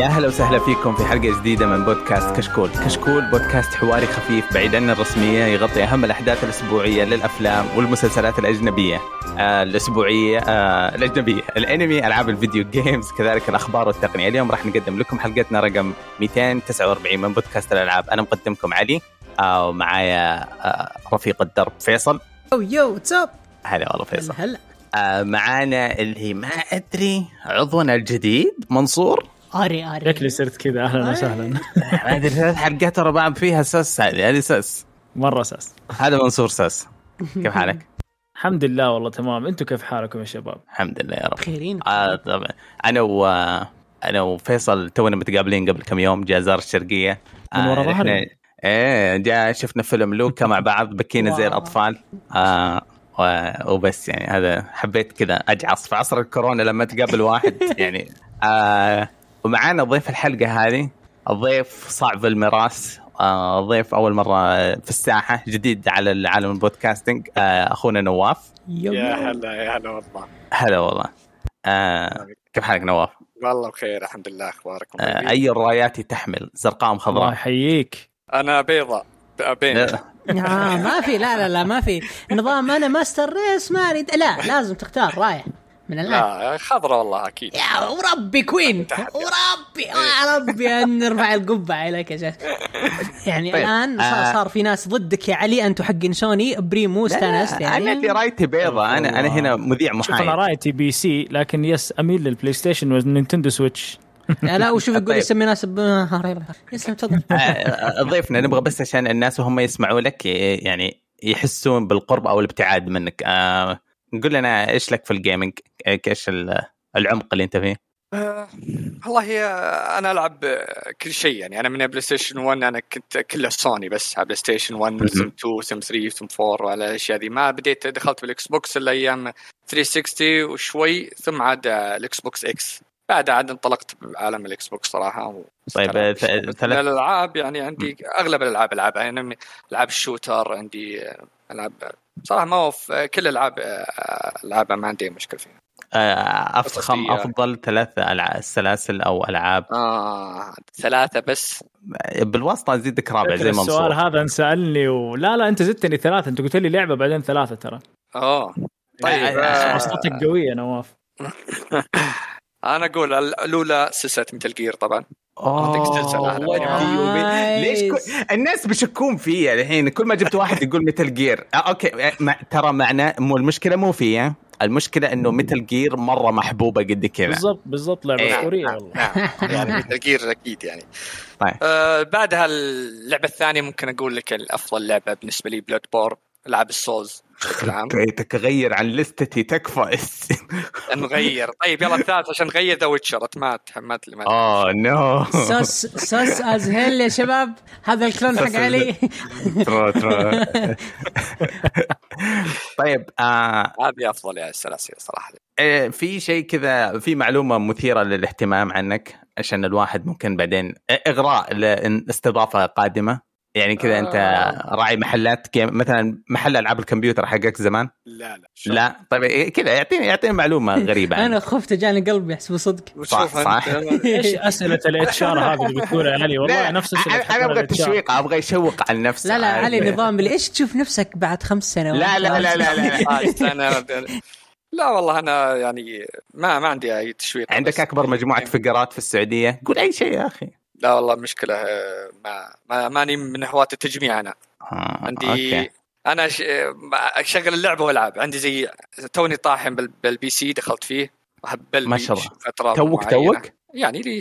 يا أهلا وسهلا فيكم في حلقة جديدة من بودكاست كشكول، كشكول بودكاست حواري خفيف بعيد عن الرسمية يغطي أهم الأحداث الأسبوعية للأفلام والمسلسلات الأجنبية، آه الأسبوعية آه الأجنبية، الأنمي، ألعاب الفيديو games، كذلك الأخبار والتقنية، اليوم راح نقدم لكم حلقتنا رقم 249 من بودكاست الألعاب، أنا مقدمكم علي آه ومعايا آه رفيق الدرب فيصل. أو يو what's up هلا والله فيصل. هلا. آه معانا اللي ما أدري عضونا الجديد منصور. أري أري. شكلي صرت كذا. أهلا وسهلا. ما أدري ثلاث حلقات ورا بعض فيها سس هذه هذه سس مرة أساس هذا منصور سس كيف حالك؟ الحمد لله والله تمام. أنتم كيف حالكم يا شباب؟ الحمد لله يا رب. بخيرين. آه طبعا. أنا و أنا وفيصل تونا متقابلين قبل كم يوم جاء زار الشرقية. من ورا ظهري. إيه جاء شفنا فيلم لوكا مع بعض بكينا زي. الأطفال. آه و- وبس يعني هذا حبيت كذا أجعص في عصر الكورونا لما تقابل واحد يعني. آه ومعانا ضيف الحلقة هذه. الضيف صعب المراس آه ضيف أول مرة في الساحة جديد على العالم ال podcasting آه أخونا نواف. يا. هلا يا هلا والله. هلا والله. آه كيف حالك نواف؟ والله بخير الحمد لله أخباركم آه طيبين؟ أي الرايات تحمل؟ زرقاء أم الله خضراء يحييك. أنا بيضة بين. لا. آه ما في لا لا لا ما في. نظام أنا master race ما اريد لا لازم تختار رايح. من الان لا خضرة والله أكيد. يا وربي كوين. وربي. يا ربي أن نرفع القبعة عليك يا شيخ. يعني طيب. الآن صار, آه. صار في ناس ضدك يا علي. أنتم حقين سوني بريمو استانست لا، أنا اللي يعني رايتي بيضة أنا أنا هنا مذيع شوف أنا محايد رايتي بي سي لكن يس أميل للبلاي ستيشن والنينتندو سويتش. لا وشوف يقول طيب. يسمي ناس ب- يسلم تفضل. آه، ضيفنا نبغى بس عشان الناس وهم يسمعوا لك يعني يحسون بالقرب أو الابتعاد منك. آه، قول لنا إيش لك في ال gaming إيش ال- العمق اللي أنت فيه؟ آه، والله هي أنا ألعب كل شيء يعني. أنا من بلاي ستيشن 1 أنا كنت كله سوني بس. على بلاي ستيشن 1 مهم. سم 2 سم 3 سم 4 وعلى الأشياء ذي. ما بديت دخلت بالاكس بوكس الا أيام 360 وشوي ثم عاد الاكس بوكس إكس بعد عاد انطلقت بعالم الاكس بوكس صراحة طيب، ثلاث- الألعاب يعني عندي أغلب الألعاب ألعبها. يعني ألعاب الشوتر عندي ألعاب صراحة ما هو في كل الالعاب آه، العابها ما عندي مشكلة فيها. آه، أفخم أساسية. أفضل ثلاث سلاسل أو ألعاب. آه ثلاثة بس. بالواسطة ازيدك رابع زي السؤال منصور هذا انسألني ولا لا أنت زدتني ثلاثة أنت قلت لي لعبة بعدين ثلاثة ترى. آه طيب، طيب آه، آه واسطتك قوية نواف أنا أقول الأولى سلسله مثل جير طبعا. ودي ومي- ليش كل... الناس بيشكون فيا الحين. كل ما جبت واحد يقول ميتال جير آه أوكي. آه، مع... ترى معناه مو المشكلة مو فيا. المشكلة إنه ميتال جير مرة محبوبة قد كذا. بالضبط بالضبط. لعبة إيه. أسطورية والله. نعم يعني مثل جير أكيد يعني. طيب. آه بعدها اللعبه الثانية ممكن أقول لك افضل لعبة بالنسبة لي بلود بور العاب ال souls. بشكل عام. كيتك غير عن لستتي تكفى. نغير. طيب يلا الثالث عشان نغير ذا ويتشر. ما تحملت لي ما اوه نو سوس سوس از هيل يا شباب. هذا الكلون حق علي. ترو ترو طيب آه هذه أفضل يا السلاسل صراحة. آه، في شيء كذا في معلومة مثيرة للاهتمام عنك عشان الواحد ممكن بعدين إغراء لاستضافه قادمة. يعني كذا انت آه. راعي محلات مثلا محل ألعاب الكمبيوتر حقك زمان؟ لا لا. لا. طيب إيه كذا يعطيني يعطيني معلومة غريبة. أنا خفت جاني قلبي احسبه صدق. صح، صح. انت إيش أسئلة ال HR هذه اللي بتقولها علي؟ والله لا، نفس أنا أنا أبغى تشويق أبغى يشوق عن نفسه لا لا عارف؟ علي نظام اللي إيش تشوف نفسك بعد خمس سنوات؟ لا لا لا لا, لا. آه، أنا- لا والله أنا يعني ما ما عندي أي تشويق. عندك أكبر مجموعة فقرات في السعودية؟ قول أي شيء يا أخي. لا والله مشكلة آه، ما, ما ماني من هواة التجميع أنا آه، عندي أوكي. أنا ش... أشغل اللعبة وألعب عندي زي توني طاحن بال... بال PC دخلت فيه وهبل ما شاء الله. فترة توك معينة. توك يعني لي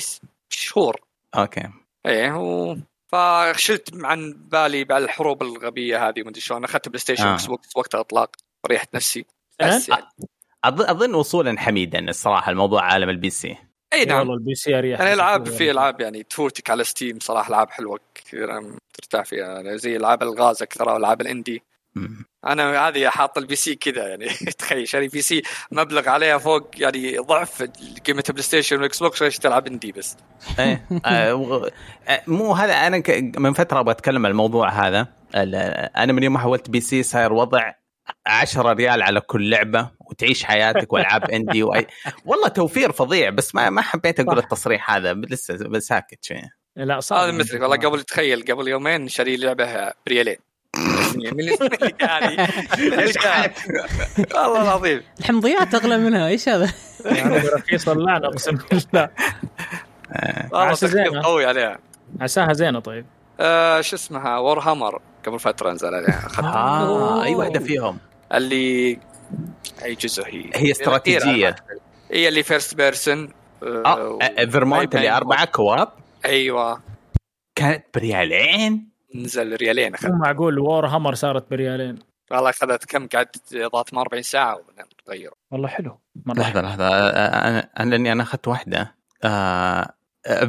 شهور أوكي إيه و... فشلت عن بالي بعد الحروب الغبية هذه ومدري شلون أخذت بلاي ستيشن آه. بوكس وقت الاطلاق ريحت نفسي بس يعني. اظن أظن وصولا حميدا الصراحة الموضوع عالم ال PC أي نعم. والله ال PC أريح. يعني ألعاب في ألعاب يعني تفوتك على ستيم صراحة ألعاب حلوة كثير ترتاح فيها. يعني زي ألعاب ألغاز أكثر والعاب ال indie. مم. أنا هذه حاط ال PC كذا يعني. تخيل شاري PC مبلغ عليها فوق يعني ضعف قيمة البلاي ستيشن والاكس بوكس عشان تلعب indie بس. إيه. آه، آه، مو هذا أنا من فترة أبغى اتكلم عن الموضوع هذا. ال- أنا من يوم ما حولت PC صاير وضع 10 ريال على كل لعبة وتعيش حياتك وألعاب indie وأي... والله توفير فظيع بس ما ما حبيت أقول. التصريح هذا لسه ساكت شوية. لا صعب. هذا مثلي والله قبل تخيل قبل يومين شاري لعبة بريالين من يعني إيش حالك؟ والله العظيم. الحمضيات أغلى منها إيش هذا؟ يعني رخيص اللعنه أقسم بالله. والله تخفيض زينة. قوي عليها. عساها زينة طيب. آه شو اسمها؟ وور هامر قبل فترة نزل عليها. اخذتها آه اي واحدة فيهم. اللي أي جزء هي. هي استراتيجية. هي اللي first person آه فيرمنتايد اللي أربعة co-op. أيوه. كانت بريالين؟ نزل ريالين مو معقول وور هامر صارت بريالين. والله أخذت كم قعدت ضغط 40 ساعة وغيره والله حلو. لحظة لحظة. آه، أنا أنا لأني أنا أخذت واحدة. آه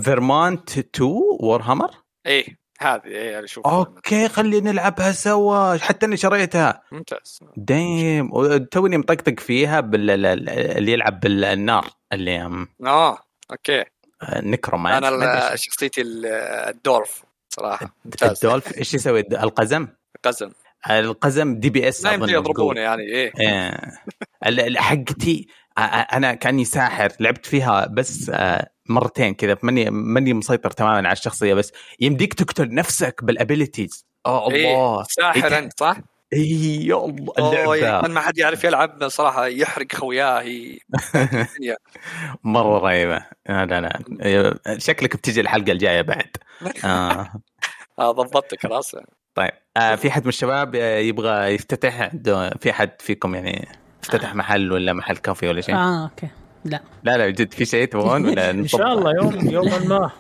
فيرمنتايد 2 وور هامر إيه. هذه إيه اللي أشوف أوكي خلي نلعبها سوا. حتى إني شريتها. ممتاز. دايم توني مطقطق فيها بال... اللي يلعب بالنار اللي آه okay. necromancer أنا ما شخصيتي ال- ال dwarf صراحة. ممتاز. ال dwarf. إيش يسوي؟ القزم؟ قزم القزم DPS لا أظن يمدي. يضربونه يعني إيه. إيه. ال- حقتي أنا كأني ساحر لعبت فيها بس مرتين كذا ماني ماني مسيطر تماما على الشخصية بس. يمديك تقتل نفسك بال abilities آه إيه، الله. ساحر أنت صح؟ إي يا الله اللعبة. ما حد يعرف يلعب صراحة يحرق خوياه. مرة رهيبة. لا لا شكلك بتجي الحلقة الجاية بعد. آه. آه ضبطتك خلاص طيب آه في حد من الشباب آه، يبغى يفتتح؟ في حد فيكم يعني افتتح محل ولا محل كافي ولا شيء؟ آه okay. لا. لا لا جد في شيء تبغون ولا إن شاء الله يوم يوما ما.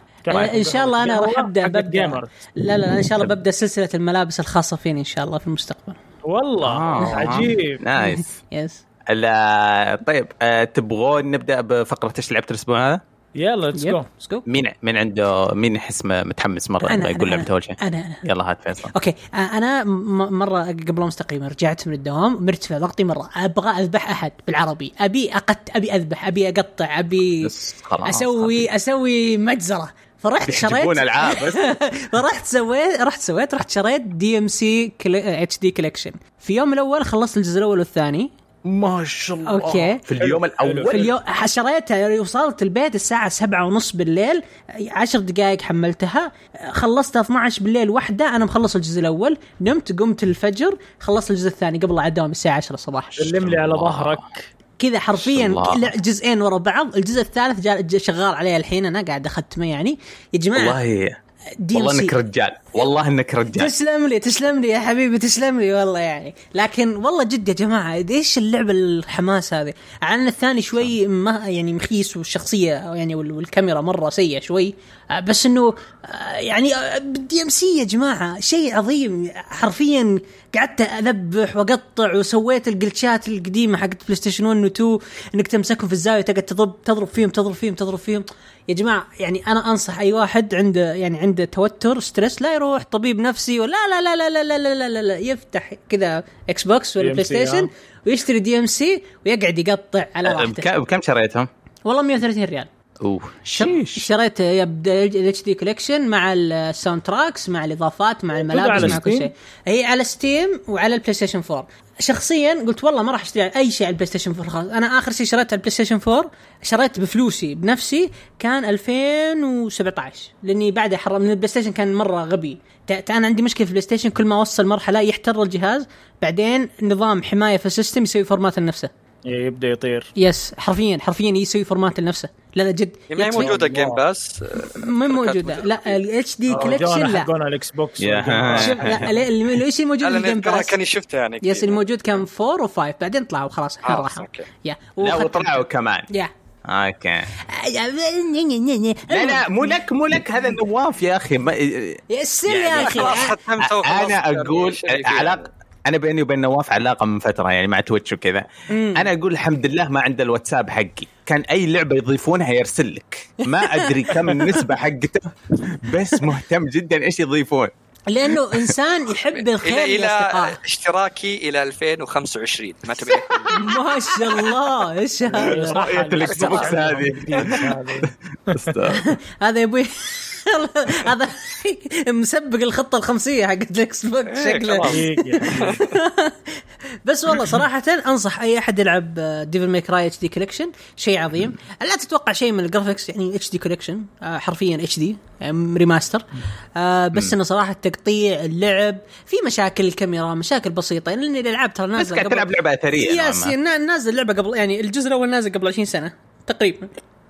إن شاء الله أنا راح أبدأ ببدا. لا لا إن شاء الله ببدأ سلسلة الملابس الخاصة فيني إن شاء الله في المستقبل. والله آه. عجيب. nice. yes لا طيب آه تبغون نبدأ بفقرة إيش لعبت الأسبوع هذا؟ يلا let's go مين مين عنده مين يحس متحمس مرة يبغى يقول أنا- لعبته اول شيء؟ أنا أنا. يلا هات فيصل. okay. آه، أنا مرة قبل امس تقريبا رجعت من الدوام مرتفع ضغطي مرة. أبغى أذبح أحد بالعربي. أبي أقت أبي أذبح أبي أقطع أبي أسوي أسوي مجزرة. فرحت شريت ألعاب بس. فرحت سويت رحت سويت رحت شريت DMC HD collection في يوم الأول خلصت الجزء الأول والثاني. ما شاء الله. okay. في اليوم. الأول. في اليوم شريتها وصلت البيت الساعة سبعة ونص بالليل عشر دقائق حملتها. خلصتها 12 بالليل واحدة أنا مخلص الجزء الأول نمت قمت الفجر خلصت الجزء الثاني قبل لا الدوام الساعة 10 الصباح سلم لي على ظهرك. كذا حرفيا جزئين ورا بعض. الجزء الثالث شغال عليه الحين أنا قاعد أختمه يعني. يا جماعة والله DM والله إنك رجال. والله إنك رجال تسلم لي تسلم لي يا حبيبي تسلم لي والله يعني. لكن والله جد يا جماعة إيش اللعبه الحماس هذه؟ عن الثاني شوي ما يعني مخيس والشخصية يعني وال- والكاميرا مرة سيئة شوي. آه، بس إنه آه، يعني بال DMC يا جماعة شيء عظيم. حرفيا قعدت أذبح وأقطع وسويت الجلتشات القديمة حقت بلاي ستيشن 1 و 2 إنك تمسكهم في الزاوية تقعد تضرب تضرب فيهم تضرب فيهم تضرب فيهم. يا جماعة يعني أنا أنصح أي واحد عنده يعني عنده توتر stress لا يروح طبيب نفسي ولا لا لا لا لا لا لا لا, لا, لا. يفتح كذا إكس بوكس ولا DMC بلاي ستيشن آه. ويشتري DMC ويقعد يقطع على راحته بكم شريتهم؟ والله 130 ريال. أوه. sheesh. شريت ال HD collection مع ال soundtracks مع الإضافات مع الملابس مع كل؟ شيء. هي على Steam وعلى البلاي ستيشن 4 شخصيا قلت والله ما راح أشتري أي شيء على البلاي ستيشن 4 خلاص. أنا آخر شيء شريته على البلاي ستيشن 4 شريت بفلوسي بنفسي كان 2017 لأني بعد حرم من البلاي ستيشن كان مرة غبي. أنا عندي مشكلة في البلاي ستيشن كل ما وصل مرحلة يحتر الجهاز بعدين نظام حماية في ال system يسوي format لنفسه. يبدأ يطير. yes حرفيا حرفيا يسوي format لنفسه. لا لا جد. ما هي موجودة. Game Pass ما موجودة. لا الاتش دي كوليكشن جونا لا. حقون على الاكس بوكس لا ال- ال- إيش الموجود في الجيم لأن باس كاني شفته يعني يس. الموجود كان 4 و5 بعدين طلعوا خلاص الحين خلاص، راحوا. أوكي. يا لا وطلعوا كمان. يا أوكي. لا لا مو لك مو لك هذا نواف يا أخي. ما يا السر يا يعني أخي. خلاص ختمته وخلاص أنا أقول فيها. علاقه أنا بيني وبين نواف علاقة من فترة يعني مع تويتش وكذا. أنا أقول الحمد لله ما عنده الواتساب حقي. كان أي لعبة يضيفونها يرسل لك ما أدري كم النسبة حقته بس مهتم جدا إيش يضيفون. لأنه إنسان يحب الخير إلى إلى اشتراكي إلى 2025 ما تبي ما شاء الله إيش هذا؟ رؤية الإكس بوكس هذه. هذا يا أبوي. هذا مسبق الخطة الخمسية حقت الاكس بوكس شكله. بس والله صراحة أنصح أي أحد يلعب Devil May Cry HD collection شيء عظيم. لا تتوقع شيء من ال graphics يعني HD collection حرفيا HD remaster بس إنه صراحة تقطيع اللعب في مشاكل الكاميرا مشاكل بسيطة. لأن الالعاب ترى بس نازلة قاعد تلعب لعبة أثرية yes. نا- نازل اللعبه قبل يعني الجزء الأول نازل قبل 20 سنة تقريبا.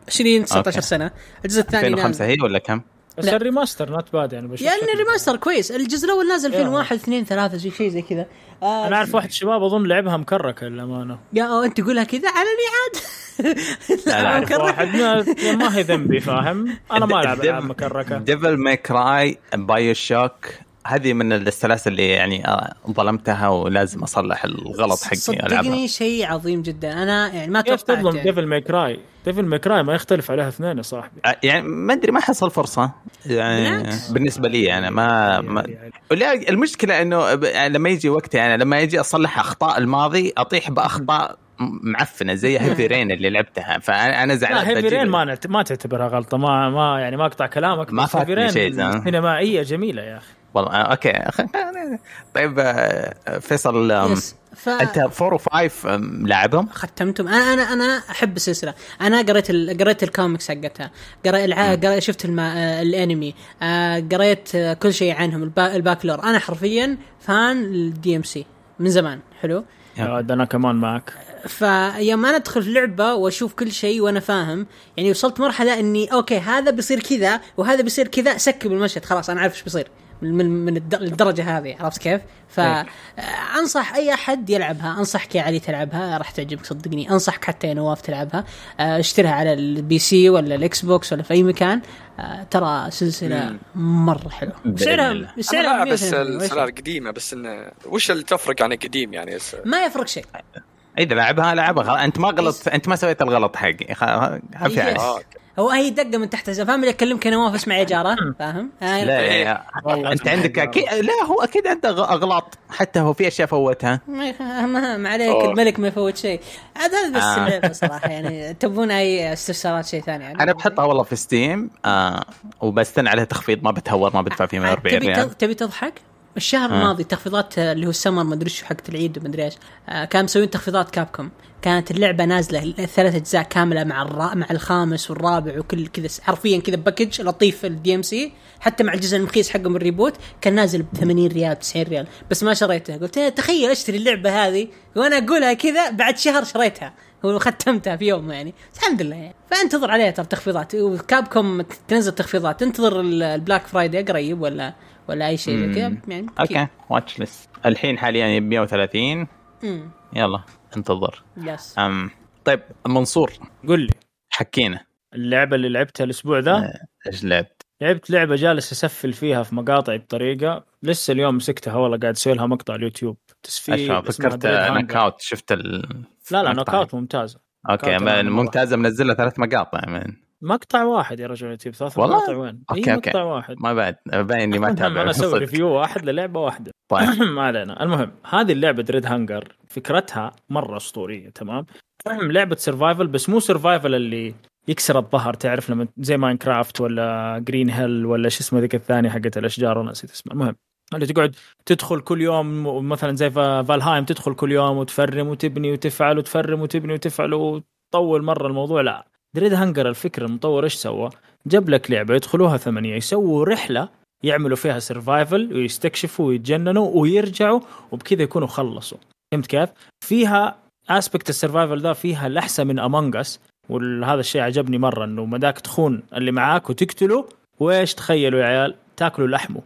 20 19 okay. سنة. الجزء الثاني 2005 نازل. هي ولا كم؟ بس لا. ال remaster not bad يعني بشوف يعني. ال remaster كويس الجزء الأول نازل يا. 2001 2 3 زي شيء زي كذا آه أنا أعرف واحد شباب أظن لعبها مكركة للأمانة يا أو أنت تقولها كذا علني عاد لا، لا، مكرك. واحد ما, ما هي ذنبي فاهم أنا ما ألعب ألعاب مكركة Devil May Cry BioShock هذه من السلاسل اللي يعني آه، ظلمتها ولازم أصلح الغلط حقي العبها صدقني شيء عظيم جدا. أنا يعني ما كيف تظلم يعني. Devil May Cry Devil May Cry ما يختلف عليها اثنين يا صاحبي. آه، يعني ما أدري ما حصل فرصة. يعني. بالنسبة لي أنا ما, ما المشكلة إنه يعني لما يجي وقتي يعني لما يجي أصلح أخطاء الماضي أطيح بأخطاء معفنة زي Heavy Rain اللي لعبتها. فأنا أنا زعلان لا Heavy Rain ما نعت... ما تعتبرها غلطة. ما ما يعني ما أقطع كلامك. ما Heavy Rain شيء. سينمائية جميلة يا أخي. والله آه، okay. طيب آه، فيصل ف... أنت 4 و5 لعبهم؟ ختمتم أنا أنا أنا أحب السلسلة. أنا قريت ال... قريت الكوميكس حقتها. قريت الع... قريت شفت الم... آه، الانمي. قريت كل شيء عنهم. البا... ال back lore. أنا حرفيا fan ال DMC من زمان. حلو؟ أنا كمان معك. فيوم أنا أدخل في لعبة وأشوف كل شيء وأنا فاهم يعني وصلت مرحلة إني okay هذا بيصير كذا وهذا بيصير كذا skip المشهد. خلاص أنا عارف إيش بيصير. من من من الد- الدرجة هذه عرفت كيف؟ فانصح أي أحد يلعبها انصحك يا علي تلعبها راح تعجبك صدقني. انصحك حتى يا نواف تلعبها. آه، اشتريها على ال PC ولا ال Xbox ولا في أي مكان. آه، ترى سلسلة مرة حلوة. سعرها سعرها بس 182 وإيش؟ السلال قديمة بس إنه وش اللي تفرق عن القديم يعني؟ س- ما يفرق شيء. إذا لعبها لعبها. أنت ما غلط أنت ما سويت الغلط حقي. خ- خفي يس. عليك أوكي. هو هي دقة من تحت فاهم اللي اكلمك أنا نواف أسمع يا جارة فاهم؟ لا إيه. يا- والله أنت عندك أكيد لا هو أكيد عنده أغلاط حتى هو في أشياء فوتها ما عليك أوه. الملك ما يفوت شيء هذا هذا بس آه. اللعبة صراحة يعني تبون أي استفسارات شيء ثاني يعني أنا بحطها والله في Steam آه وبستنى عليها تخفيض ما بتهور ما بدفع فيه 140 تبي ريال تبي تضحك؟ الشهر الماضي تخفيضات آه، اللي هو السمر ما أدري شو حقت العيد ومدري إيش آه، كانوا مسوين تخفيضات Capcom كانت اللعبة نازلة الثلاث أجزاء كاملة مع الرا... مع الخامس والرابع وكل كذا حرفيا كذا package لطيف ال DMC حتى مع الجزء المخيس حقهم ال reboot كان نازل ب 80 ريال 90 ريال. بس ما شريته. قلت إيه، تخيل أشتري اللعبة هذه وأنا أقولها كذا بعد شهر شريتها. وختمتها في يوم يعني. الحمد لله يعني. فانتظر عليها ترى تخفيضات. و Capcom تنزل تخفيضات. انتظر ال- ال Black Friday قريب ولا؟ ولا أي شيء زي كذا. يعني okay wishlist الحين حاليا 130 امم يلا انتظر. yes. أم طيب منصور قل لي. حكينا. اللعبة اللي لعبتها الأسبوع ذا؟ إيش لعبت؟ لعبت لعبة جالس أسفل فيها في مقاطع بطريقة لسه اليوم مسكتها والله قاعد أسوي لها مقطع اليوتيوب. تسفيل فكرت. Knockout شفت ال لا لا. Knockout ممتازة. أوكي. ممتازة منزل لها ثلاث مقاطع من مقطع واحد يا رجل يوتيوب ثلاث؟ مقاطع وين؟ okay، أي okay. مقطع واحد. ما بعد باين اني ما اتابع أنا أسوي. review واحد للعبة واحدة. طيب. ما علينا. المهم هذه اللعبة Dread Hunger فكرتها مرة أسطورية تمام؟ لعبة survival بس مو survival اللي يكسر الظهر تعرف لما زي Minecraft ولا Green Hell ولا شو اسمه ذيك الثانية حقت الأشجار وأنا نسيت اسمها. المهم اللي تقعد تدخل كل يوم مثلا زي فا- Valheim تدخل كل يوم وتفرم وتبني وتفعل وتفرم وتبني وتفعل وتطول مرة الموضوع؟ لا. Dread Hunger الفكرة المطور إيش سوى؟ جاب لك لعبة يدخلوها ثمانية يسووا رحلة يعملوا فيها survival ويستكشفوا ويتجننوا ويرجعوا وبكذا يكونوا خلصوا. فهمت كيف؟ فيها aspect ال survival ذا فيها لحسة من Among Us وهذا الشيء عجبني مرة إنه مداك تخون اللي معاك وتقتله وإيش تخيلوا يا عيال؟ تاكلوا لحمه.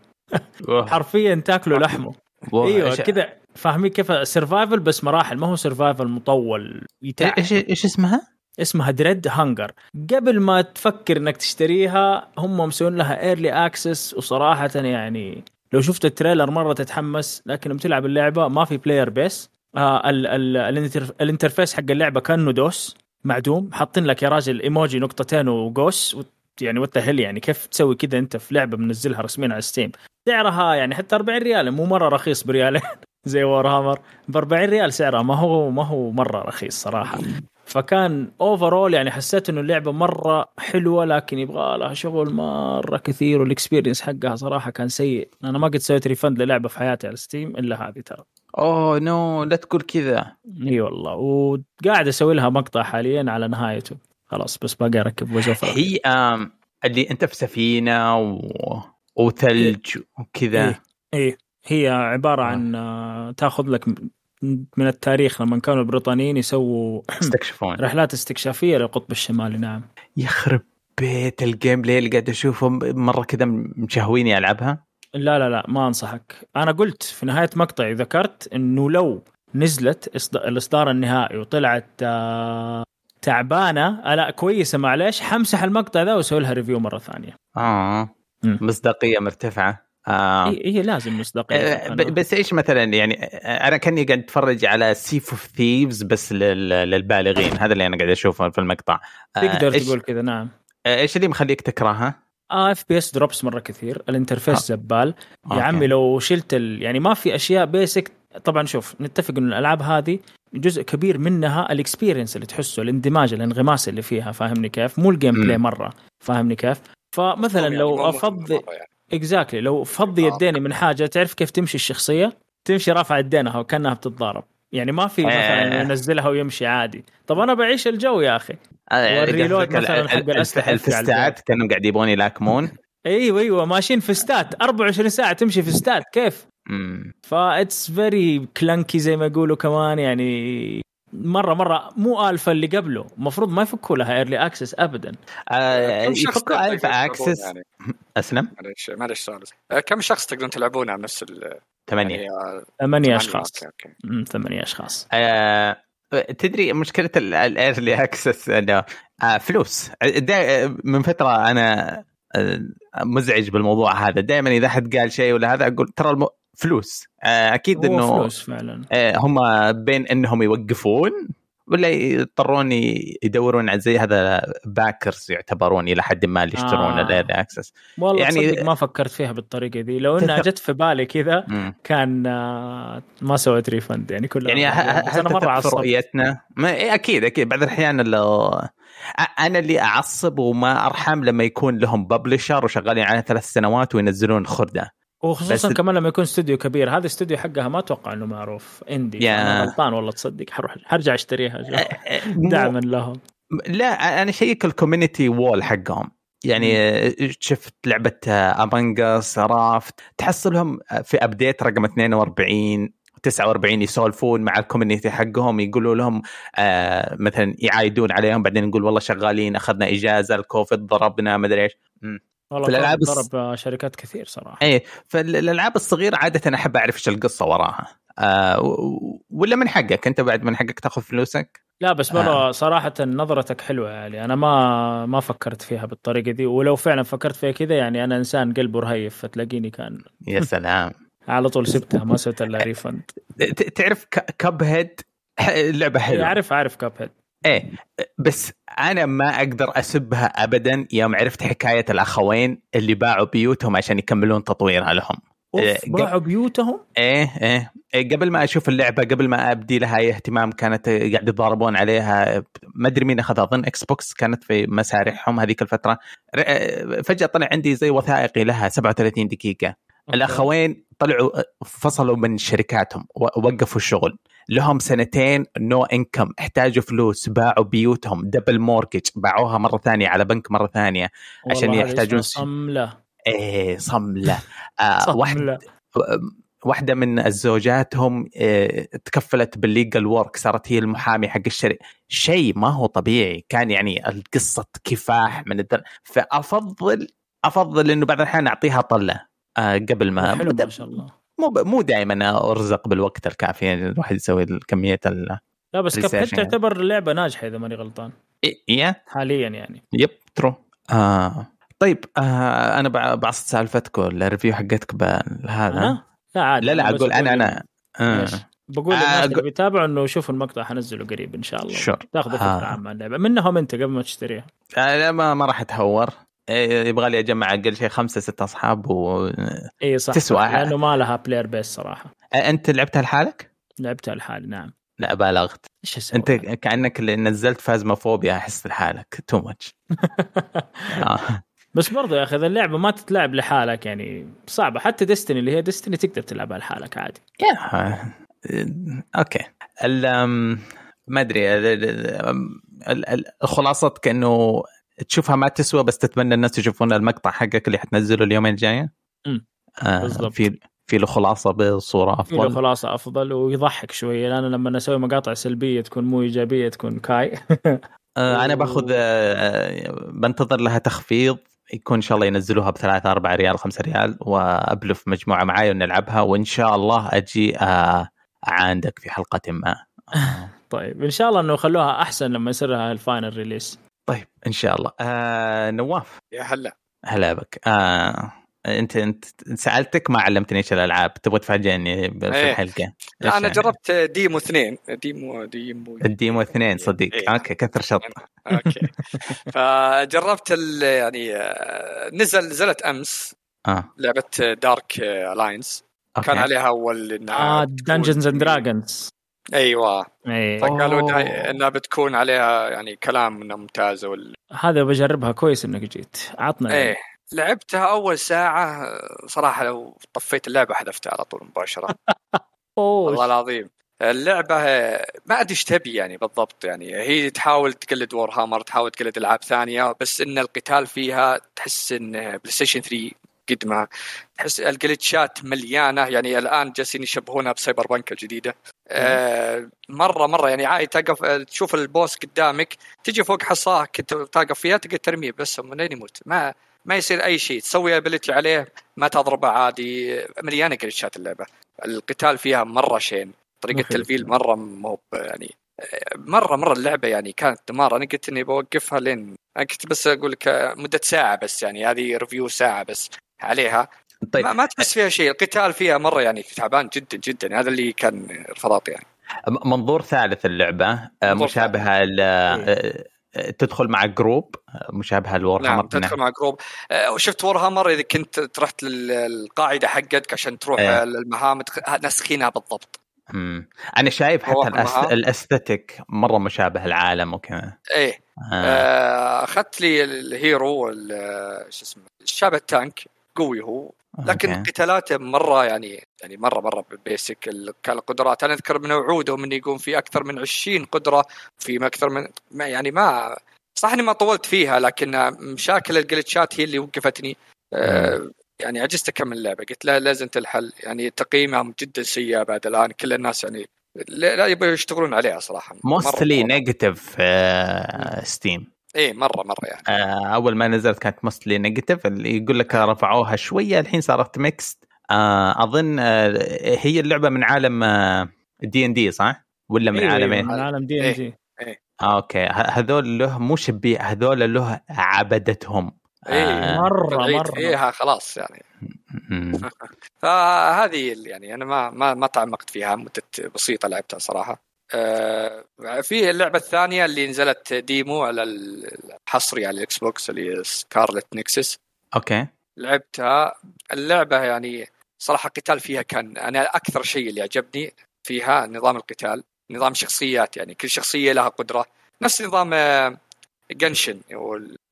حرفيا تاكلوا لحمه. إيوه إيش- كذا فاهمين كيف survival بس مراحل ما هو survival مطول يتعب. إيش إيش اسمها؟ اسمها Dread Hunger قبل ما تفكر إنك تشتريها هم مسوين لها early access وصراحة يعني لو شفت ال trailer مرة تتحمس لكن لما تلعب اللعبة ما في player base آه ال ال ال inter ال interface حق اللعبة كأنه DOS معدوم. حاطين لك يا راجل إيموجي نقطتين وقوس يعني what يعني؟ كيف تسوي كذا أنت في لعبة منزلها رسميا على Steam سعرها يعني حتى 40 ريال مو مرة رخيص بريالين زي Warhammer ب 40 ريال سعرها ما هو ما هو مرة رخيص صراحة. فكان overall يعني حسيت إنه اللعبة مرة حلوة لكن يبغى لها شغل مرة كثير وال experience حقها صراحة كان سيء. أنا ما قد سويت refund للعبة في حياتي على Steam إلا هذه ترى. oh no لا تقول كذا. إي والله وقاعد أسوي لها مقطع حاليا على نهايته. خلاص بس باقي أركب voice over هي آم اللي أنت في سفينة و... وثلج وكذا. إيه. إيه هي عبارة عن آه، تاخذ لك من التاريخ لما كانوا البريطانيين يسووا يستكشفون رحلات استكشافية للقطب الشمالي نعم. يخرب بيت ال gameplay اللي قاعد أشوفه؟ مرة كذا مشهيني العبها لا لا لا ما أنصحك. أنا قلت في نهاية مقطعي ذكرت إنه لو نزلت الإصدار النهائي وطلعت آه، تعبانة لا كويسة معلش حمسح المقطع ذا واسوي لها review مرة ثانية. آه. مصداقية مرتفعة. آه. هي لازم مصداقية آه، بس إيش مثلا يعني آه، أنا كأني قاعد أتفرج على Sea of Thieves بس لل- للبالغين هذا اللي أنا قاعد أشوفه في المقطع آه، تقدر إيش- تقول كذا نعم آه، إيش اللي مخليك تكرهها؟ آه FPS drops مرة كثير ال interface زبال. يا عمي لو شلت ال... يعني ما في أشياء basic طبعا شوف نتفق انه الألعاب هذه جزء كبير منها ال experience اللي تحسه الاندماج الانغماس اللي فيها فاهمني كيف مو ال gameplay. مرة فاهمني كيف فمثلا يعني لو مرة يعني. exactly لو فضي. يديني من حاجة تعرف كيف تمشي الشخصية؟ تمشي رافعه يدينها وكانها بتتضارب. يعني ما في مثلا آه. ينزلها ويمشي عادي. طب أنا بعيش الجو يا أخي. آه، والريلود قصدك ال- مثلاً حق على الفستات كانوا قاعد يبون يلاكمون. أيوه أيوه ماشيين في ستات 24 ساعة تمشي في ستات كيف؟ مم. فاتس فيري كلانكي زي ما يقولوا كمان يعني مرة مرة مو ألفا اللي قبله. المفروض ما يفكوا لها ايرلي اكسس ابدا. آه، كم شخص يفكوا تقدرون الف تلعبون اكسس يعني؟ أسلم؟ معلش معلش سؤال. آه، كم شخص تقدرون تلعبونها بنفس ال ثمانية. يعني آه، ثمانية ثمانية، أشخاص. ثمانية أشخاص. آه، تدري مشكلة ال early access إنه آه، فلوس. من فترة أنا آه، مزعج بالموضوع هذا. دائما إذا حد قال شيء ولا هذا أقول ترى الم... فلوس. آه، أكيد إنه فلوس فعلا. آه، هم بين إنهم يوقفون ولا يضطرون يدورون على زي هذا backers يعتبرون إلى حد ما اللي يشترون آه. ال early access والله يعني- تصدق ما فكرت فيها بالطريقة دي لو إنها جت في بالي كذا كان آه، ما سويت refund يعني كلها يعني أنا مرة عصبت. رؤيتنا؟ ما إيه أكيد أكيد. بعض الأحيان أنا اللي أعصب وما أرحم لما يكون لهم publisher وشغالين على ثلاث سنوات وينزلون خردة. وخصوصا بس- كمان لما يكون استوديو كبير. هذا الاستوديو حقها ما أتوقع إنه معروف. indie يا. أنا غلطان والله تصدق. حروح حرجع أشتريها. دعما لهم. لا أنا check ال community wall حقهم. يعني شفت لعبة Among Us Raft تحصلهم في update رقم 42 49 يسولفون مع ال community حقهم يقولوا لهم آه مثلا يعايدون عليهم بعدين نقول والله شغالين أخذنا إجازة الكوفيد ضربنا ما أدري إيش. والله في الألعاب ضرب شركات كثير صراحة. إيه فالالعاب الصغيرة عادة أحب أعرف إيش القصة وراها. آه ولا من حقك؟ أنت بعد من حقك تأخذ فلوسك؟ لا بس مره صراحة نظرتك حلوة يعني أنا ما ما فكرت فيها بالطريقة دي. ولو فعلا فكرت فيها كذا يعني أنا إنسان قلبه رهيف فتلاقيني كان يا سلام. على طول سبتها ما سويت إلا refund تعرف Cuphead لعبة حلوة. عارف عارف Cuphead إيه بس أنا ما أقدر أسبها ابدا يوم عرفت حكاية الأخوين اللي باعوا بيوتهم عشان يكملون تطويرها لهم. إيه، اوف باعوا بيوتهم؟ إيه إيه إيه، قبل ما أشوف اللعبة قبل ما أبدي لها أي اهتمام كانت قاعد يتضاربون عليها. ما أدري مين أخذها أظن Xbox كانت في مسارحهم هذيك الفترة. ر- فجأة طلع عندي زي وثائقي لها 37 دقيقة. الأخوين طلعوا فصلوا من شركاتهم ووقفوا الشغل. لهم سنتين no income احتاجوا فلوس باعوا بيوتهم double mortgage باعوها مرة ثانية على بنك مرة ثانية عشان يحتاجون صملة. إيه صملة. آه واحد صمله واحدة من زوجاتهم آه، تكفلت بالليجل ورك صارت هي المحامي حق الشركة شيء ما هو طبيعي. كان يعني القصة كفاح من الدر... فافضل أفضل إنه بعض الاحيان أعطيها طلة. آه، قبل ما حلو ما شاء الله. مو ب... مو دائما أرزق بالوقت الكافي يعني الواحد يسوي كميه ال لا بس كاب هيد Research يعني. تعتبر لعبة ناجحة إذا ماني غلطان. يا حاليا يعني. yep true. آه. طيب آه أنا بع- بعصت سالفتكم ال review حقتك بهذا؟ لا عادي لا لا أقول أنا أنا. آه. بقول آه، للناس أقول- اللي بيتابعوا إنه شوفوا المقطع حنزله قريب إن شاء الله. Sure. تاخذوا فكرة آه. عامة عن اللعبة. منهم أنت قبل ما تشتريها. آه، لا ما ما راح أتهور. يبغى لي أجمع أقل شيء خمسة ستة أصحاب و اي صح. تسوى. صح، لأنه ما لها player base صراحة. آه، أنت لعبتها لحالك؟ لعبتها لحالي نعم. لا بالغت إيش أسوي؟ أنت كأنك اللي نزلت Phasmophobia أحس لحالك. too much بس برضو يا أخي إذا اللعبة ما تتلعب لحالك يعني صعبة. حتى Destiny اللي هي Destiny تقدر تلعبها لحالك عادي. okay أم، ما أدري خلاصتك انه تشوفها ما تسوى بس تتمنى الناس يشوفون المقطع حقك اللي حتنزله اليومين الجاية؟ آه بالضبط. في في له خلاصة بصورة في له أفضل؟ خلاصة أفضل ويضحك شوية لأن لما أسوي مقاطع سلبية تكون مو إيجابية تكون كاي. آه أنا باخذ آه آه، بنتظر لها تخفيض. يكون إن شاء الله ينزلوها بثلاثة أربعة ريال خمسة ريال وأبلف مجموعة معاي ونلعبها. وإن شاء الله أجي آه أعاندك في حلقة ما. طيب إن شاء الله إنه يخلوها أحسن لما يصير لها ال final release طيب إن شاء الله. آه نواف. يا هلا. هلا بك. آه أنت أنت سألتك ما علمتني إيش الألعاب تبغى تفاجئني في إيه. الحلقة. لا أنا إيش جربت ديمو اثنين. ديمو ديمو. الديمو اثنين صديق. إيه. أوكي كثر شط أوكي. فجربت ال- يعني آه، نزل نزلت أمس آه. لعبة دارك الاينس كان عليها أول إنها آه دنجنز اند دراجونز أيوه. إيه. فقالوا إنها بتكون عليها يعني كلام إنها ممتازة وال... هذا بجربها كويس إنك جيت. عطنا إيه. لعبتها أول ساعة صراحة لو طفيت اللعبة حذفتها على طول مباشرة. والله اوه العظيم. اللعبة ما أدري إيش تبي يعني بالضبط يعني. هي تحاول تقلد Warhammer تحاول تقلد ألعاب ثانية بس إن القتال فيها تحس إن PlayStation 3 قدمها. تحس الجلتشات مليانة. يعني الآن جالسين يشبهونها ب Cyberpunk الجديدة آه مرة مرة يعني عادي تقف آه، تشوف ال boss قدامك تجي فوق حصاه كنت تقف فيها تقدر ترميه بس منين يموت. ما ما يصير أي شيء. تسوي ability عليه ما تضربه عادي. مليانة جلتشات اللعبة. القتال فيها مرة شين. طريقة مخيف. التلفيل مرة مو يعني مرة مرة اللعبة يعني كانت دمار أنا قلت إني بوقفها لين أنا كنت بس أقول لك مدة ساعة بس يعني. هذه review ساعة بس. عليها. طيب. ما, ما تحس فيها شيء. القتال فيها مرة يعني تعبان جدا جدا. هذا اللي كان ارتباط يعني. منظور ثالث اللعبة آه، منظور مشابهة ل آه، آه، تدخل مع group آه، مشابهة ل War نعم hammer تدخل مع group آه، وشفت Warhammer إذا كنت رحت للقاعدة حقتك عشان تروح إيه. آه، للمهام ناسخينها بالضبط. مم. أنا شايف حتى الأس... ال aesthetic مرة مشابه العالم وكذا. إيه. آه. آه، أخذت لي ال hero ال- شو اسمه الشاب ال tank. قوي هو. لكن okay. قتالاته مرة يعني يعني مرة مرة basic القدرات أنا أذكر من وعودهم انه يقوم في أكثر من 20 قدرة في أكثر من ما يعني ما صح إني ما طولت فيها لكن مشاكل الجلتشات هي اللي وقفتني. آه يعني عجزت أكمل اللعبه قلت لا لازم تنحل يعني تقييمها جدا سيء بعد الآن. كل الناس يعني لا يبغوا يشتغلون عليها صراحة. mostly negative Steam إيه مرة مرة يعني آه، أول ما نزلت كانت mostly negative اللي يقول لك رفعوها شوية الحين صارت mixed أظن آه، هي اللعبة من عالم دي ان دي صح؟ ولا من أيوة، عالم إيه؟ من عالم دي ان إيه. جي آه، أوكي هذول له مو شبيه هذول له عبدتهم إيه آه، مرة العيد مرة فيها خلاص يعني. فهذه يعني أنا ما ما ما تعمقت فيها مدة بسيطة لعبتها صراحة آه، في اللعبة الثانية اللي نزلت ديمو على الحصري على الاكس بوكس اللي سكارلت نكسس okay. لعبتها. اللعبة يعني صراحة القتال فيها كان أنا أكثر شيء اللي عجبني فيها نظام القتال نظام شخصيات يعني كل شخصية لها قدرة. نفس نظام آه، Genshin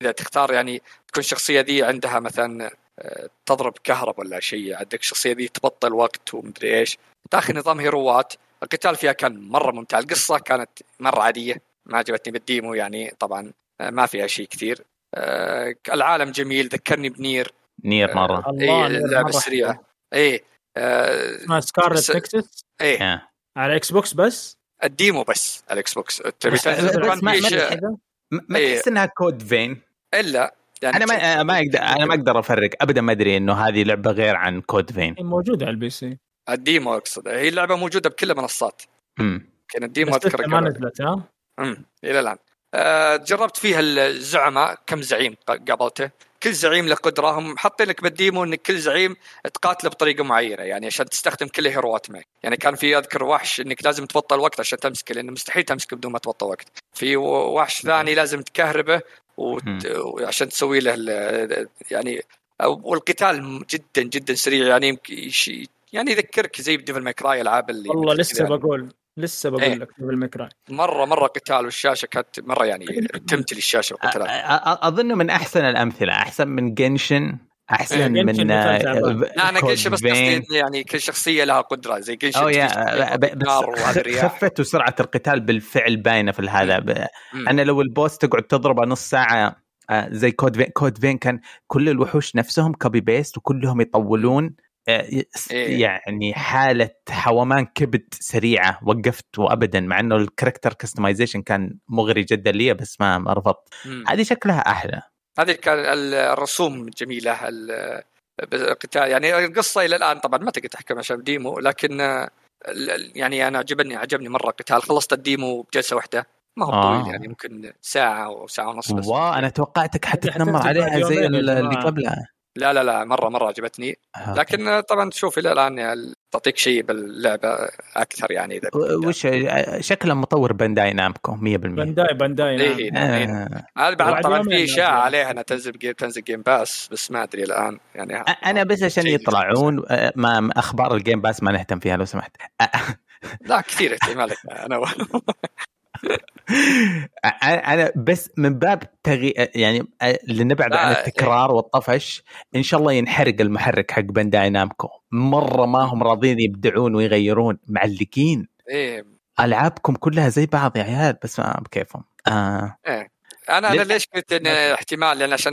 اذا تختار يعني تكون الشخصية ذي عندها مثلا آه، تضرب كهرب ولا شيء عندك الشخصية ذي تبطل وقت ومدري إيش. داخل نظام هيروات. القتال فيها كان مرة ممتع. القصة كانت مرة عادية ما عجبتني بال demo يعني طبعا آه، ما فيها شيء كثير. آه، العالم جميل ذكرني ب Nier. Nier مرة. الله إيه Nier اللعبه مرة السريعه. إيه آه، اسمها Scarlet Nexus إيه. آه. على Xbox بس؟ ال demo بس على ال Xbox ما- إيه. تحس إنها Code Vein إلا يعني أنا ما ما أقدر أنا ما أقدر أفرق. ابدا ما أدري إنه هذه لعبة غير عن Code Vein هي موجودة على ال PC. ال demo اقصد هي اللعبة موجودة بكل المنصات. مم. كأن الديمو بس اذكر ما. نزلت ها؟ امم إلى الآن. آه جربت فيها الزعماء كم زعيم قابلته. كل زعيم له قدرة. هم حاطين لك بالديمو إن كل زعيم تقاتله بطريقة معينة يعني عشان تستخدم كل الهيروات معك. يعني كان في أذكر وحش إنك لازم تبطل وقت عشان تمسكه لأنه مستحيل تمسكه بدون ما تبطل وقت. في وحش ثاني لازم تكهربه وت... عشان تسوي له ال- يعني والقتال جدا جدا سريع يعني يمكن يعني يذكرك زي ديفل ماكراي ألعاب اللي والله لسه. بقول لسه إيه. بقول لك قبل ميكراي مره مرة قتال والشاشة كانت مرة يعني تمتلي الشاشة أ- وقتلات أ- أظن من أحسن الأمثلة أحسن من جنشن أحسن يعني من تعبان. لا أنا كل شيء بس. قصدي يعني كل شخصية لها قدرة زي كل أو شيء بس خفت وسرعه القتال بالفعل باينة في هذا ب- مم. أنا لو البوس تقعد تضربه نص ساعة آه، زي كود فين كود فين كان كل الوحوش نفسهم copy paste وكلهم يطولون آه، إيه. يعني حالة حومان كبد سريعة وقفت وابدا مع إنه ال character customization كان مغري جدا لي بس ما رفضت. هذه شكلها أحلى. هذه كان ال- الرسوم جميلة ال- القتال يعني القصة إلى الآن طبعا ما تقدر تحكم عشان demo لكن آه، يعني أنا عجبني عجبني مرة القتال. خلصت ال demo بجلسة واحدة. ما هو آه. طويل يعني ممكن ساعة أو ساعة ونص بس. wow أنا توقعتك حتى تنمر عليها زي اللي. قبلها. لا لا لا مرة مرة عجبتني آه. لكن طبعا تشوف إلى الآن يعني تعطيك شيء باللعبة أكثر يعني إذا وش شكله مطور Bandai Namco 100% Bandai Bandai نعم. إيه. آه. هذا بعد طبعا في اشاعه نازل. عليها إنها تنزل game تنزل Game Pass بس ما أدري الآن يعني أنا بس عشان يطلعون آه، ما أخبار ال Game Pass ما نهتم فيها لو سمحت لا كثير احتمالك أنا أنا بس من باب تغي... يعني اللي نبعد لا، عن التكرار والطفش إن شاء الله ينحرق المحرك حق Bandai Namco مرة ما هم راضيين يبدعون ويغيرون. معلقين. إيه. ألعابكم كلها زي بعض يا عيال بس ما بكيفهم آه. إيه. أنا أنا؟ ليش قلت إن احتمال؟ لأن عشان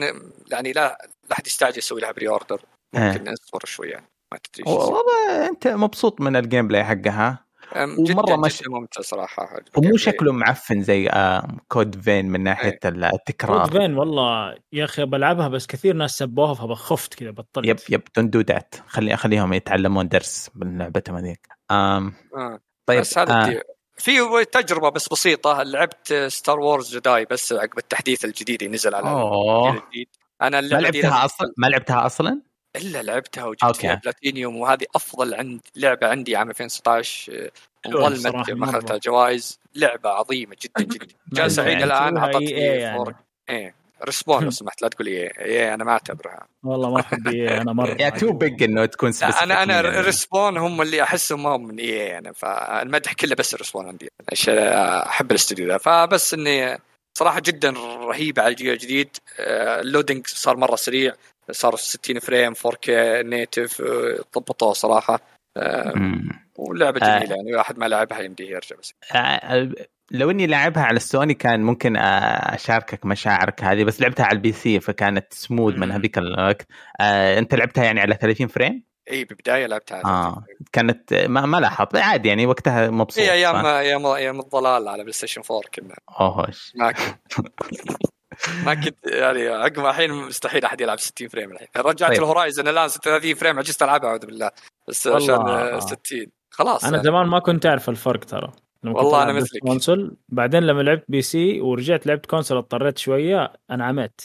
يعني لا لا أحد يستعجل يسوي لها pre-order آه. ممكن نصبر شوي يعني ما تدري. والله أنت مبسوط من ال gameplay حقها أم، ومرة جدا مش- جدا ممتع صراحة ومو شكله معفن زي آه Code Vein من ناحية التكرار. Code Vein والله يا أخي بلعبها بس كثير ناس سبوها فبخفت كذا بطلت. yep yep دندودات خلي خليهم يتعلمون درس من لعبتهم هذيك آم آه. طيب بس هذا آه. في تجربة بس بسيطة لعبت Star Wars Jedi بس عقب التحديث الجديد اللي نزل على الجديد. أنا ما اللعبه دي لعبتها أصلا؟ ما لعبتها أصلا؟ إلا لعبتها وجبت أوكي. فيها بلاتينيوم وهذه أفضل عند لعبة عندي عام 2016 حلوة ظلمت الصراحة، ما اخذتها. جوائز. لعبة عظيمة جدا جدا. جالس الحين الآن اعطتني يعني. فور إيه ريسبون لو سمحت لا تقول إي إي. أنا ما أعتبرها. والله ما أحب إيه، أنا مرة يا تو بيج إنه تكون أنا أنا يعني. ريسبون هم اللي أحسهم ما هم من إي يعني فالمدح كله بس ريسبون عندي. عشان أحب الاستوديو ذا فبس إني صراحة جدا رهيبة على الجيل الجديد. آه، ال loading صار مرة سريع. صار 60 frame 4K native آه، ضبطوه صراحة. آه،. ولعبة آه. جميلة يعني واحد ما لعبها يمديه يرجع بس. لو إني لعبها على السوني كان ممكن أشاركك مشاعرك هذه بس لعبتها على ال PC فكانت سموث من. هذيك الوقت. آه، أنت لعبتها يعني على 30 frame؟ إي بالبداية لعبتها آه كانت ما, ما لاحظت. عادي يعني وقتها مبسوط هي أيام أيام أيام الضلال على PlayStation 4 كنا. أوهش. ما ما كنت يعني عقب الحين مستحيل أحد يلعب 60 frame الحين. رجعت طيب. ال Horizon الآن 36 frame عجزت ألعبها أعوذ بالله. بس والله. عشان آه، 60 خلاص. أنا زمان ما كنت أعرف الفرق ترى. والله أنا ألعب مثلك. console بعدين لما لعبت PC ورجعت لعبت console اضطريت شوية انعمت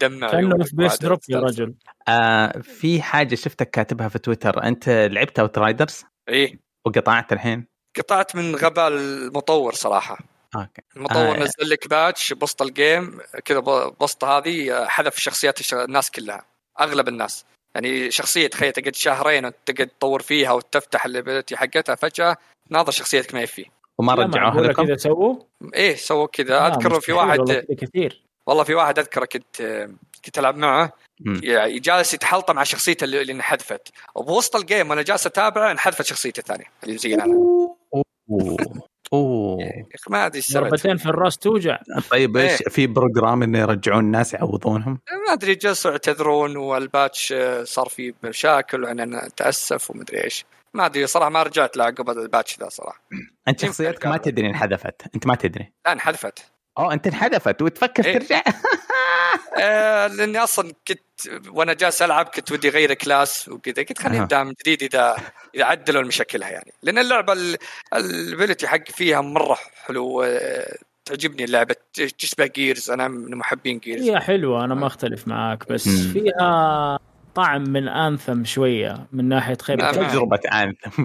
دمع كأنه FPS drop يا رجل. آه في حاجة شفتك كاتبها في تويتر. أنت لعبت Outriders إيه. وقطعت الحين؟ قطعت من غباء المطور صراحة. okay. المطور آه. نزل لك patch بوسط ال game كذا ب- بسطه هذه آه، حذف شخصيات الناس كلها أغلب الناس. يعني شخصية تخيل تقعد شهرين وتقعد تطور فيها وتفتح ال ability حقتها فجأة ناظر شخصيتك ما يفي وما رجعوها لكم؟ كذا سووا إيه سووا كذا. آه، أذكر في واحد والله كثير. والله في واحد أذكره كنت كنت ألعب معه. يعني جالس يتحلطم مع شخصيته اللي اللي انحذفت. وبوسط ال game وأنا جالس أتابعه انحذفت شخصيته الثانية. اللي زي أنا أوه. اوه يا أخي ما أدري إيش ضربتين في الراس توجع. طيب إيش إيه. في program إنه يرجعون الناس يعوضونهم؟ ما أدري جلسوا يعتذرون وال patch آه، صار فيه مشاكل وأنا تاسف وما ادري إيش. ما أدري صراحة ما رجعت له عقب ال patch ذا صراحة. أنت شخصيتك ما. تدري انحذفت أنت ما تدري. لا انحذفت اوه أنت انحذفت وتفكر إيه. ترجع آه لأني أصلا كنت وأنا جالس ألعب كنت ودي أغير class وكذا قلت خليني. ابدا من جديد إذا إذا عدلوا مشاكلها يعني لأن اللعبة ال ability حق فيها مرة حلو آه، تعجبني اللعبة تشبه Gears أنا من محبين Gears هي حلوة أنا ما أختلف معاك بس مم. فيها طعم من Anthem شوية من ناحية خيبة التجربة. تجربة Anthem.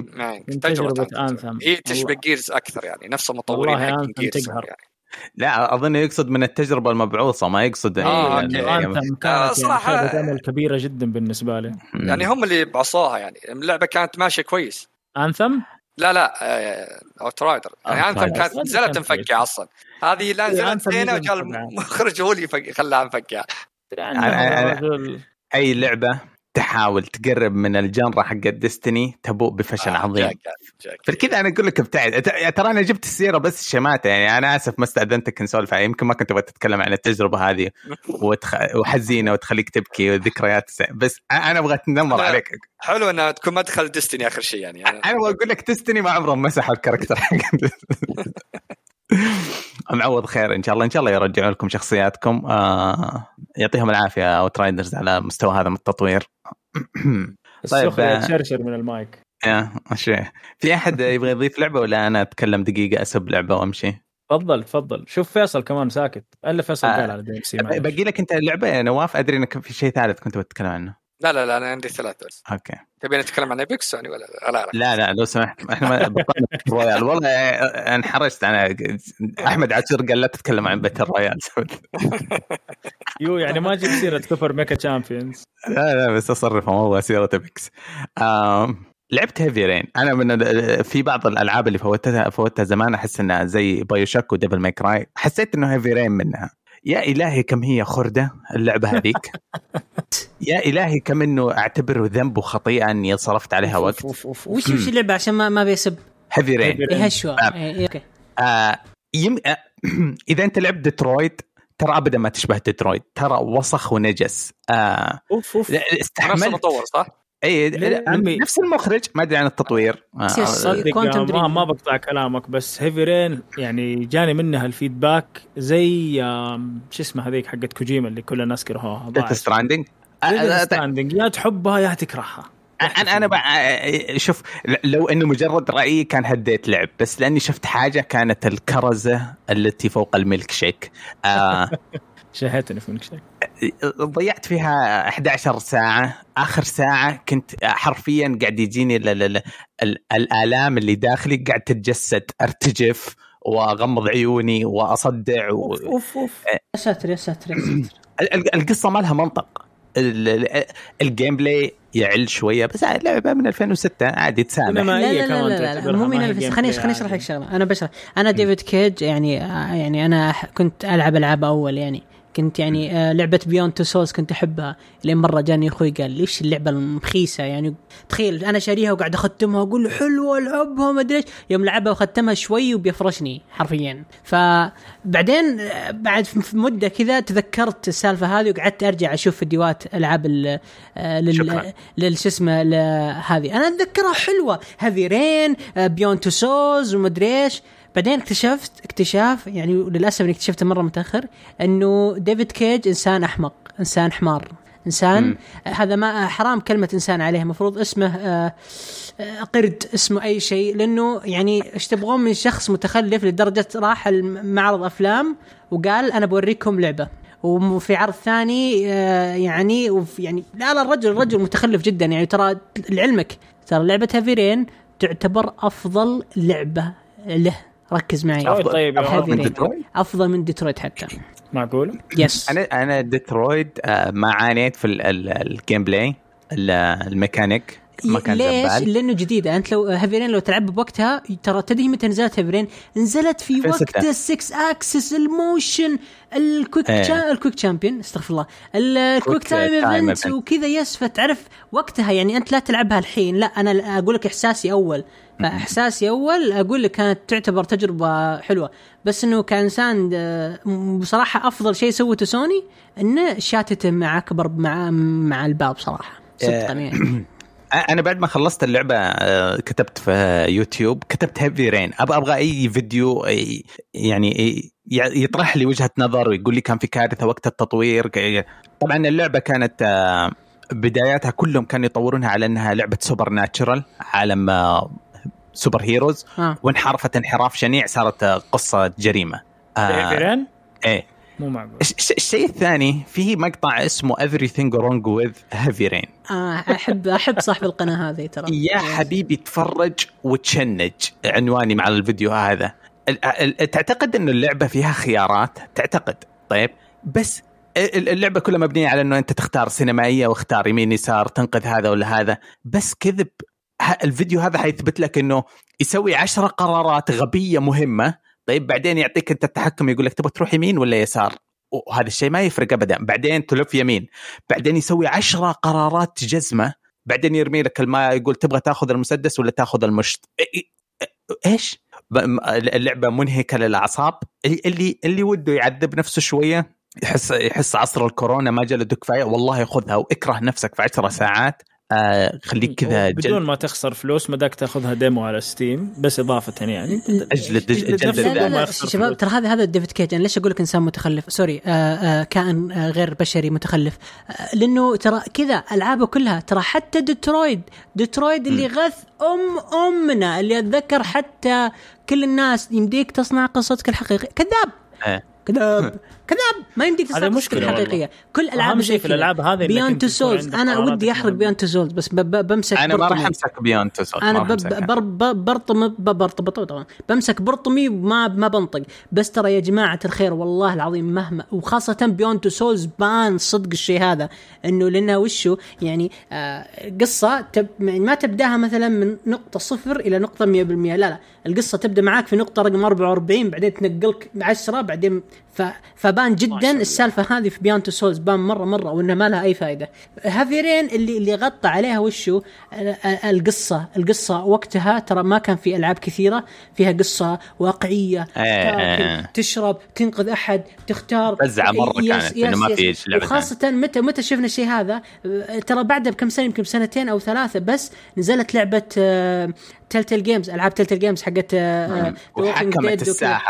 من تجربة تجربة Anthem. Anthem. هي تشبه. Gears أكثر يعني نفس المطورين والله حق Gears تقهر. يعني. لا أظن يقصد من التجربة المبعوصة ما يقصد آه، يعني- okay. يعني- Anthem آه، كانت يعني امل كبيرة جدا بالنسبة لي يعني هم اللي بعصوها يعني اللعبة كانت ماشية كويس Anthem لا لا Outrider يعني. Anthem كانت نزلت كانت كويسة. أصلا هذه لا إيه، نزلت زينة وجاء. المخرج هو اللي يفك- خلاها مفكة يعني أي لعبة تحاول تقرب من ال genre حق Destiny تبوء بفشل آه، عظيم. فكذا أنا أقول لك ابتعد ترى أنا جبت السيرة بس شماته يعني أنا آسف ما استأذنتك نسولف عليها. يمكن ما كنت تبغى تتكلم عن التجربة هذه وتخ... وحزينة وتخليك تبكي وذكريات. بس أنا أبغى أتنمر. عليك حلو إنها تكون مدخل Destiny آخر شيء يعني أنا أبغى أقول لك Destiny ما عمرهم مسحوا ال character حق معوض خير إن شاء الله. إن شاء الله يرجعوا لكم شخصياتكم. آه يعطيهم العافية Outriders على مستوى هذا من التطوير. طيب، آه. تشرشر من المايك. يا في أحد يبغى يضيف لعبة ولا أنا أتكلم دقيقة أسب لعبة وأمشي؟ تفضل تفضل. شوف فيصل كمان ساكت. الا فيصل آه. قال على DC باقي لك أنت اللعبة يا نواف. أدري إنك في شيء ثالث كنت بتتكلم عنه. لا لا لا أنا عندي ثلاث بس. okay. تبي نتكلم عن Apex يعني ولا لا؟ لا, لا لا لو سمحت. إحنا ما بطلنا royale والله انحرجت. أنا أحمد عاشور قال لا تتكلم عن battle royale يو يعني ما جيب سيرة Super Mecha Champions لا لا بس اصرف موضوع سيرة Apex آم، لعبت Heavy Rain أنا من في بعض الألعاب اللي فوتها فوتها زمان أحس إنها زي BioShock و Devil May Cry حسيت إنه Heavy Rain منها. يا إلهي كم هي خردة اللعبة هذيك. يا إلهي كم إنه اعتبره ذنب وخطيئه إني صرفت عليها وقت. وش وش اللعبة عشان ما ما بيسب؟ Heavy Rain Heavy Rain. يهشوا نعم. إيه، okay. آه يم... آه إذا أنت لعبت ديترويت ترى ابدا ما تشبه ديترويت ترى وسخ ونجس. آه أوف أوف. استحملت. المطور صح؟ اي ليه؟ عمي. نفس المخرج ما أدري عن التطوير آه،. صدق ما. ما بقطع كلامك بس Heavy Rain يعني جاني منها ال feedback زي شو اسمه هذيك حقت كوجيما اللي كل الناس كرهوها Death Stranding Stranding يا تحبها يا تكرهها أنا أنا بقى شوف لو إنه مجرد رأيي كان هديت لعب بس لأني شفت حاجة كانت الكرزة التي فوق الميلك شيك آه شهيتني في ملك ضيعت فيها 11 ساعة. آخر ساعة كنت حرفيا قاعد يجيني ال- ال- ال- ال- الآلام اللي داخلي قاعد تتجسد أرتجف وأغمض عيوني وأصدع و... أوف أوف يا ساتر يا ساتر يا ساتر. ال- ال- القصة ما لها منطق. ال- ال- ال gameplay يعل شوية بس لعبة من 2006 عادي تسامح. لا لا لا لا, لا, تعتبرها مو من هي الف- game خليني play خليني أشرح لك. شغلة. أنا بشرح. أنا ديفيد كيج يعني آه، يعني أنا كنت ألعب ألعاب أول يعني. كنت يعني آه، لعبة Beyond Two Souls كنت أحبها. لين مرة جاني أخوي قال ليش اللعبة المخيسة يعني؟ تخيل أنا شاريها وقاعد أختمها وأقول له حلوة ألعبها ما أدري إيش. يوم لعبها وختمها شوي وبيفرشني حرفيا. فبعدين آه، بعد في مدة كذا تذكرت السالفة هذه وقعدت أرجع أشوف فيديوهات ألعاب ال- آه،. لل لل شو اسمه هذه. أنا أتذكرها حلوة. هذي Rain Beyond Two Souls ومدري إيش. بعدين اكتشفت اكتشاف يعني للأسف إني اكتشفته مرة متأخر إنه ديفيد كيج إنسان أحمق إنسان حمار. إنسان مم. هذا ما حرام كلمة إنسان عليه المفروض اسمه آه، آه، قرد اسمه أي شيء لأنه يعني إيش تبغون من شخص متخلف لدرجة راح المعرض أفلام وقال أنا بوريكم لعبة. وفي عرض ثاني آه، يعني وفي يعني لا لا الرجل الرجل متخلف جدا يعني ترى لعلمك ترى لعبة Heavy Rain تعتبر أفضل لعبة له. ركز معي طيب، طيب يا أفضل من. ديترويت أفضل من ديترويت حتى معقول؟ yes أنا أنا ديترويد آه، ما عانيت في ال- ال- ال gameplay ال- الميكانيك ما كان ليش؟ زبال لأنه جديده أنت لو Heavy Rain لو تلعب بوقتها ترى تدري متى نزلت Heavy Rain؟ نزلت في في وقت ستة. السكس اكسس ال motion ال quick إيه. تشا... ال quick champion استغفر الله ال- ال quick time event. وكذا yes فتعرف وقتها يعني أنت لا تلعبها الحين لا أنا أقول لك إحساسي أول فاحساسي اول أقول لك كانت تعتبر تجربة حلوة. بس إنه كإنسان آه، بصراحة أفضل شيء سوته سوني إنه شاتته مع أكبر مع مع الباب صراحة. صدقا يعني أنا بعد ما خلصت اللعبة آه، كتبت في يوتيوب كتبت Heavy Rain أبغى أبغى أي فيديو يعني يطرح لي وجهة نظر ويقول لي كان في كارثة وقت التطوير. طبعا اللعبة كانت آه، بداياتها كلهم كانوا يطورونها على إنها لعبة supernatural عالم آه، superheroes آه. وانحرفت انحراف شنيع صارت آه، قصة جريمة. آه؟ إيه مو معقول. الش- الش- الشيء الثاني فيه مقطع اسمه everything wrong with heavy rain. آه احب أحب صاحب القناة هذه ترى. يا حبيبي تفرج وتشنج. عنواني مع الفيديو هذا. ال- ال- تعتقد انه اللعبة فيها خيارات؟ تعتقد. طيب. بس ال- اللعبة كلها مبنية على إنه أنت تختار سينمائية واختار يمين يسار تنقذ هذا ولا هذا. بس كذب. الفيديو هذا حيثبت لك إنه يسوي عشرة قرارات غبية مهمة. طيب بعدين يعطيك أنت التحكم يقول لك تبغى تروح يمين ولا يسار؟ وهذا الشيء ما يفرق ابدا. بعدين تلف يمين. بعدين يسوي عشرة قرارات جزمة. بعدين يرمي لك الماء يقول تبغى تاخذ المسدس ولا تاخذ المشط؟ إيش؟ اللعبة منهكة للأعصاب. اللي اللي وده يعذب نفسه شوية يحس يحس عصر الكورونا ما جلده كفايه والله خذها واكره نفسك في عشرة ساعات. آه خليك كذا بدون ما تخسر فلوس مداك تاخذها demo على ستيم بس إضافة يعني. اجلد أجلد شباب. ترى هذا هذا ديفيد كيج. أنا ليش أقول لك إنسان متخلف؟ sorry آه آه كائن آه غير بشري متخلف. لأنه ترى كذا ألعابه كلها ترى حتى ديترويد ديترويد اللي غث أم أمنا اللي أتذكر حتى كل الناس يمديك تصنع قصتك الحقيقية. كذاب. آه. كذاب. كذاب ما يمديك قصتك مشكلة الحقيقية. كل ألعاب شيء في الألعاب هذه أنت تو سولز أنا ودي احرق. بياند تو سولز بس ب- ب- بمسك أنا ما راح. امسك بيون تسول أنا بب- بر ب- برطم برطم طبعا. بمسك برطمي وما ما بنطق. بس ترى يا جماعة الخير والله العظيم مهما وخاصة بيون تو سولز بان صدق الشيء هذا. إنه لانها وشو؟ يعني آه قصة تب يعني ما تبدأها مثلا من نقطة صفر إلى نقطة 100% لا لا. القصة تبدأ معاك في نقطة رقم 44 بعدين تنقلك 10 بعدين ف... فبان جدا. السالفة هذه في Beyond: Two Souls بان مرة مرة وانها ما لها أي فائده Heavy Rain اللي اللي غطى عليها وشو؟ ال- ال- القصة. القصة وقتها ترى ما كان في ألعاب كثيرة. فيها قصة واقعية. إيه. تاكل تشرب تنقذ أحد تختار. فزعة مرة يس- كانت، يس- ما. في وخاصة متى متى شفنا الشيء هذا؟ آه، ترى بعدها بكم سنة يمكن سنتين أو ثلاثة بس نزلت لعبة تلتل جيمز ألعاب تلتل جيمز حقت آه، Walking وحكمت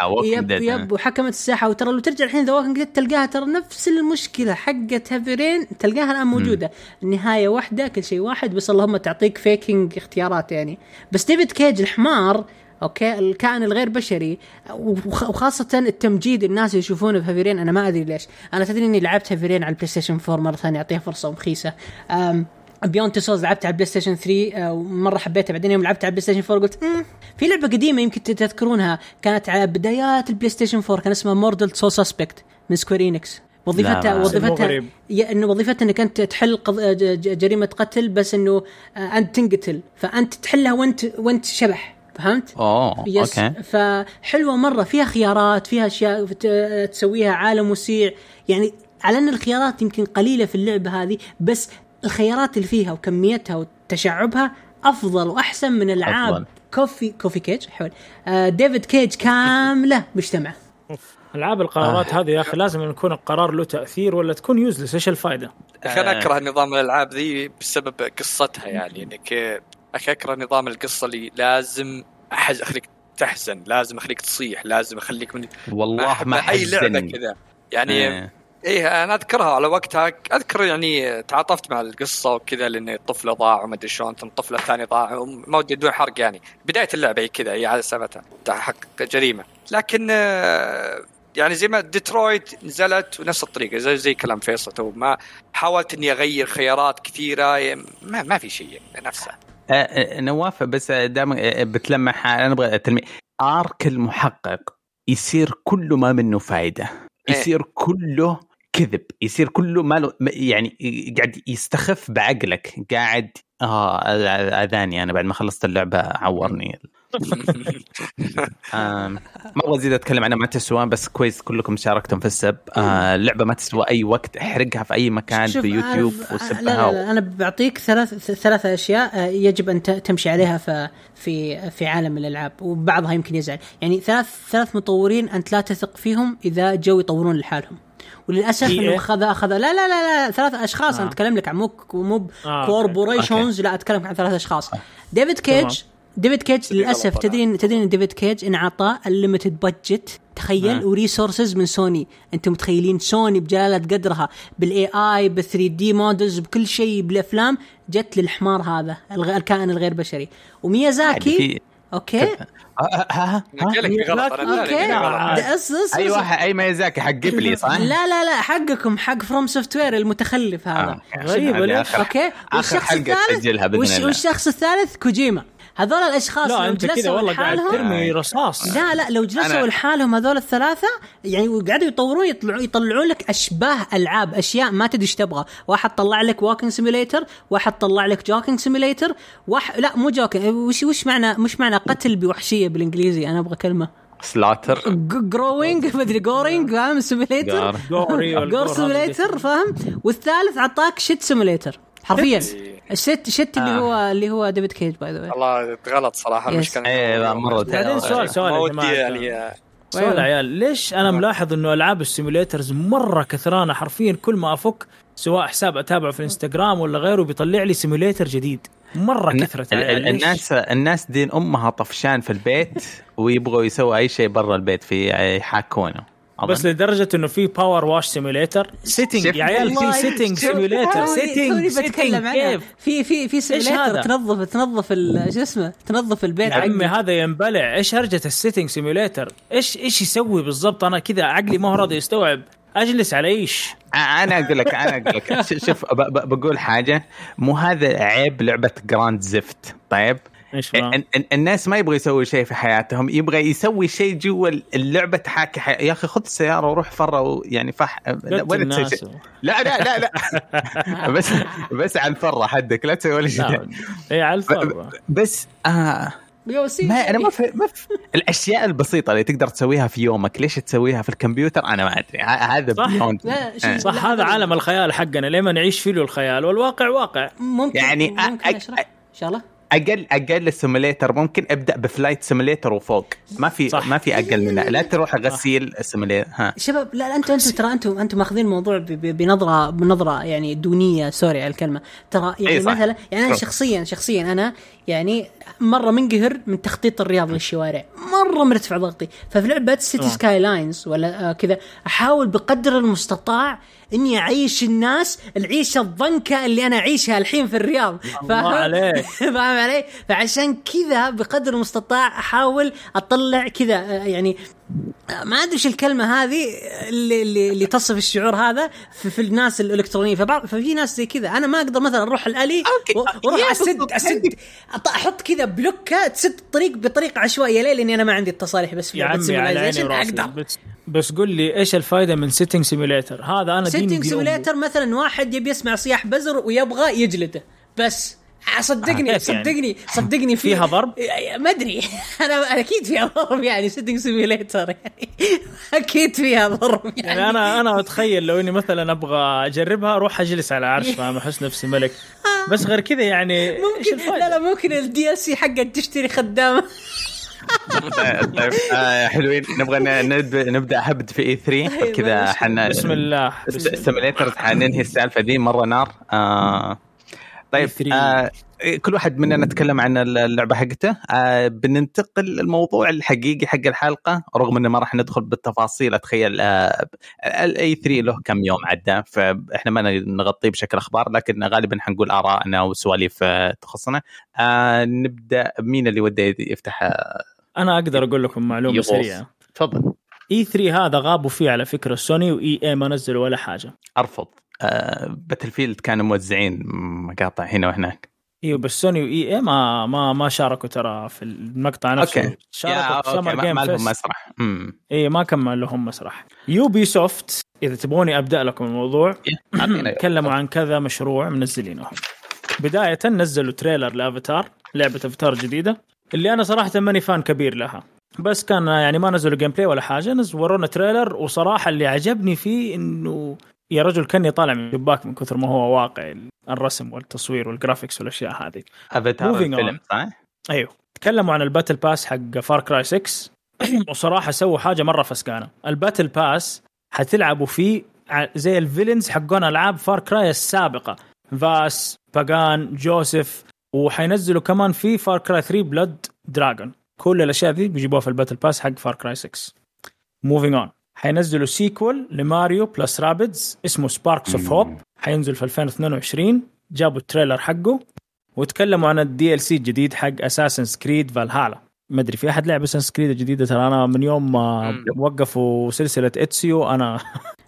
Walking يب Dead. يب وحكمت الساحة. وترى لو ترجع الحين ذا ووكينج ديد تلقاها ترى نفس المشكلة حقت هافيرين تلقاها الآن موجودة. النهاية واحدة كل شيء واحد بس اللهم تعطيك فيكينج اختيارات يعني. بس ديفيد كيج الحمار okay الكائن الغير بشري وخ- وخاصة التمجيد الناس يشوفونه في Heavy Rain أنا ما أدري ليش. أنا تدري إني لعبت Heavy Rain على البلاي ستيشن 4 مرة ثانية أعطيها فرصة ومخيسه أم Beyond: Two Souls لعبت على البلاي ستيشن 3 آه، ومرة حبيتها بعدين يوم لعبت على البلاي ستيشن 4 قلت مم. في لعبة قديمة يمكن تذكرونها كانت على بدايات البلاي ستيشن 4 كان اسمها Murdered: Soul Suspect من وظيفتها لا، مو وظيفتها. يا إنه وظيفتها إنك أنت تحل قض... جريمة قتل بس إنه آه، أنت تنقتل فأنت تحلها وانت وأنت شبح فهمت؟ أوه يس أوكي فحلوة مرة فيها خيارات فيها أشياء تسويها عالم وسيع يعني على أن الخيارات يمكن قليلة في اللعبة هذه بس الخيارات اللي فيها وكميتها وتشعبها أفضل وأحسن من العاب أفضل. كوفي كوفي كيج. حول. آه ديفيد كيج كاملة مجتمع. العاب القرارات هذه يا أخي لازم يكون القرار له تأثير ولا تكون يوزلس إيش الفائده؟ أخي أنا أكره نظام الألعاب ذي بسبب قصتها يعني. انك أخي أكره نظام القصة اللي لازم أحز أخليك تحزن لازم أخليك تصيح لازم أخليك من والله أحب ما أي لعبة. كذا. يعني إيه. إيه أنا أذكرها على وقتها. أذكر يعني تعاطفت مع القصة وكذا لأن الطفلة ضاع وما أدري شلون ثم الطفل الثاني ضاع. ما ودي بدون حرق يعني. بداية اللعبة هي كذا هي على سبتها تحقق جريمة. لكن آه، يعني زي ما ديترويت نزلت ونفس الطريقة زي زي كلام فيصل. تو ما حاولت إني أغير خيارات كثيرة ما, ما في شيء نفسه. آه، آه، نواف بس دام بتلمح أنا أبغى arc المحقق يصير كله ما منه فائده يصير كله كذب يصير كله ما له يعني قاعد يستخف بعقلك قاعد آه أذاني أنا بعد ما خلصت اللعبة عورني. ما أبغى أزيد أتكلم عنها ما تسوى بس كويس كلكم شاركتم في السب. آه اللعبة ما تسوى أي وقت احرقها في أي مكان في يوتيوب وسبها لا لا, لا أنا بعطيك ثلاث ثلاث أشياء آه، يجب أن تمشي عليها في في في عالم الألعاب وبعضها يمكن يزعل. يعني ثلاث ثلاث مطورين أنت لا تثق فيهم إذا جو يطورون لحالهم. وللأسف EA؟ إنه اخذ اخذ لا لا لا لا ثلاث أشخاص. آه. أنا أتكلم لك عن مو مو آه، كوربوريشنز لا أتكلم عن ثلاث أشخاص. ديفيد كيج ديفيد كيج للأسف تدري تدري إن ديفيد كيج انعطى الليمتد بادجت تخيل آه. وريسورسز من سوني أنتم متخيلين سوني بجلالة قدرها بالاي اي بال 3 دي مودلز بكل شيء بالأفلام جت للحمار هذا الغ- الكائن الغير بشري. وميازاكي أوكي. ها ها ها غلط. ده أص- أص- أي واحد أي ميزاكي حق قبلي صح؟ لا لا لا حقكم حق FromSoftware المتخلف هذا. آه. آخر- okay. والشخص الثالث؟ والشخص الثالث؟ كوجيما. هذول الأشخاص لا لو أنت كذا جلسوا والله قاعد لحالهم ترمي رصاص. لا لا لو جلسوا لحالهم هذول الثلاثة يعني وقعدوا يطورون يطلعون يطلعون لك أشباه ألعاب أشياء ما تدري إيش تبغى، واحد طلع لك walking simulator، واحد طلع لك joking simulator، واحد لا مو joking وش وش معنى مش معنى قتل بوحشية بالإنجليزي؟ أنا أبغى كلمة. سلاتر جروينج مدري جورينج فاهم؟ سيميليتر جور سيميليتر فاهم؟ والثالث عطاك شت سيميليتر حرفيا. الشت شت اللي آه. هو اللي هو ديفيد كيج باي ذا والله غلط صراحة Yes. المشكلة إيه لا، مرة بعدين سؤال سؤال يا. يعني سؤال يا عيال ليش أنا ملاحظ إنه ألعاب السيموليترز مرة كثرانة حرفيا كل ما أفك سواء حساب أتابعه في الإنستغرام ولا غيره بيطلع لي سيموليتر جديد مرة كثرت ليش؟ الناس الناس دين أمها طفشان في البيت ويبغوا يسووا أي شيء برا البيت في يحاكونه أظن. بس لدرجة إنه في باور واش سيموليتر سيتنج يا عيال في سيتنج توني- سيتنج سيتنج كيف؟ في في في هذا؟ سيميليتر تنظف تنظف ال- شو اسمه؟ تنظف البيت يا عمي. هذا ينبلع. إيش هرجة السيتنج سيموليتر إيش إيش يسوي بالضبط؟ أنا كذا عقلي ما هو راضي يستوعب. أجلس على إيش؟ أنا أقول لك أنا أقول لك. ش- شوف بقول حاجة. مو هذا عيب لعبة Grand زفت طيب؟ الناس ما يبغى يسوي شيء في حياتهم يبغى يسوي شيء جوا اللعبة تحاكي حي... يا أخي خذ السيارة وروح فرا ويعني فح ولا تسوي شيء؟ لا لا لا لا. بس بس على الفره حدك لا تسوي ولا شيء. لا إي على الفرة بس آه ما أنا ما في ما في الأشياء البسيطة اللي تقدر تسويها في يومك ليش تسويها في الكمبيوتر؟ أنا ما أدري. هذا صح. لا، آه. صح هذا عالم الخيال حقنا لما نعيش فيه له الخيال والواقع واقع. ممكن يعني ممكن أ- أ- أشرح. إن شاء الله. أقل أقل ال simulator ممكن أبدأ ب flight simulator وفوق. ما في صح. ما في أقل منه. لا تروح غسيل ال simulator ها. شباب لا أنتم أنتم ترى أنتم أنتم ماخذين الموضوع بنظره بنظرة يعني دونية. sorry على الكلمة. ترى يعني إي صح. مثلا يعني أنا. شخصيا شخصيا أنا يعني مرة منقهر من تخطيط الرياض للشوارع مرة مرتفع ضغطي ففي لعبة Cities. Skylines ولا آه كذا أحاول بقدر المستطاع إني أعيش الناس العيشة الضنكة اللي أنا أعيشها الحين في الرياض الله عليك. فاهم علي؟ فعشان كذا بقدر المستطاع أحاول أطلع كذا آه، يعني ما أدري إيش الكلمة هذه اللي اللي, اللي تصف الشعور هذا في, في الناس الإلكترونية. فبعض ففي ناس زي كذا. أنا ما أقدر مثلا أروح الألي وأروح اسد. اسد أط- أحط كذا بلوكة تسد الطريق بطريقة عشوائية ليه؟ لأني أنا ما عندي التصاريح بس في يا عمي على عيني وراسي. بس, بس قول لي إيش الفائده من sitting simulator هذا أنا sitting بيومي. simulator مثلا واحد يبي يسمع صياح بزر ويبغى يجلده. بس. صدقني يعني؟ صدقني صدقني في- فيها ضرب؟ ما أدري أنا أكيد فيها ضرب يعني sitting simulator يعني أكيد فيها ضرب يعني, يعني أنا أنا أتخيل لو إني مثلا أبغى أجربها أروح أجلس على عرش فاهم احس نفسي ملك بس غير كذا يعني ممكن؟ لا لا ممكن ال DLC حقك تشتري خدامه طيب آه حلوين نبغى نبدا هبد في E3 طيب، كذا. حنا بسم الله. ال simulator حننهي السالفة دي مرة نار آه طيب E3. آه كل واحد مننا تكلم عن اللعبة حقته. آه بننتقل الموضوع الحقيقي حق الحلقة رغم إنه ما راح ندخل بالتفاصيل أتخيل آه ال E3 له كم يوم عدى فإحنا ما نغطيه بشكل أخبار لكن غالبا حنقول آرائنا وسواليف آه، تخصنا. آه نبدأ مين اللي وده يفتح آه، أنا أقدر أقول لكم معلومة يا guys. سريعة. تفضل. E3 هذا غابوا فيه على فكرة Sony و EA ما نزلوا ولا حاجة. أرفض. Battlefield كانوا موزعين مقاطع هنا وهناك. إيوه بس Sony و EA ما ما ما شاركوا ترى في المقطع نفسه. أوكي. شاركوا في Summer ما, Game ما لهم مسرح. امم EA ما كان لهم مسرح. Ubisoft إذا تبغوني أبدأ لكم الموضوع. تكلموا عن كذا مشروع منزلينه بداية نزلوا trailer ل Avatar لعبة أفاتار جديدة اللي أنا صراحة ماني fan كبير لها. بس كان يعني ما نزلوا gameplay ولا حاجة نزل ورونا trailer وصراحة اللي عجبني فيه إنه يا رجل كاني طالع من شباك من كثر ما هو واقعي الرسم والتصوير وال graphics والأشياء هذه. افاتار الفيلم. صح؟ أيوه. تكلموا عن ال battle pass حق Far Cry 6 وصراحة سووا حاجة مرة فسقانة. ال battle pass حتلعبوا فيه زي ال villains حقون ألعاب Far Cry السابقة. Vaas Pagan Joseph وحينزلوا كمان في Far Cry 3 Blood Dragon كل الأشياء دي بيجيبوها في ال battle pass حق Far Cry 6 moving on حينزلوا sequel ل Mario Plus Rabbids اسمه Sparks of Hope حينزل في 2022 جابوا ال trailer حقه وتكلموا عن ال DLC الجديد حق Assassin's Creed Valhalla ما أدري في أحد لعب Assassin's Creed الجديدة؟ ترى أنا من يوم ما. وقفوا سلسلة Ezio أنا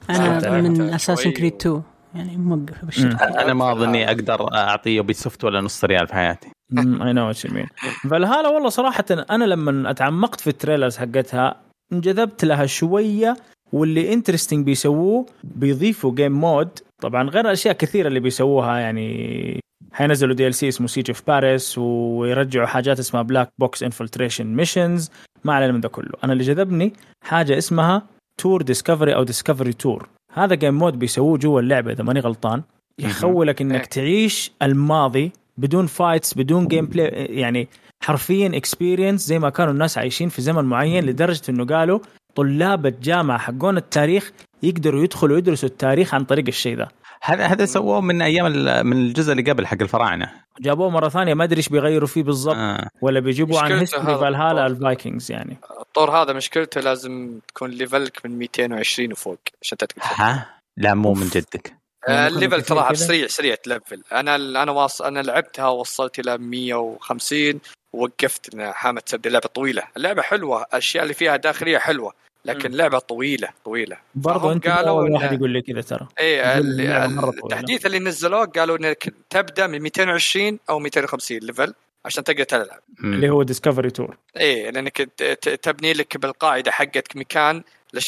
أنا من Assassin's Creed و- 2 يعني موقف أنا ما أظني أقدر أعطي Ubisoft ولا نص ريال في حياتي. I know what you mean Valhalla والله صراحة أنا لما أتعمقت في ال trailers حقتها انجذبت لها شوية واللي interesting بيسووه بيضيفوا game mode طبعا غير الاشياء كثيرة اللي بيسووها يعني حينزلوا DLC اسمه Siege of Paris ويرجعوا حاجات اسمها black box infiltration missions ما علينا من ده كله. أنا اللي جذبني حاجة اسمها Tour Discovery أو Discovery Tour هذا game mode بيسووه جوا اللعبة إذا ماني غلطان. يخولك إنك إيه. تعيش الماضي بدون fights بدون gameplay يعني حرفيا experience زي ما كانوا الناس عايشين في زمن معين لدرجة إنه قالوا طلاب الجامعة حقون التاريخ يقدروا يدخلوا يدرسوا التاريخ عن طريق الشيء ده هذا هذا سووه من أيام ال- من الجزء اللي قبل حق الفراعنة. جابوه مرة ثانية ما أدري إيش بيغيروا فيه بالضبط آه. ولا بيجيبوا عن history Valhalla. ال Vikings يعني. الطور هذا مشكلته لازم تكون level ك من 220 وفوق عشان تقدر ها؟ لا مو من جدك. ال level كثير تراها كذا؟ سريع سريع تلفل أنا أنا واص... أنا لعبتها ووصلت إلى 150 ووقفت إنها حامة تبدا لعبه طويلة. اللعبة حلوة. الأشياء اللي فيها داخلية حلوة لكن. لعبة طويلة طويلة. برضه فهم أنت قالوا أول إن- واحد يقول لي كذا ترى. طويلة. التحديث اللي نزلوه قالوا إنك تبدأ من 220 أو 250 level عشان تقدر تلعب. اللي هو Discovery Tour إيه لأنك تبني لك بالقاعدة حقتك مكان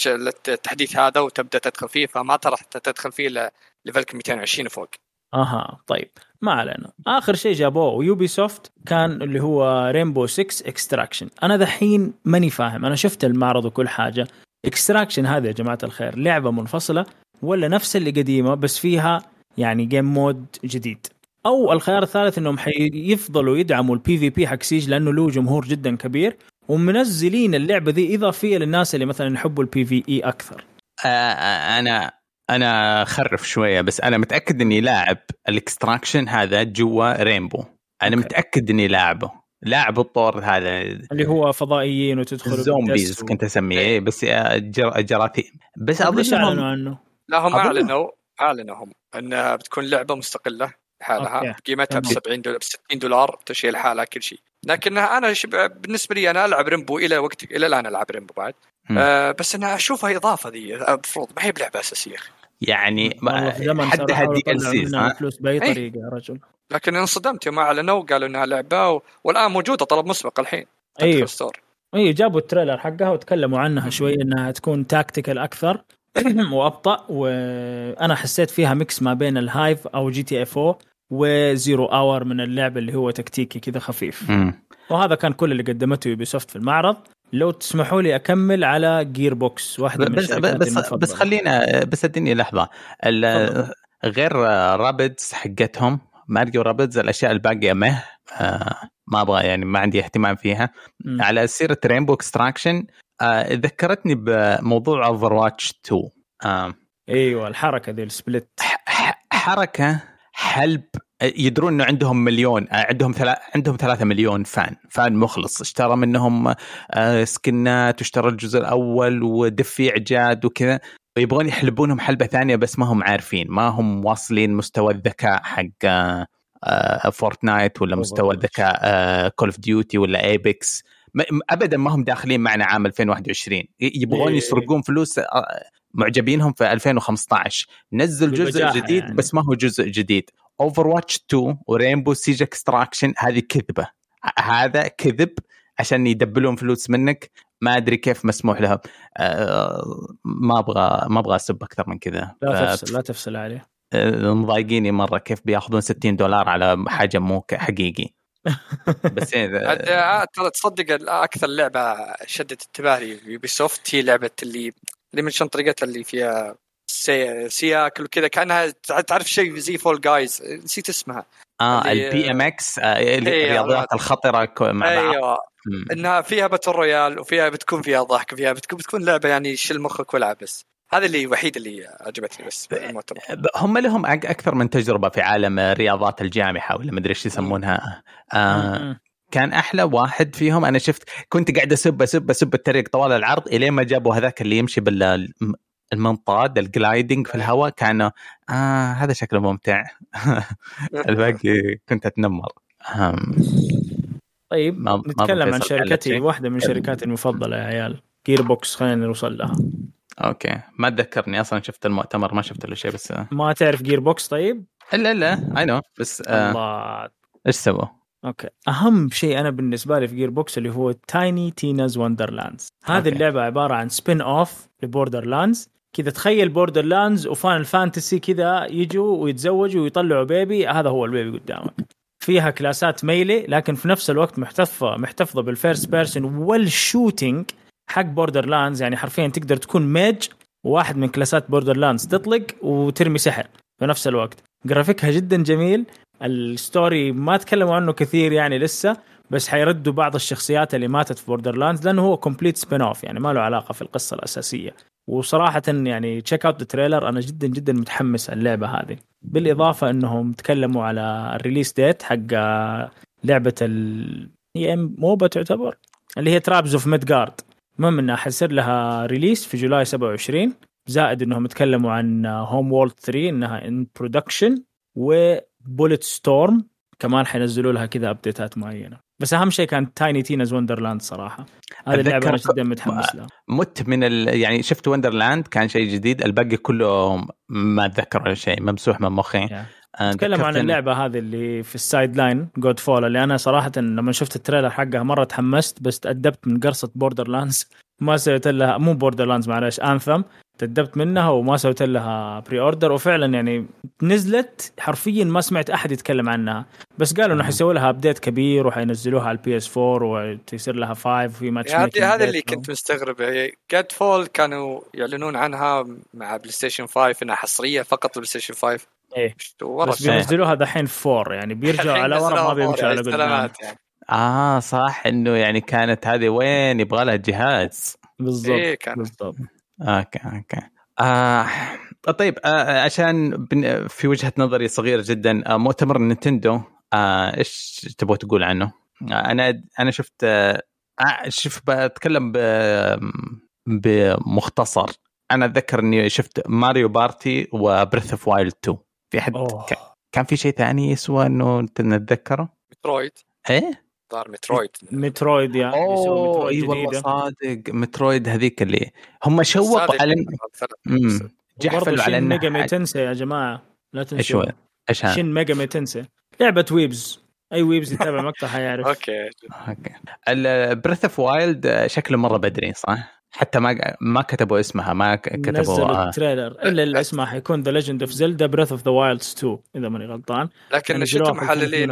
للتحديث هذا وتبدأ تدخل فيه. فما ترى تدخل فيه إلا level ك 220 وفوق أها طيب. ما علينا. آخر شيء جابوه Ubisoft كان اللي هو Rainbow 6 Extraction أنا دحين ماني فاهم. أنا شفت المعرض وكل حاجة. Extraction هذا يا جماعة الخير لعبة منفصلة ولا نفس اللي قديمة بس فيها يعني game mode جديد. أو الخيار الثالث إنهم حيفضلوا يدعموا ال PvP حق Siege لأنه له جمهور جدا كبير ومنزلين اللعبة ذي إضافية للناس اللي مثلا يحبوا ال PvE أكثر. آه، آه، أنا أنا خرف شوية بس أنا متأكد إني لاعب ال Extraction هذا جوا Rainbow أنا أوكي. متأكد إني لاعبه لاعب الطور هذا اللي هو فضائيين وتدخل ال zombies كنت أسميه إيه، بس جر- جراثيم بس أظن اعلنوا عنه؟ لا هم اعلنوا أعلنوا هم انها بتكون لعبة مستقلة لحالها. قيمتها ب تمام. 70 دولار ب 60 دولار تشيل لحالها كل شيء لكن أنا شب... بالنسبة لي أنا ألعب Rainbow إلى وقت إلى الآن ألعب Rainbow بعد. آه بس أنا أشوفها إضافة ذي. المفروض ما هي بلعبة أساسية. يعني حدها دي ال يطلعوا سي منها فلوس بأي إيه. طريقة يا رجل. لكن انصدمت يوم أعلنوا وقالوا إنها لعبة و... والآن موجودة طلب مسبق الحين أيوه ال store اي جابوا ال trailer حقها وتكلموا عنها شوي إنها تكون tactical أكثر وأبطأ وأنا حسيت فيها mix ما بين الهايف أو GTFO و Zero Hour من اللعب اللي هو تكتيكي كذا خفيف مم. وهذا كان كل اللي قدمته Ubisoft في المعرض لو تسمحوا لي أكمل على Gearbox واحدة من بس بس المفضلة. بس خلينا بس اديني لحظة. غير Rabbids حقتهم Mario Rabbids الأشياء الباقية مه آه ما أبغى يعني ما عندي اهتمام فيها مم. على سيرة Rainbow Extraction آه ذكرتني بموضوع Overwatch 2 آه إيوه الحركة ذي ح- حركة حلب يدرون إنه عندهم مليون عندهم ثلا... عندهم ثلاثة مليون fan fan مخلص اشترى منهم سكنات واشترى الجزء الأول ودفي اعجاد وكذا ويبغون يحلبونهم حلبة ثانية بس ما هم عارفين ما هم واصلين مستوى الذكاء حق Fortnite ولا مستوى. الذكاء Call of Duty ولا Apex ابدا ما هم داخلين معنا عام 2021 ي- يبغون إيه. يسرقون فلوس معجبينهم في 2015 نزل جزء جديد يعني. بس ما هو جزء جديد. Overwatch 2 و Rainbow Siege Extraction هذه كذبة. هذا كذب عشان يدبلون فلوس منك. ما أدري كيف مسموح لهم. آه، ما أبغى ما أبغى أسب أكثر من كذا. لا ف- تفصل لا تفصل عليه. آه، مضايقيني مرة كيف بياخذون 60 دولار على حاجة مو حقيقي. بس إيه، عاد، آه، ترى تصدق أكثر لعبة شدت انتباهي Ubisoft هي لعبة اللي اللي من شلون طريقتها اللي فيها سي... سياكل وكذا كأنها تع- تعرف شيء زي Fall Guys نسيت اسمها آه ال BMX الرياضيات. الخطرة كو- مع بعض أيوه مم. إنها فيها battle royale وفيها بتكون فيها ضحك وفيها بتكون بتكون لعبة يعني شيل مخك والعب بس هذا اللي الوحيد اللي عجبتني بس هم لهم أك- أكثر من تجربة في عالم رياضات الجامحه ولا مدري إيش يسمونها آه. كان أحلى واحد فيهم. أنا شفت كنت قاعد أسب أسب أسب الطريق طوال العرض الين ما جابوا هذاك اللي يمشي بال المنطاد الجلايدنج في الهواء. كان آه هذا شكله ممتع. الباقي كنت أتنمر. طيب ما- نتكلم عن شركتي. واحدة من شركاتي المفضلة يا عيال. Gearbox خلينا نوصل لها. Okay. ما تذكرني أصلا شفت المؤتمر ما شفت له شيء بس آه، ما تعرف Gearbox طيب؟ إلا إلا I know بس آه. الله. إيش سووا؟ Okay. أهم شيء أنا بالنسبة لي في Gearbox اللي هو Tiny Tina's Wonderlands هذه okay. اللعبة عبارة عن spin-off ل Borderlands كذا تخيل Borderlands و Final Fantasy كذا يجوا ويتزوجوا ويطلعوا baby هذا هو ال baby قدامك. فيها كلاسات melee لكن في نفس الوقت محتفظة محتفظة بال first person وال shooting حق Borderlands يعني حرفيا تقدر تكون mage وواحد من كلاسات Borderlands تطلق وترمي سحر في نفس الوقت. جرافيكها جدا جميل. ال story ما تكلموا عنه كثير يعني لسه بس حيردوا بعض الشخصيات اللي ماتت في Borderlands لأنه هو complete spin-off يعني ما له علاقة في القصة الأساسية. وصراحه يعني check out trailer أنا جدا جدا متحمس اللعبة هذه. بالإضافة إنهم تكلموا على ال release date حق لعبة ال هي MOBA تعتبر؟ اللي هي Tribes of Midgard المهم إنها حيصير لها release في July 27 زائد إنهم تكلموا عن Homeworld 3 إنها in production و Bulletstorm كمان حينزلوا لها كذا ابديتات معينة. بس أهم شيء كان Tiny Tina's Wonderland صراحة. هذه اللعبة أنا جدا متحمس لها. مت من ال... يعني شفت Wonderland كان شيء جديد الباقي كله ما أتذكر ولا شيء ممسوح من مخي. نتكلم عن اللعبة هذه اللي في ال side line Godfall اللي أنا صراحة لما شفت ال trailer حقها مرة تحمست بس تأدبت من قرصة Borderlands ما سويت لها مو Borderlands معلش Anthem تدبت منها وما سويت لها pre-order وفعلا يعني نزلت حرفيا ما سمعت أحد يتكلم عنها. بس قالوا إنه حيسووا لها update كبير وحينزلوها على ال PS 4 وتصير لها 5 وفي ماتش هذه هذا اللي كنت مستغرب. Godfall كانوا يعلنون عنها مع PlayStation 5 إنها حصرية فقط PlayStation 5 إيه بس بينزلوها دحين 4 يعني بيرجعوا على ورا ما بيمشوا على قدام. يعني. آه صح. إنه يعني كانت هذه وين؟ يبغى لها جهاز. بالضبط. إيه. بالضبط. Okay okay آه طيب آه عشان في وجهة نظري صغيرة جدا آه مؤتمر Nintendo آه إيش تبغى تقول عنه؟ آه أنا أنا شفت آه شوف بتكلم بمختصر أنا أتذكر إني شفت Mario Party و Breath of Wild 2 في حد أوه. كان في شيء ثاني يسوى إنه نتذكره؟ Metroid إيه ظهر Metroid. Metroid يعني أوه أي والله صادق Metroid هذيك اللي هم شوقوا على جحفلوا على إنه Megami Tensei يا جماعة لا تنسوا إيش Shin Megami Tensei لعبة weebs. أي weebs يتابع مقطع حيعرف. Okay. Okay. ال Breath of Wild شكله مرة بدري صح؟ حتى ما ما كتبوا اسمها ما كتبوا نزلوا ال trailer. إلا اللي اسمه حيكون The Legend of Zelda Breath of the Wilds 2 إذا ماني غلطان. لكن شفت محللين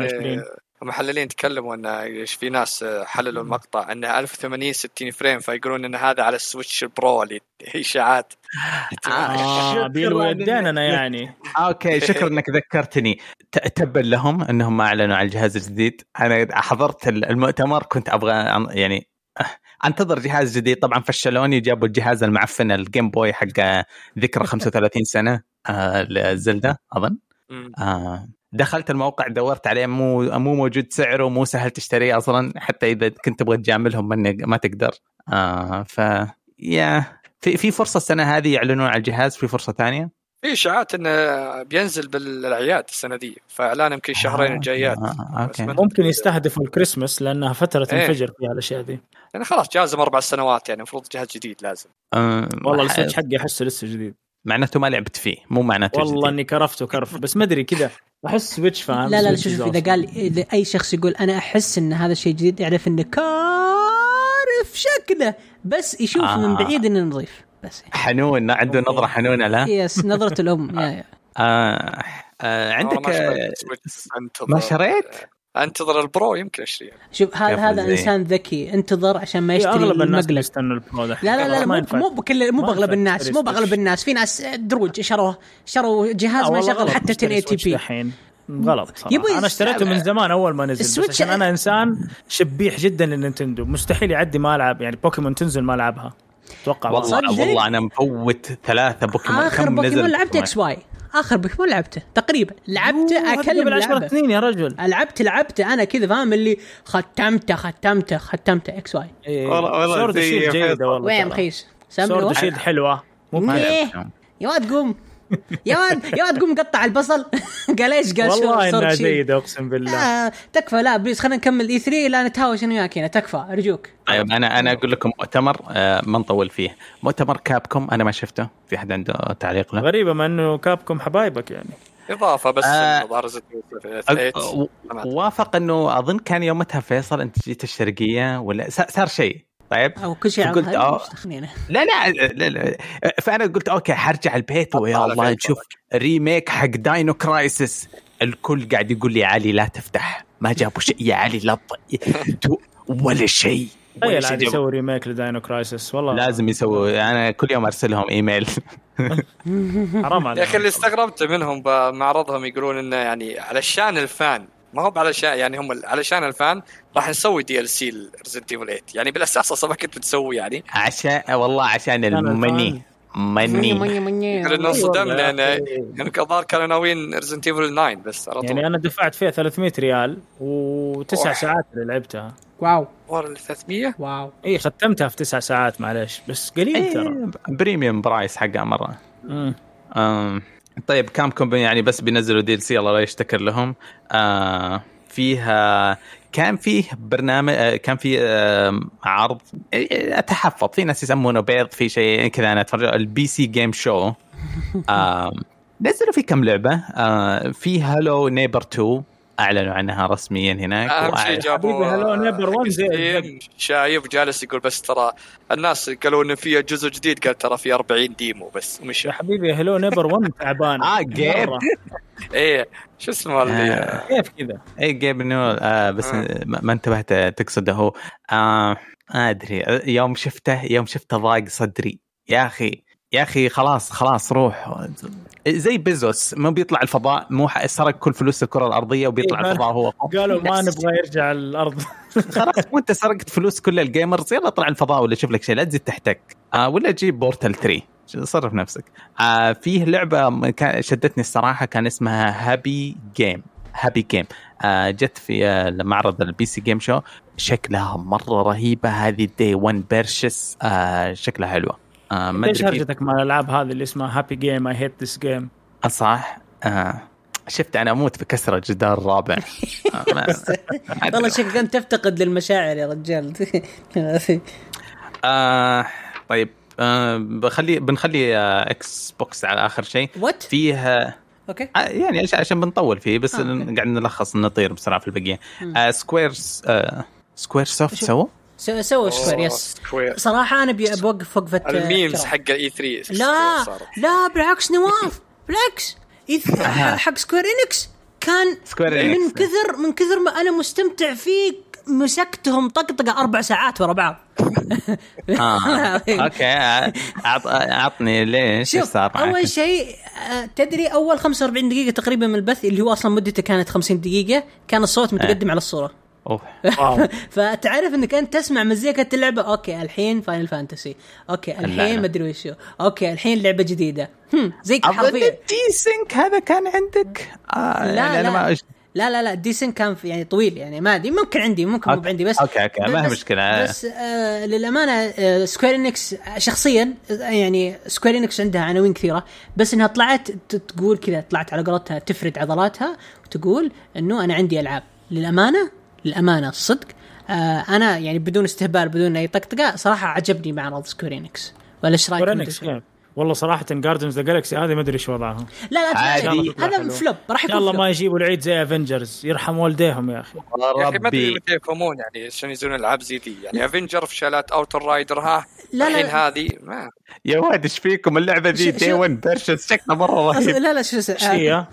المحللين تكلموا إن إيش في ناس حللوا المقطع انه 1080 60 frame فيقولون إن هذا على ال Switch ال Pro اللي هي إشاعات. آه بيلو يديننا يعني. okay شكرا إنك ذكرتني. تبا لهم إنهم ما أعلنوا عن الجهاز الجديد. أنا حضرت المؤتمر كنت أبغى يعني أنتظر جهاز جديد. طبعا فشلوني جابوا الجهاز المعفن ال Game Boy حق ذكرى 35 سنة آه لزلدا أظن. آه دخلت الموقع دورت عليه مو مو موجود سعره مو سهل تشتريه أصلا حتى إذا كنت تبغى تجاملهم ما تقدر. آه ف يا في في فرصة السنة هذه يعلنون على الجهاز؟ في فرصة ثانية؟ في إشاعات إنه بينزل بالأعياد السنة دي فاعلان يمكن الشهرين آه الجايات. آه أوكي. ممكن يستهدفوا الكريسماس لأنها فترة إيه. تنفجر فيها الأشياء دي. يعني خلاص جازم أربع سنوات يعني المفروض جهاز جديد لازم. أه والله ال Switch حقي أحسه لسه جديد. معناته ما لعبت فيه مو معناته والله جديد. إني كرفته كرف بس ما أدري كذا أحس Switch فاهم لا لا شوف إذا قال إذا أي شخص يقول أنا أحس إن هذا الشيء جديد يعرف إنه كارف شكله بس يشوف آه. من بعيد إنه نظيف بس حنون عنده نظرة حنونة لا yes نظرة الأم يا يا. آه. آه عندك ما شريت؟ انتظر ال pro يمكن اشتريه شوف هذا هذا إنسان ذكي انتظر عشان ما يشتري أغلب الناس يستنوا ال pro لا لا لا, لا مو مو بكل مو بأغلب الناس مو بأغلب الناس. في ناس دروج شروا شروا جهاز ما يشغل حتى 1080 بي. الحين. غلط صراحة. أنا اشتريته من زمان أول ما نزل بس عشان أنا إنسان شبيح جدا لل Nintendo. مستحيل يعدي ما ألعب يعني بوكيمون تنزل ما ألعبها. أتوقع والله والله. أنا مفوت ثلاثة بوكيمون. آخر بوكيمون لعبت إكس واي. آخر بوكيمون لعبته تقريبا. لعبته أكلم لعبة. سنين يا رجل. لعبت لعبته أنا كذا فاهم؟ اللي ختمته ختمته ختمته X Y. إيه. والله والله سورد شيلد جيدة والله وين مخيس Sword Shield حلوة. مو يا واد قوم. يا واد يا واد قوم قطع البصل. قال إيش قال؟ والله إنها جيدة أقسم بالله. آه تكفى لا please خلينا نكمل. E3 لا نتهاوش أنا وياك هنا. تكفى أرجوك. طيب أنا أنا أقول لكم مؤتمر آه ما نطول فيه. مؤتمر Capcom أنا ما شفته. في حد عنده تعليق له؟ غريبة ما إنه Capcom حبايبك يعني. إضافة بس آه وافق إنه أظن كان يومتها فيصل أنت جيت الشرقيه ولا؟ صار شيء. طيب؟ أو كل شيء فقلت عن آه. لا لا لا, لا. فأنا قلت okay حرجع البيت ويا الله. نشوف remake حق Dino Crisis الكل قاعد يقول لي يا علي لا تفتح. ما جابوا شيء. يا علي لا ولا شيء ولا تخيل شيء. عاد. يسوي remake ل Dino Crisis والله. لازم يسوي أنا كل يوم أرسل لهم ايميل حرام يا عليك أخي اللي استغربت منهم بمعرضهم يقولون إنه يعني علشان ال fan. ما هو علشان يعني هم علشان ال fan راح نسوي DLC ل Resident Evil 8 يعني بالأساس أصلا ما كنت بتسوي يعني. عشان والله عشان ال money. money. يقول انه انصدمنا أنا يعني الظاهر كانوا ناويين Resident Evil 9 بس على يعني طول أنا دفعت فيها 300 ريال وتسع. ساعات اللي لعبتها. wow. ورا ال 300 wow. اي ختمتها في تسع ساعات معلش بس قليل ترى. إيه، premium price حقها مرة. مم. طيب Capcom يعني بس بينزلوا DLC الله لا يشتكر لهم. آه فيها كان فيه برنامج آه، كان في آم، عرض آه، أتحفظ في ناس يسمونه بيض في شيء كذا أنا أتفرج ال PC Game Show. نزلوا في كم لعبة. آه في Hello Neighbor 2 أعلنوا عنها رسميا هناك أهم شيء جابوا شايب جالس يقول بس ترى الناس قالوا إنه في جزء جديد قال ترى في 40 demo بس ومشى يا حبيبي Hello Neighbor 1 تعبان. آه، Gabe. إيه شو اسمه اللي آه. كيف كذا؟ اي Gabe انه آه بس آه. ما انتبهت تقصده هو. آه ما أدري. يوم شفته يوم شفته ضاق صدري. يا أخي. يا أخي خلاص خلاص روح. زي بيزوس ما بيطلع الفضاء مو سرق كل فلوس الكرة الأرضية وبيطلع إيه، الفضاء هو. قالوا ما نبغى يرجع الأرض. خلاص وانت سرقت فلوس كل ال gamers يلا اطلع الفضاء ولا شوف لك شيء لا تزيد تحتك. آه ولا جيب Portal 3 صرف نفسك. آه فيه لعبة شدتني الصراحة كان اسمها Happy Game. Happy Game. آه جت في آه معرض ال PC Game Show. شكلها مرة رهيبة هذه day 1 purchase آه شكلها حلوة. آه ما أدري هرجتك مع الألعاب هذه اللي اسمها Happy Game I hate this game صح. آه شفت أنا أموت بكسر الجدار الرابع. آه. والله شكلك أنت تفتقد للمشاعر يا رجال. آه طيب آه بخلي بنخلي آه Xbox على آخر شيء. what فيه أوكي. آه يعني عش- عشان بنطول فيه بس آه،. قاعد نلخص نطير بسرعة في البقية. آه Square's آه Squaresoft. سووا؟ سو- سووا Square yes Square صراحة أنا ابي بوقف وقفه ال memes. حق ال E3 لا. لا بالعكس نواف بالعكس حق Square Enix كان Square من Enix. كثر من كثر ما أنا مستمتع فيه مسكتهم طقطقة أربع ساعات ورا بعض آه. okay أعطني ليش إيش صار؟ أول شيء آه، تدري أول 45 دقيقة تقريبا من البث اللي هو أصلا مدته كانت 50 دقيقة كان الصوت متقدم على الصورة wow. فتعرف إنك أنت تسمع مزيكا اللعبه okay الحين Final Fantasy okay. الحين مدري وشو. okay الحين لعبة جديدة. هم أظن حرفيا. ال desync هذا كان عندك؟ آه لا يعني أنا لا. ما أش- لا لا لا desync كان في يعني طويل يعني ما أدري ممكن عندي ممكن مو. عندي بس okay، okay، ما هي مشكلة. بس آه للأمانة آه Square Enix شخصيا يعني Square Enix عندها عناوين كثيرة بس إنها طلعت ت- تقول كذا طلعت على قولتها تفرد عضلاتها وتقول إنه أنا عندي ألعاب. للأمانة للامانه الصدق آه أنا يعني بدون استهبال بدون أي طقطقة صراحة عجبني معرض سكوير انكس ولا إيش رأيك كيف؟ والله صراحة جاردنز ذا جالكسي هذه ما أدري إيش وضعها لا لا عادي. هذا حلو. فلوب راح ان يكون الله. ما يجيبوا العيد زي افنجرز يرحم والديهم يا أخي يا أخي ما أدري متى يفهمون يعني عشان ينزلون العاب زي ذي يعني افنجر في شالات اوتر رايدر ها لا، لا. الحين هذه ما يا واد إيش فيكم اللعبة ذي دي شو- 1 بيرشس شكلها مرة أص- رهيب لا لا شو إيش هي؟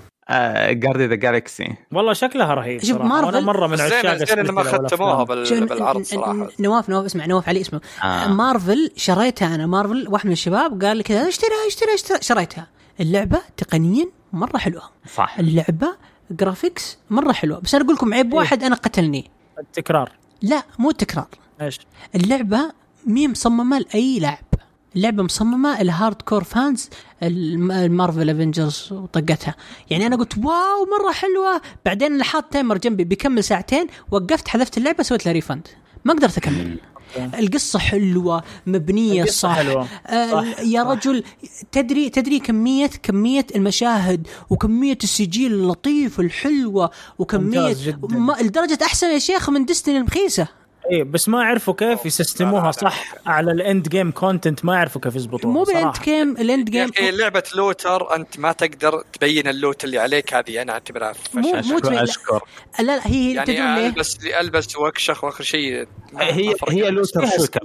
Guardians the Galaxy والله شكلها رهيب شوف، Marvel- وأنا مرة من عشاق زين ما ختموها بالعرض صراحة. نواف نواف اسمع نواف علي اسمه. آه. آه. مارفل شريتها أنا. مارفل واحد من الشباب قال لي كذا اشتريها اشتريها اشتريها. شريتها. اللعبة تقنيا مرة حلوة. صح. اللعبة graphics مرة حلوة. بس أنا أقول لكم عيب واحد أنا قتلني. التكرار. لا مو تكرار إيش؟ اللعبة مي مصممة لأي لاعب. اللعبه مصممة ال hardcore fans الم- ال Marvel Avengers وطقتها. يعني أنا قلت واو مرة حلوة. بعدين أنا حاط timer جنبي بيكمل ساعتين وقفت حذفت اللعبة سويت لها refund ما قدرت أكمل. القصة حلوة مبنية القصة صح, حلوة. آه صح، يا. رجل تدري تدري كمية كمية المشاهد وكمية السجل اللطيف الحلوة وكمية. ما لدرجة أحسن يا شيخ من Destiny المخيسة. اي بس ما عرفوا كيف يسستموها. صح على ال end game content ما عرفوا كيف يضبطوها مو بال end. game ال end game أخي لعبة looter أنت ما تقدر تبين ال loot اللي عليك هذه أنا أعتبرها مو مو اشكر لا لا هي هي يعني ليه؟ البس ألبس وأكشخ وآخر شيء هي. هي looter فيها shooter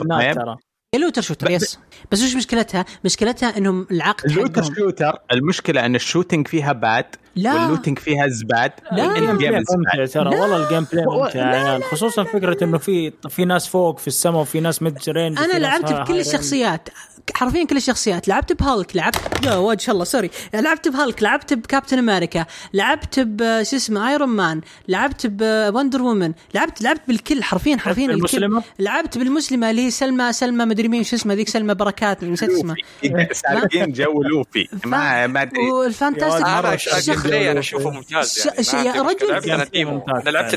سكنات طيب ترى هي لوتر شوتر يس بس وش مشكلتها؟ مشكلتها إنهم العقد ال looter shooter المشكلة إن ال shooting فيها bad لا. وال looting فيها is bad لا. ال game gameplay. ممتع ترى. والله ال game play ممتع يا عيال خصوصا فكرة إنه في في ناس فوق في السماء وفي ناس mid range أنا لعبت بكل الشخصيات حرفيا كل الشخصيات. لعبت بهالك لعبت يا وجه الله sorry. لعبت بهالك لعبت ب Captain America لعبت ب شو اسمه Iron Man لعبت ب Wonder Woman لعبت لعبت بالكل حرفيا حرفيا الكل. بالمسلمة؟ لعبت بالمسلمة اللي هي سلمى سلمى مدري مين شو اسمها ذيك سلمى بركات نسيت اسمها. سالكين جو لوفي. ما ما أدري. وال fantastic أنا أشوفه ممتاز يعني. يا. رجل- لعبت أنا ال demo لعبت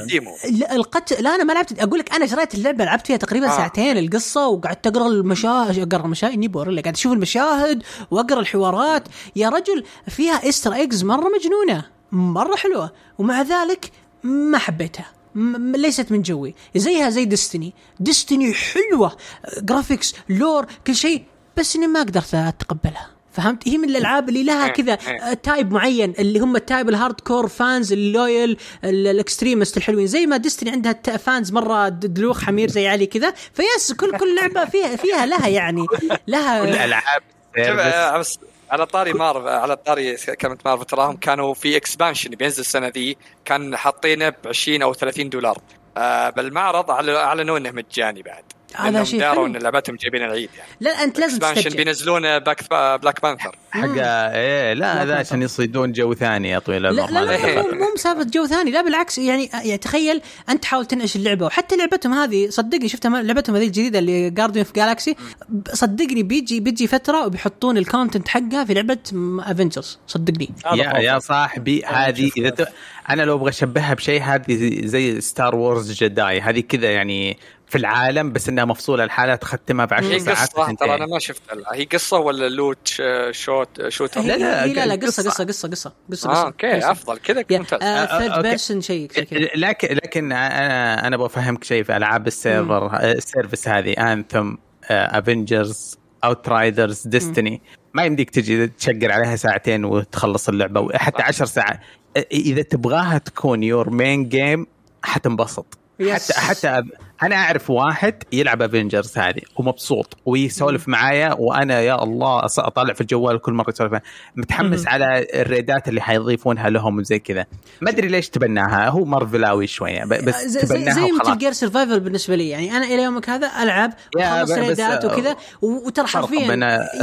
القتل لا أنا ما لعبت أقول لك أنا شريت اللعبة لعبت فيها تقريبا آه. ساعتين القصة وقعدت أقرأ المشاهد أقرأ المشاهد إني بوريلك قاعد أشوف المشاهد واقرأ الحوارات. يا رجل فيها Easter eggs مرة مجنونة مرة حلوة ومع ذلك ما حبيتها. ليست من جوي. زيها زي Destiny Destiny حلوة. graphics lore كل شيء بس إني ما قدرت أتقبلها. فهمت؟ هي من الألعاب اللي لها كذا آه، type معين اللي هم ال type ال hardcore fans ال loyal ال- الاكستريمست الحلوين. زي ما ديستني عندها الت- فانز مرة دلوخ حمير زي علي كذا. فيس كل كل لعبة فيها فيها لها يعني كل لها الالعاب. آه، على طاري مارف على طاري كلمة مارف تراهم كانوا في اكسبانشن بينزل السنة ذي كان حاطينه ب 20 أو 30 دولار. آه بالمعرض أعلنوا إنه مجاني بعد. هذا شيء داروا حلو. إن لعبتهم جايبين العيد يعني. لا أنت لازم تسترجع بينزلون باك بلاك بانثر حق إيه لا هذا عشان يصيدون جو ثاني يا طويل لا العمر لا, لا, لا. مو مو مسافة جو ثاني لا بالعكس يعني يعني تخيل أنت تحاول تنعش اللعبة وحتى لعبتهم هذه صدقني شفتها لعبتهم هذه الجديدة اللي Guardians of Galaxy صدقني بيجي بيجي فترة وبيحطون ال content حقها في لعبة Avengers صدقني. يا. يا صاحبي هذه إذا ت... أنا لو أبغى أشبهها بشيء هذه زي- زي Star Wars Jedi هذه كذا يعني في العالم بس إنها مفصولة الحالة تختمها ب 10 هي ساعات قصة ترى أنا. ما شفت هي قصة ولا loot shoot shooter هي لا، لا، لا لا قصه قصة. قصة. قصة قصة قصة آه okay أفضل. كذا ممتاز. آه، third okay. person شيء زي كذا. لكن لكن أنا أنا أبغى أفهمك شيء في ألعاب ال server ال service هذه Anthem Avengers Outriders Destiny ما يمديك تجي تشقر عليها ساعتين وتخلص اللعبة حتى عشر ساعات إذا تبغاها تكون your main game حتنبسط. yes. حتى حتى أنا أعرف واحد يلعب Avengers هذه ومبسوط ويسولف معايا وأنا يا الله اطالع في الجوال كل مرة يسولف متحمس. على ال raidات اللي حيضيفونها لهم وزي كذا. ما أدري ليش تبناها هو مارفلاوي شوية بس زي, تبناها زي مثل Gears Survival بالنسبة لي يعني أنا إلى يومك هذا ألعب وخلص raidات وكذا وترى حرفيا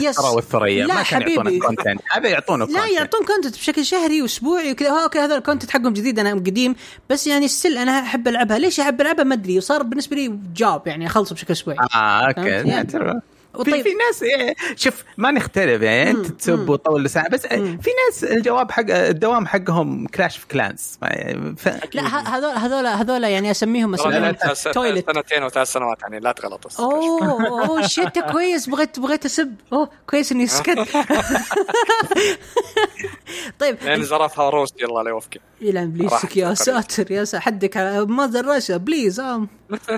الثرى والثريا ما كان يعطونك content هذا يعطونك لا. يعطون content بشكل شهري وأسبوعي وكذا. okay هذا ال content حقهم جديد أنا قديم بس يعني still أنا أحب ألعبها. ليش أحب ألعبها؟ ما أدري. وصار بالنسبة لي جاب يعني أخلصه بشكل أسبوعي. آه okay. يعني. ترى في, وطيب- في ناس إيه، شوف ما نختلف يعني أنت تسب وتطول ساعة بس في ناس الجواب حق الدوام حقهم كلاش في كلانس ف... لا ه- هذول هذول هذول يعني أسميهم أسميهم تويلت سنتين وثلاث سنوات يعني لا تغلط. أوه أوه شيت كويس بغيت بغيت أسب. أوه كويس إني سكت طيب. لين زرفها روس الله لا يوفقك يلعن بليسك يا ساتر يا ساتر. حدك على ماذر رشا بليز ام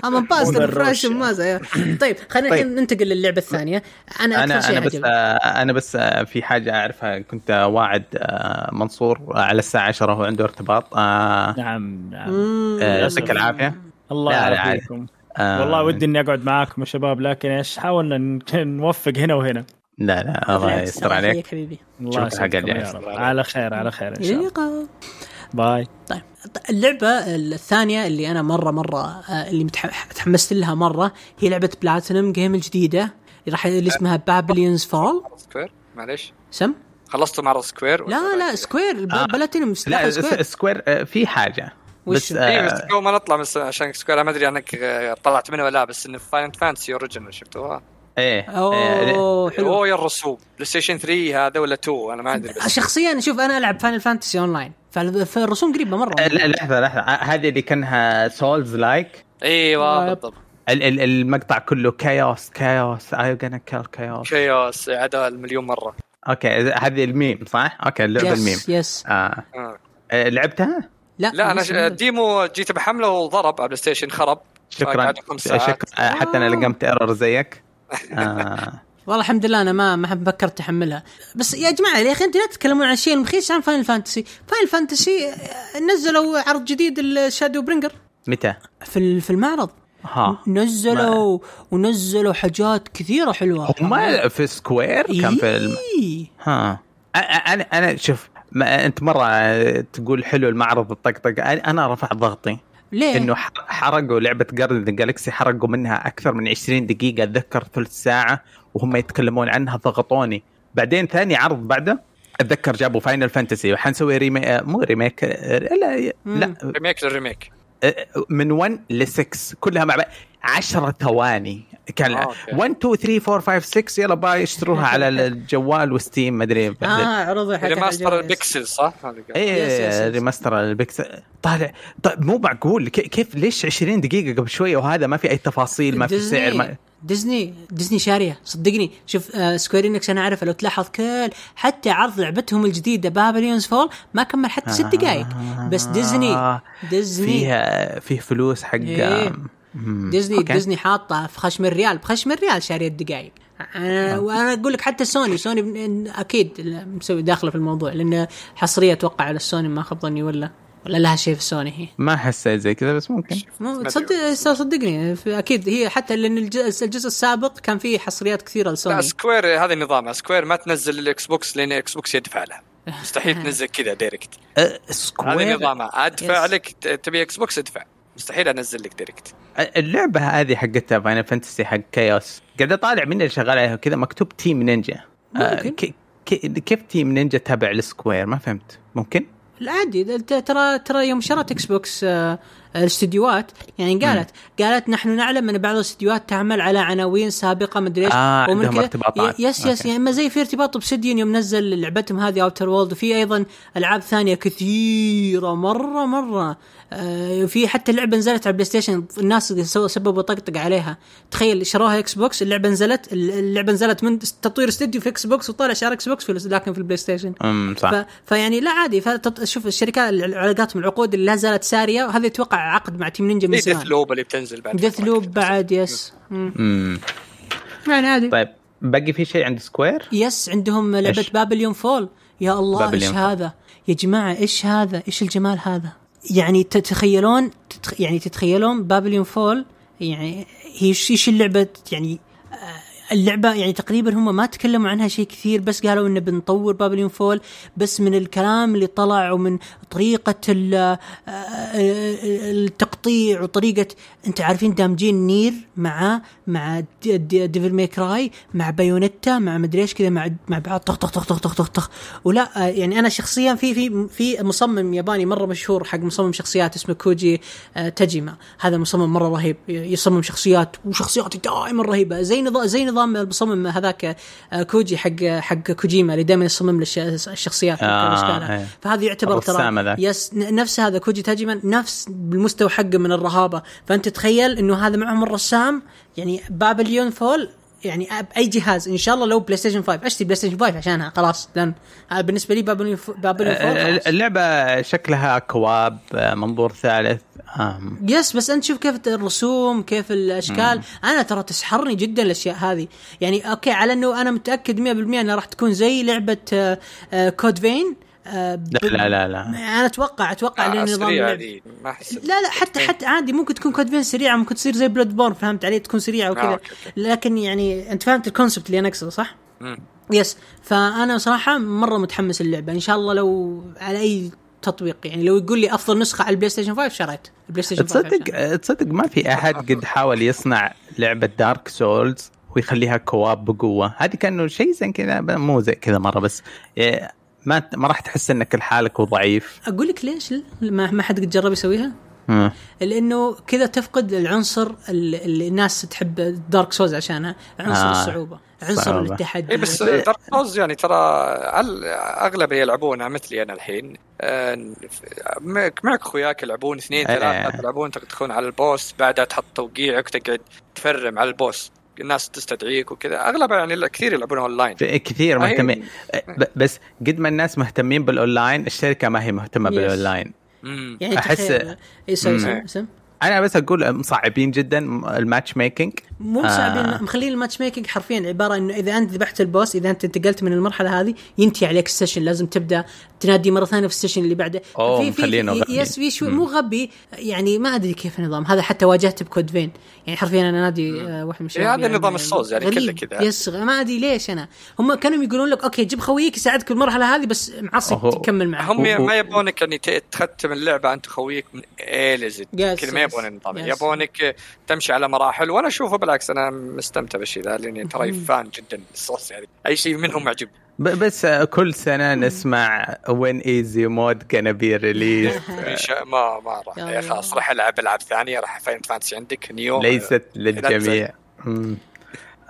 ام رشا. ماذا طيب خلينا طيب. الحين ننتقل للعبة الثانية. أنا أكثر أنا شيء أنا بس عجبني. آه، أنا بس آه، في حاجة أعرفها. كنت واعد آه، منصور على الساعة 10 وهو عنده ارتباط. آه، نعم نعم. آه،. يعطيك العافية. الله يعافيكم. آه، والله ودي إني أقعد معاكم يا شباب لكن إيش حاولنا نوفق هنا وهنا. لا لا الله يستر عليك. حبيبي. الله الجائزة. رب. على خير على خير إن شاء الله. bye. طيب اللعبة الثانية اللي أنا مرة مرة اللي متح- تحمست لها مرة هي لعبة Platinum Games الجديدة. راح اللي اسمها Babylon's Fall. Square معليش. سم؟ خلصتوا مع Square لا لا Square آه. بلاتينوم لا Square آه، في حاجة. وش؟ بس اي آه، بس قبل ما نطلع بس عشان Square ما أدري انك طلعت منه ولا لا بس إنه Final Fantasy Origin شفتوها؟ إيه أوه حلو. هو يا الرسوم PlayStation 3 هذا ولا 2 أنا ما أدري بس. شخصيا شوف أنا ألعب فاينل فانتسي اون لاين فالرسوم قريبة مرة. لا لحظة لحظة. هذه اللي كأنها souls-like أيوه. بالضبط. المقطع كله كايوس كايوس اي gonna kill كايوس Chaos عدا المليون مرة أوكي هذه الميم صح؟ أوكي اللعبة ال meme yes yes آه. آه. آه، لعبتها؟ لا لا أنا ال demo جيت بحملة وضرب على بلاي ستيشن خرب شكرا ساعات. شكرا آه، حتى أنا لقمت error زيك آه. والله الحمد لله أنا ما ما فكرت أحملها بس يا جماعة يا أخي أنتوا لا تتكلمون عن الشيء المخيس عن فاينل فانتسي فاينل فانتسي آه، نزلوا عرض جديد الشادو برينجر متى؟ في ال- في المعرض ها. نزلوا ونزلوا حاجات كثيرة حلوة. هم في سكوير كان في الم... إيه. ها. أ- أ- أنا أنا شوف ما أنت مرة تقول حلو المعرض الطقطقه أنا- أنا رفع ضغطي. ليه؟ إنه ح- حرقوا لعبة جارديانز جالكسي حرقوا منها أكثر من 20 دقيقة أتذكر ثلث ساعة وهم يتكلمون عنها ضغطوني. بعدين ثاني عرض بعده أتذكر جابوا فاينل فانتسي وحنسوي remake مو remake لا لا remake لل remake من 1 ل 6 كلها مع بعض. 10 ثواني. كان آه، أوكي. 1 2 3 4 5 6 يلا bye اشتروها على الجوال وستيم مدري آه عرضوا حق remaster ال pixel صح؟ إيه. remaster ال pixel طالع طيب مو معقول كي- كيف ليش 20 دقيقة قبل شوية وهذا؟ ما في أي تفاصيل ما في سعر ما ديزني ديزني شارية صدقني. شوف آه سكوير انكس أنا اعرف لو تلاحظ كل حتى عرض لعبتهم الجديدة بابيلونز فول ما كمل حتى ست دقائق. بس ديزني آه، ديزني فيها فيه فلوس حق إيه. ديزني أوكي. ديزني حاطه في خشم الريال. بخشم الريال شاريه الدقائق أنا وأنا أقول لك حتى سوني سوني أكيد مسوي داخله في الموضوع لأن حصرية أتوقع على السوني ما خاب ظني ولا ولا لها شيء في سوني هي. ما حسيت زي كذا بس ممكن. مو تصدق صدقني أكيد هي حتى لأن الجزء, الجزء السابق كان فيه حصريات كثيرة لا لسوني سكوير هذا النظام سكوير ما تنزل الاكس بوكس لأن الاكس بوكس يدفع له. مستحيل تنزل كذا دايركت أه، هذا سكوير نظامها أدفع yes. لك تبي إكس بوكس ادفع. مستحيل انزل لك دايركت اللعبة هذه حقتها فاينل فانتسي حق Chaos قاعد أطالع من اللي شغال عليها كذا مكتوب تيم نينجا آه، ممكن. كي- كي- كيف تيم نينجا تابع لسكوير ما فهمت. ممكن؟ العادي ت- ترى ترى يوم شرت إكس بوكس آه، الاستديوهات. يعني قالت قالت نحن نعلم أن بعض الاستديوهات تعمل على عناوين سابقة مدري إيش. آه، ومن كذا- yes yes. يعني ما زي في ارتباط بسديون يوم نزل لعبتهم هذه اوتر وورلدز وفي أيضا ألعاب ثانية كثيرة مرة مرة. آه، في حتى اللعبه نزلت على البلاي ستيشن الناس سببوا طقطق عليها. تخيل شروها إكس بوكس اللعبة نزلت اللعبة نزلت من تطوير استديو في إكس بوكس وطالع شعار إكس بوكس في لكن في البلاي ستيشن امم صح. ف... فيعني لا عادي. فشوف شوف الشركات علاقاتهم العقود اللي لا زالت سارية وهذا يتوقع عقد مع تيم نينجا من ديث زمان. ديث لوب اللي بتنزل بعد ديث لوب. بعد yes. مم. امم يعني عادي طيب باقي في شيء عند سكوير؟ يس عندهم لعبة؟ بابليون فول يا الله إيش فول. هذا؟ يا جماعة إيش هذا؟ إيش الجمال هذا؟ يعني تتخيلون تتخ... يعني تتخيلون بابيلون فول يعني هي إيش اللعبة؟ يعني آه، اللعبة يعني تقريبا هم ما تكلموا عنها شيء كثير بس قالوا إنه بنطور بابيلون فول بس من الكلام اللي طلع ومن طريقة ال- آه، التقطيع وطريقة أنت عارفين دامجين نير مع مع دي- دي- ديفل ماي كراي مع بايونيتا مع مدري إيش كذا مع مع بعض طخ طخ طخ طخ طخ طخ طخ ولا آه، يعني أنا شخصيا في في في مصمم ياباني مرة مشهور حق مصمم شخصيات اسمه كوجي آه، تاجيما هذا مصمم مرة رهيب يصمم شخصيات وشخصياته دائما رهيبة زي نظام زي نظام المصمم هذاك آه، كوجي حق حق كوجيما اللي دائما يصمم الشخصيات آه،. إيه. فهذا يعتبر ترى هذاك. yes نفس هذا. كوجي تاجيما نفس بالمستوى حقه من الرهابة. فأنت تخيل إنه هذا معهم الرسام يعني بابيلون فول يعني باي جهاز. إن شاء الله لو بلاي ستيشن 5 أشتري بلاي ستيشن 5 عشانها خلاص. لأن هذا بالنسبة لي بابيلون بابيلون فول آه،. اللعبة شكلها co-op آه، منظور ثالث. آم، يس بس أنت شوف كيف الرسوم كيف الأشكال. أنا ترى تسحرني جدا الأشياء هذه. يعني أوكي على إنه أنا متأكد 100% إنها راح تكون زي لعبة آه، آه، كود فين آه، ب- لا لا لا, لا. أنا أتوقع أتوقع آه، لأن نظام اللعب لا لا حتى حتى عادي ممكن تكون كود فين سريعة ممكن تصير زي بلود بورن فهمت علي تكون سريعة آه، وكذا أوكي. لكن يعني أنت فهمت ال concept اللي أنا أقصده صح؟ مم. yes فأنا صراحة مرة متحمس اللعبه إن شاء الله لو على أي تطبيق يعني لو يقول لي أفضل نسخة على البلاي ستيشن 5 شريت البلاي ستيشن 5 عشان. تصدق تصدق ما في أحد قد حاول يصنع لعبة دارك سولز ويخليها co-op بقوة هذه كأنه شيء زي كذا مو زي كذا مرة بس إيه، ما ما راح تحس انك لحالك وضعيف أقول لك ليش ما ما حد قد جرب يسويها؟ مم. لأنه كذا تفقد العنصر اللي الناس تحب دارك سولز عشانها عنصر آه، الصعوبة عنصر صعوبة. التحدي اي بس دارك سولز يعني ترى أغلب اللي يلعبونها مثلي أنا الحين آه، معك أخوياك يلعبون اثنين إيه. ثلاثة تلعبون تدخلون على ال boss بعدها تحط توقيعك وتقعد تفرم على ال boss الناس تستدعيك وكذا. اغلبها يعني كثير يلعبونها اونلاين كثير أي. مهتمين. ب- بس قد ما الناس مهتمين بالاونلاين الشركة ما هي مهتمة. بالاونلاين. يعني أحس- تخيل. أنا بس أقول مصعبين جدا الماتش ميكنج مو مصعبين آه. مخلين ال matchmaking حرفيا عبارة إنه إذا أنت ذبحت ال boss إذا أنت انتقلت من المرحلة هذه ينتهي عليك ال session لازم تبدأ تنادي مرة ثانية في ال session اللي بعده في في مخلينه غبي. يس في شوي مو غبي يعني ما أدري كيف النظام هذا حتى واجهته بكود فين يعني حرفيا أنا نادي آه، واحد من الشباب إيه، هذا يعني نظام ال Souls يعني كله. كذا. يس ما أدري ليش أنا هم كانوا يقولون لك okay جيب خويك يساعدك بالمرحلة هذه بس معصب. تكمل معه هم ما يبونك يعني تختم اللعبة أنت خويك من اي لزد كذا ما. يبون النظام Yes. يبونك تمشي على مراحل وأنا اشوفه بالعكس أنا مستمتع بالشيء ذا لاني ترى فان جدا الصوص يعني أي شيء منهم معجبني ب- بس آه، كل سنة نسمع وين ايزي مود كان بي ريليز ما ما راح. خلاص راح ألعب ألعاب ثانية راح فاين فانتسي عندك نيو ليست للجميع.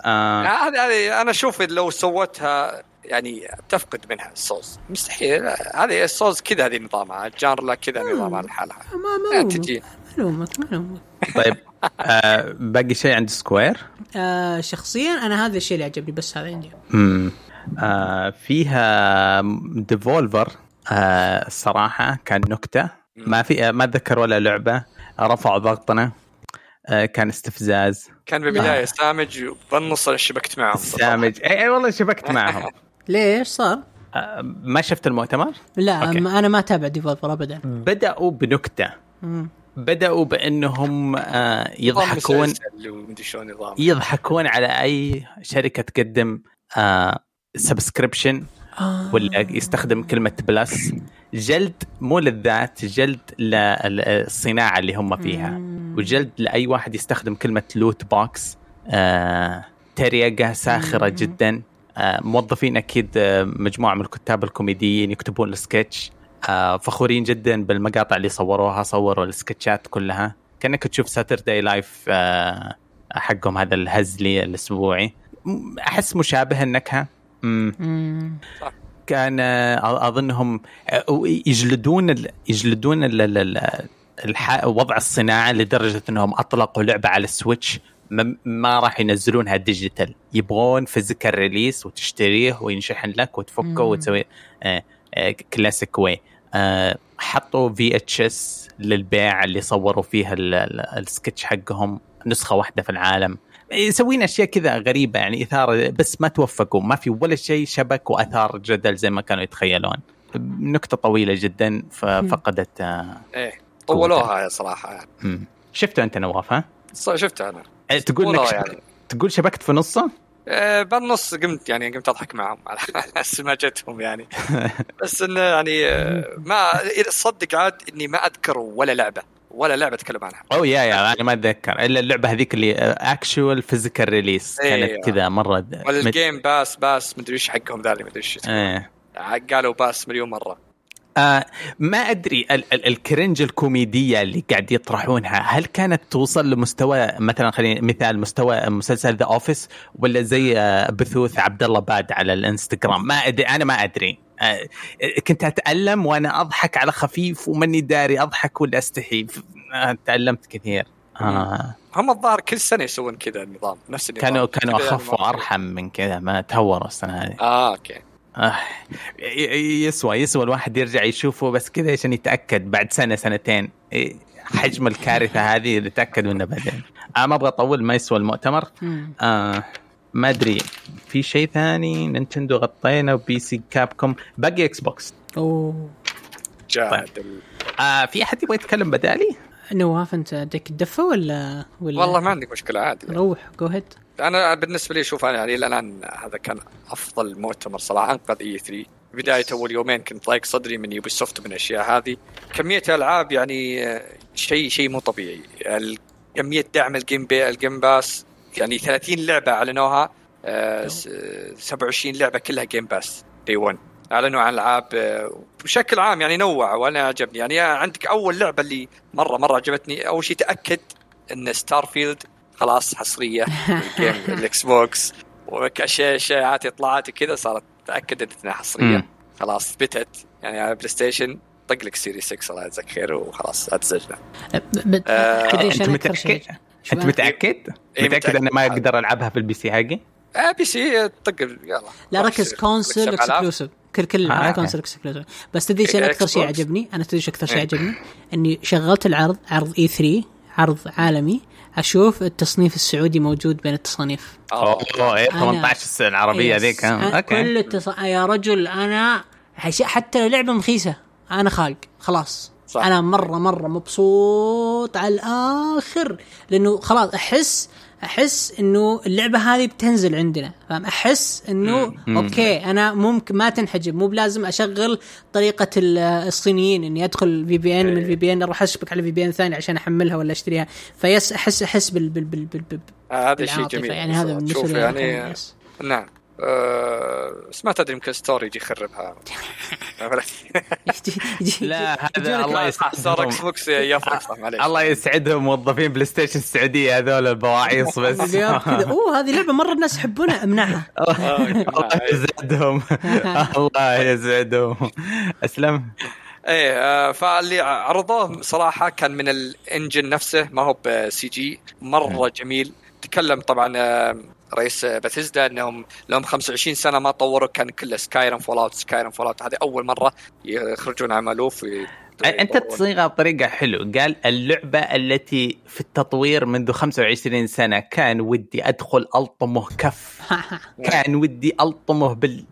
آه. هذه هذه أنا أشوف لو سوتها يعني تفقد منها الصوص مستحيل. هذه الصوص كذا هذه نظامها الجانر لا كذا نظامها لحالها. ما ما يعني تجي. معلومك معلومك طيب آه باقي شيء عند Square؟ آه شخصيا أنا هذا الشيء اللي عجبني بس هذا عندي. مم. آه فيها Devolver آه الصراحه كان نكتة. ما في آه ما أتذكر ولا لعبة. رفعوا ضغطنا آه كان استفزاز. كان بالبداية سامج وبالنص أنا شبكت معهم. سامج. إي إي والله شبكت معهم. ليش صار؟ آه ما شفت المؤتمر؟ لا okay. ما أنا ما أتابع Devolver ابدا. بدأوا بنكتة. مم. بدأوا بأنهم آه يضحكون. يضحكون على أي شركة تقدم آه subscription آه. ولا يستخدم كلمة plus جلد مو للذات جلد للصناعه اللي هم فيها. وجلد لأي واحد يستخدم كلمة loot box آه تريقة ساخرة جدا. آه موظفين أكيد آه مجموعة من الكتاب الكوميديين يكتبون السكتش. آه فخورين جدا بالمقاطع اللي صوروها صوروا ال sketchات كلها. كأنك تشوف Saturday Live آه حقهم هذا الهزلي الأسبوعي. أحس مشابه النكهه مم. كان آه، أظنهم آه، يجلدون يجلدون وضع الصناعة لدرجة إنهم أطلقوا لعبة على ال Switch. ما, راح ينزلونها digital. يبغون physical release وتشتريه وينشحن لك وتفكه. وتسوي آه، آه، classic way آه، حطوا في VHS للبيع اللي صوروا فيها ال- ال- السكتش حقهم نسخة واحدة في العالم يسوين أشياء كذا غريبة يعني إثارة بس ما توفقوا ما في ولا شيء شبك وأثار جدل زي ما كانوا يتخيلون نكتة طويلة جدا ففقدت آه، إيه طولوها صراحة يعني. شفته أنت نواف ها؟ شفتها أنا آه، تقول لك يعني. تقول شبكت في نصه؟ آه، بالنص قمت يعني قمت أضحك معهم على أساس ما جتهم يعني. بس إنه يعني آه، ما صدق عاد إني ما أذكر ولا لعبة ولا لعبة أتكلم عنها. أو يا يا أنا ما أتذكر. إلا اللعبة هذيك اللي actual physical release إيه. كانت كذا مرة ولا الجيم باس باس مدري إيش حقهم ذا اللي مدري إيش. إيه. قالوا pass مليون مرة. آه ما أدري ال- ال- ال cringe الكوميدية اللي قاعد يطرحونها هل كانت توصل لمستوى مثلا خلينا مثال مستوى مسلسل The Office ولا زي آه بثوث عبد الله باد على الإنستغرام؟ ما أدري أنا ما أدري. آه كنت أتألم وأنا أضحك على خفيف وماني داري أضحك ولا أستحي. ف- آه تألمت كثير. آه. هم الظاهر كل سنة يسوون كذا النظام نفس النظام. كانوا كانوا أخف وأرحم من كذا ما تهوروا السنة هذه. آه okay. يسوى يسوى الواحد يرجع يشوفه بس كذا عشان يتاكد بعد سنه سنتين حجم الكارثه هذه نتاكد منها بعدين ما أبغى اطول ما يسوى المؤتمر. آه ما ادري في شيء ثاني Nintendo غطينا و PC Capcom باقي Xbox oh god آه في احد يبغى يتكلم بدالي؟ نواف انت عندك الدفه ولا ولا والله ما عندي مشكلة عادي. روح go ahead أنا بالنسبة لي أشوف أنا يعني إلى الآن هذا كان أفضل مؤتمر صراحة انقذ E3 بداية أول يومين كنت ضايق صدري من Ubisoft من الاشياء هذه. كمية الالعاب يعني آه، شيء شيء مو طبيعي. كمية دعم ال game بي ال Game Pass يعني 30 لعبة أعلنوها آه، س- 27 لعبة كلها Game Pass day 1 أعلنوا عن العاب آه، بشكل عام يعني نوع وأنا عجبني يعني عندك أول لعبة اللي مرة مرة عجبتني أول شيء تأكد إن Starfield خلاص حصرية ال game ال Xbox واشياء اشاعات اطلاعات كذا صارت تاكدت إنها حصرية. خلاص ثبتت يعني على PlayStation طق لك سيري 6 الله يجزاك خير وخلاص لا تزعجنا آه، أنت متأكد؟ أنت متأكد؟ إيه، متأكد إني ما. أقدر ألعبها في ال PC حقي؟ آه بي سي طق يلا لا ركز console exclusive كل كل آه، العاب. console exclusive بس تدري إيش إيه، أكثر شيء. عجبني؟ أنا تدري إيش أكثر شيء إيه. عجبني؟ إني شغلت العرض عرض E3 عرض عالمي أشوف التصنيف السعودي موجود بين التصانيف أوه إيه، أنا- 18 السنة العربية yes. ذيك okay كل التص... يا رجل أنا حش- حتى لو لعبة رخيصه أنا خالق خلاص. صح. أنا مرة مرة مبسوط على الآخر لأنه خلاص أحس أحس إنه اللعبة هذه بتنزل عندنا فاهم أحس إنه. okay أنا ممكن ما تنحجب مو بلازم أشغل طريقة ال- الصينيين إني أدخل في بي ان من الفي بي ان أروح أشبك على في بي ان ثاني عشان أحملها ولا أشتريها فيس أحس أحس بال بال بال, بال, بال هذا شيء. جميل يعني هذا لي يعني يس. نعم أه بس ما تدري يمكن ستوري يجي يخربها. لا هذا الله صار إكس يسعدهم بوكس يفرق صح معليش. الله يسعدهم موظفين بلاي ستيشن السعودية هذول البواعيص بس. أوه هذه لعبة مرة الناس يحبونها. أمنعها. الله يسعدهم الله يسعدهم أسلم. إيه آه، فاللي عرضوه صراحة كان من ال engine نفسه ما هو ب CG مرة جميل. تكلم طبعا آه، رئيس بثزدا انهم لهم 25 سنة ما طوروا كان كله Skyrim Fallout Skyrim Fallout هذه أول مرة يخرجون عملوه في أنت تصيغها بطريقة حلو. قال اللعبة التي في التطوير منذ 25 سنة كان ودي أدخل ألطمه كف. كان ودي ألطمه بال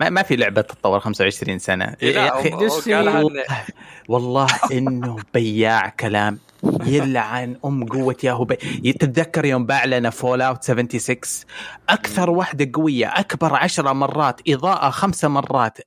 ما, ما في لعبة تتطور 25 سنة. إيه، يا أخي والله إنه بياع كلام. يلعن أم قوة ياهو بي... تتذكر يوم باع لنا Fallout 76 أكثر واحدة قوية أكبر عشرة مرات إضاءة خمسة مرات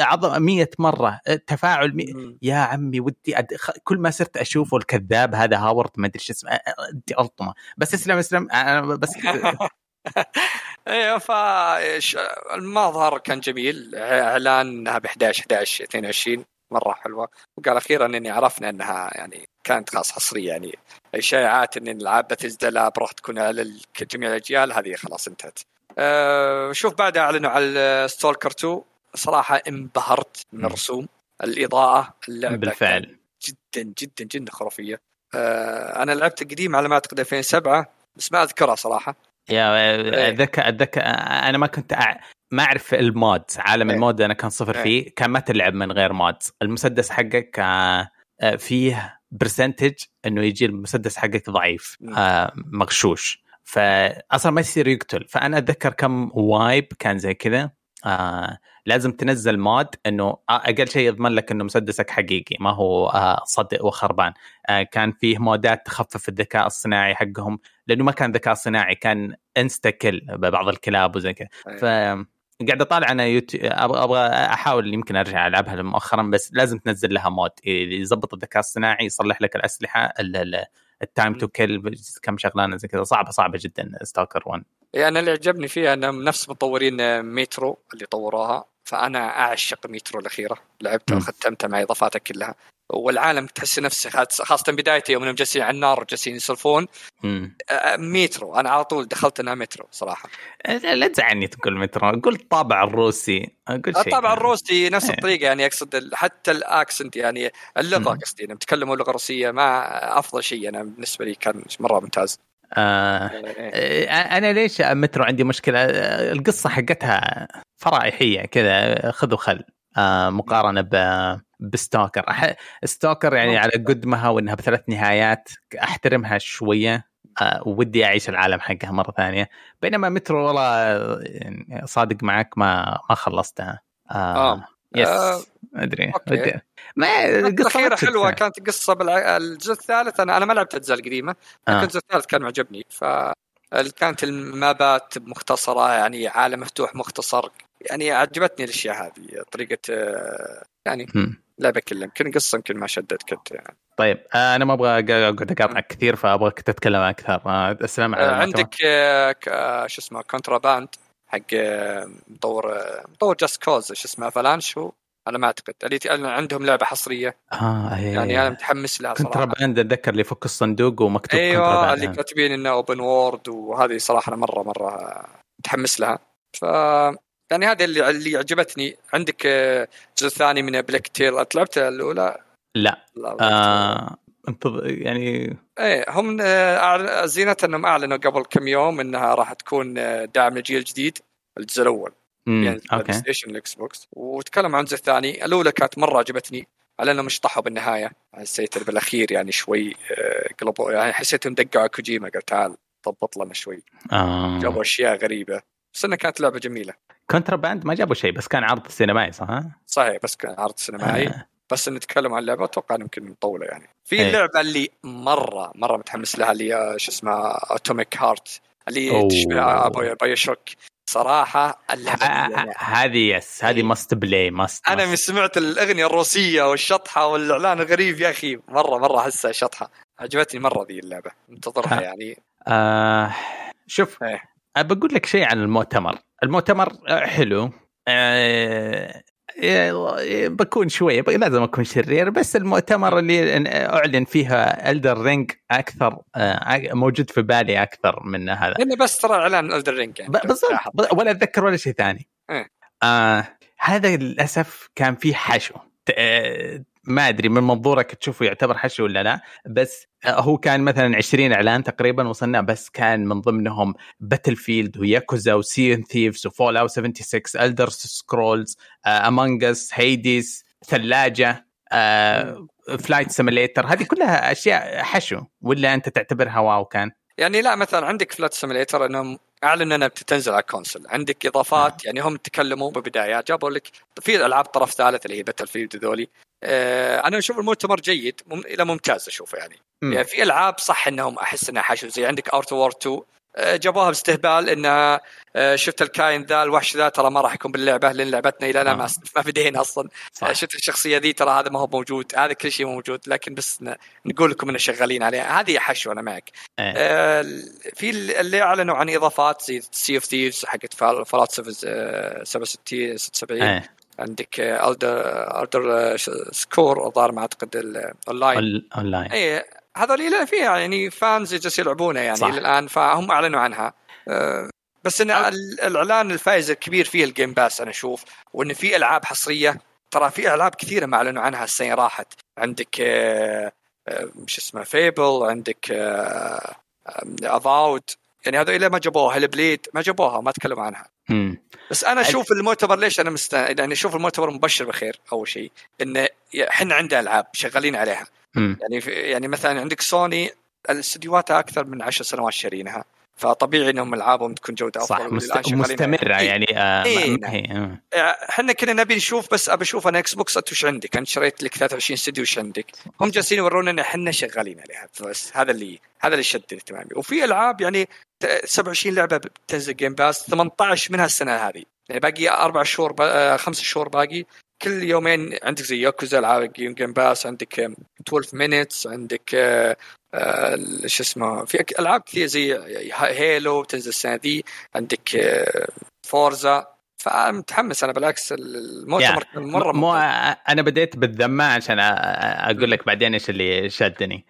عظم 100 مرة تفاعل مي... يا عمي ودي أد... كل ما صرت أشوفه الكذاب هذا Howard ما أدري شو اسمه أدي ألطمه. بس اسلم اسلم بس أيوه فالمظهر كان جميل إعلان إنها ب 11 11 22 مرة حلوة وقال أخيرا إني عرفنا إنها يعني كانت خلاص حصرية يعني الشائعات إن العاب بثزدا لاب راح تكون على جميع الأجيال هذه خلاص انتهت. أه شوف بعدها أعلنوا على ستولكر 2 صراحة انبهرت من. الرسوم الإضاءة اللعبة بالفعل جدا جدا جدا خرافية. أه أنا لعبت قديم على ما أعتقد 2007 بس ما أذكرها صراحة. يا إيه. أتذكر أتذكر أنا ما كنت أع... ما أعرف ال mod عالم إيه. ال mod أنا كان صفر إيه. فيه كان ما تلعب من غير mod المسدس حقك آه، فيه percentage إنه يجي المسدس حقك ضعيف. آه، مغشوش فاصلا ما يصير يقتل فأنا أتذكر كم weapon كان زي كذا آه لازم تنزل mod إنه أقل شيء يضمن لك إنه مسدسك حقيقي ما هو آه صدق وخربان. آه كان فيه mod ات تخفف الذكاء الصناعي حقهم لأنه ما كان ذكاء صناعي كان insta kill ببعض الكلاب وزي كذا. ف قاعد أطالع أنا يوتيوب أبغى أبغى أحاول يمكن أرجع ألعبها مؤخرا بس لازم تنزل لها mod يظبط الذكاء الصناعي يصلح لك الأسلحة ال time to kill كم شغلانة زي كذا صعبة صعبة جدا Stalker 1 يعني أنا اللي عجبني فيها إنهم نفس مطورين مترو اللي طوروها. فأنا أعشق مترو الأخيرة. لعبتها. وختمتها مع إضافاتها كلها. والعالم تحس نفسه خاصة بدايته يوم انهم جالسين على النار وجالسين يسولفون. مترو أنا على طول دخلت إنها مترو صراحة. لا تزعلني تقول مترو قول الطابع الروسي. قول شيء طبعا الروسي نفس إيه. الطريقة يعني أقصد حتى الأكسنت يعني اللغة. قصدي. انهم تكلموا لغه روسيه ما أفضل شيء أنا بالنسبة لي كان مرة ممتاز. آه إيه. آه، أنا ليش مترو عندي مشكلة؟ القصة حقتها فرائحيه كذا خذ وخل. آه مقارنة ب ب Stalker. أح- Stalker يعني على قدمها وإنها بثلاث نهايات أحترمها شوية. آه ودي أعيش العالم حقها مرة ثانية. بينما مترو والله يعني صادق معك ما ما خلصتها. آه آه. يس آه، أدري أوكي. ودي ما حلوة تشدها. كانت قصة بالع... الجزء الثالث أنا أنا ما لعبت الأجزاء القديمة لكن آه. الجزء الثالث كان معجبني ف كانت ال map ات مختصرة يعني عالم مفتوح مختصر يعني عجبتني الأشياء هذه طريقة آه، يعني. لعبة كلها يمكن قصة يمكن ما شدت كنت يعني. طيب آه أنا ما أبغى أقعد أقاطعك كثير فأبغاك تتكلم أكثر السلام على المعلومات. عندك شو اسمه Contraband حق آه، مطور آه، مطور Just Cause شو اسمه Avalanche هو أنا ما أعتقد. اللي عندهم لعبة حصرية. آه إيه. يعني أنا متحمس لها صراحة. Contraband أتذكر اللي يفك الصندوق ومكتوب أيوه اللي كاتبين إنه open world وهذه صراحة أنا مرة مرة متحمس لها. ف يعني هذه اللي اللي عجبتني. عندك آه، الجزء الثاني من Plague Tale أنت لعبت الأولى؟ لا. لا آه انتظ... يعني إيه هم آه، زينة أنهم أعلنوا قبل كم يوم إنها راح تكون آه، دعم للجيل الجديد الجزء الأول. يعني أوكي Station وال Xbox وتكلم عن الجزء الثاني الأولى كانت مرة عجبتني على إنهم اشطحوا بالنهاية حسيت بالأخير يعني شوي آه، قلبوا يعني حسيتهم دقوا على كوجيما قال تعال ضبط لنا شوي آه. جابوا أشياء غريبة بس انها كانت لعبة جميلة Contraband ما جابوا شيء بس كان عرض سينمائي صح؟ صحيح بس كان عرض سينمائي آه. بس نتكلم عن اللعبه أتوقع يمكن مطولة يعني. في إيه. اللعبه اللي مرة مرة متحمس لها اللي شو اسمها Atomic Heart اللي أوه. تشبه BioShock صراحة آه، يعني هذه yes هذه must play must أنا من سمعت الأغنية الروسية والشطحة والإعلان الغريب يا أخي. مرة مرة أحسها شطحة. عجبتني مرة ذي اللعبة. منتظرها. يعني. آه شوف إيه. بقول لك شيء عن المؤتمر. المؤتمر حلو. آه، بكون شوية لازم أكون شرير بس المؤتمر اللي أعلن فيها Elden Ring أكثر آه موجود في بالي أكثر من هذا. لأنه بس ترى إعلان Elden Ring يعني. بالضبط. ولا أتذكر ولا شيء ثاني. إيه. آه هذا للأسف كان فيه حشو. آه، ما أدري من منظورك تشوفه يعتبر حشو ولا لا بس آه، هو كان مثلا 20 إعلان تقريبا وصلنا بس كان من ضمنهم Battlefield و Yakuza و Sea Thieves و Fallout 76 Elder Scrolls Among Us Hades ثلاجه Flight Simulator هذه كلها أشياء حشو ولا أنت تعتبرها wow كان؟ يعني لا مثلا عندك Flight Simulator إنهم اعلن إنها بتنزل على ال console عندك إضافات يعني هم تكلموا بالبداية جابوا لك في العاب طرف ثالث اللي هي Battlefield ذولي آه أنا أشوف المؤتمر جيد مم... إلى ممتاز أشوفه يعني مم. يعني في ألعاب صح إنهم أحس انها حشو زي عندك Outer Worlds 2 آه، جابوها باستهبال انها آه، شفت الكائن ذا الوحش ذا ترى ما راح يكون باللعبة لأن لعبتنا إلى الآن ما آه. ما بدينا أصلا صح. شفت الشخصية ذي ترى هذا ما هو موجود هذا كل شيء موجود لكن بس نقول لكم إنه شغالين عليها هذه حشو أنا معك إيه. آه، في اللي أعلنوا عن إضافات زي Sea of Thieves حقت Fallout 67 76 إيه. عندك Elder Elder Scrolls الظاهر ما أعتقد ال online online اي هذول لا فيها يعني fans جالسين يلعبونها يعني صح. إلى الان فهم أعلنوا عنها. آه، بس إن ال- الإعلان الفائز الكبير فيه ال Game Pass أنا أشوف وإن في ألعاب حصرية ترى في ألعاب كثيرة ما أعلنوا عنها السنة راحت. عندك آه، آه، مش اسمه Fable عندك Avowed يعني هذول ما جابوها Hellblade ما جابوها ما تكلموا عنها مم. بس أنا أشوف المؤتمر ليش أنا مست يعني أشوف المؤتمر مبشر بخير أول شيء انه إحنا عندنا ألعاب شغالين عليها مم. يعني في يعني مثلا عندك سوني الأستديوهات أكثر من عشر سنوات شارينها فطبيعي إنهم ألعابهم تكون جودة أفضل صح مستمرة. إيه. يعني آه إيه، نعم. هي آه. إحنا كنا نبي نشوف بس ابى أشوف أنا Xbox أنت وش عندك؟ أنا شريت لك 23 استديو وش عندك؟ هم جالسين يورونا إن إحنا شغالين عليها بس هذا اللي هذا اللي شد اهتمامي وفي ألعاب يعني 27 لعبة بتنزل Game Pass 18 منها السنة هذه يعني باقي أربع شهور با... آه، خمس شهور باقي كل يومين عندك زي ياكوزا العاب Game Pass عندك آه، 12 Minutes عندك آه، آه، شو اسمه في ألعاب كثير زي Halo بتنزل السنة ذي عندك آه، Forza. فمتحمس أنا بالعكس المؤتمر كان مرة مو. أنا بديت بالذمة عشان أقول لك بعدين إيش اللي شدني.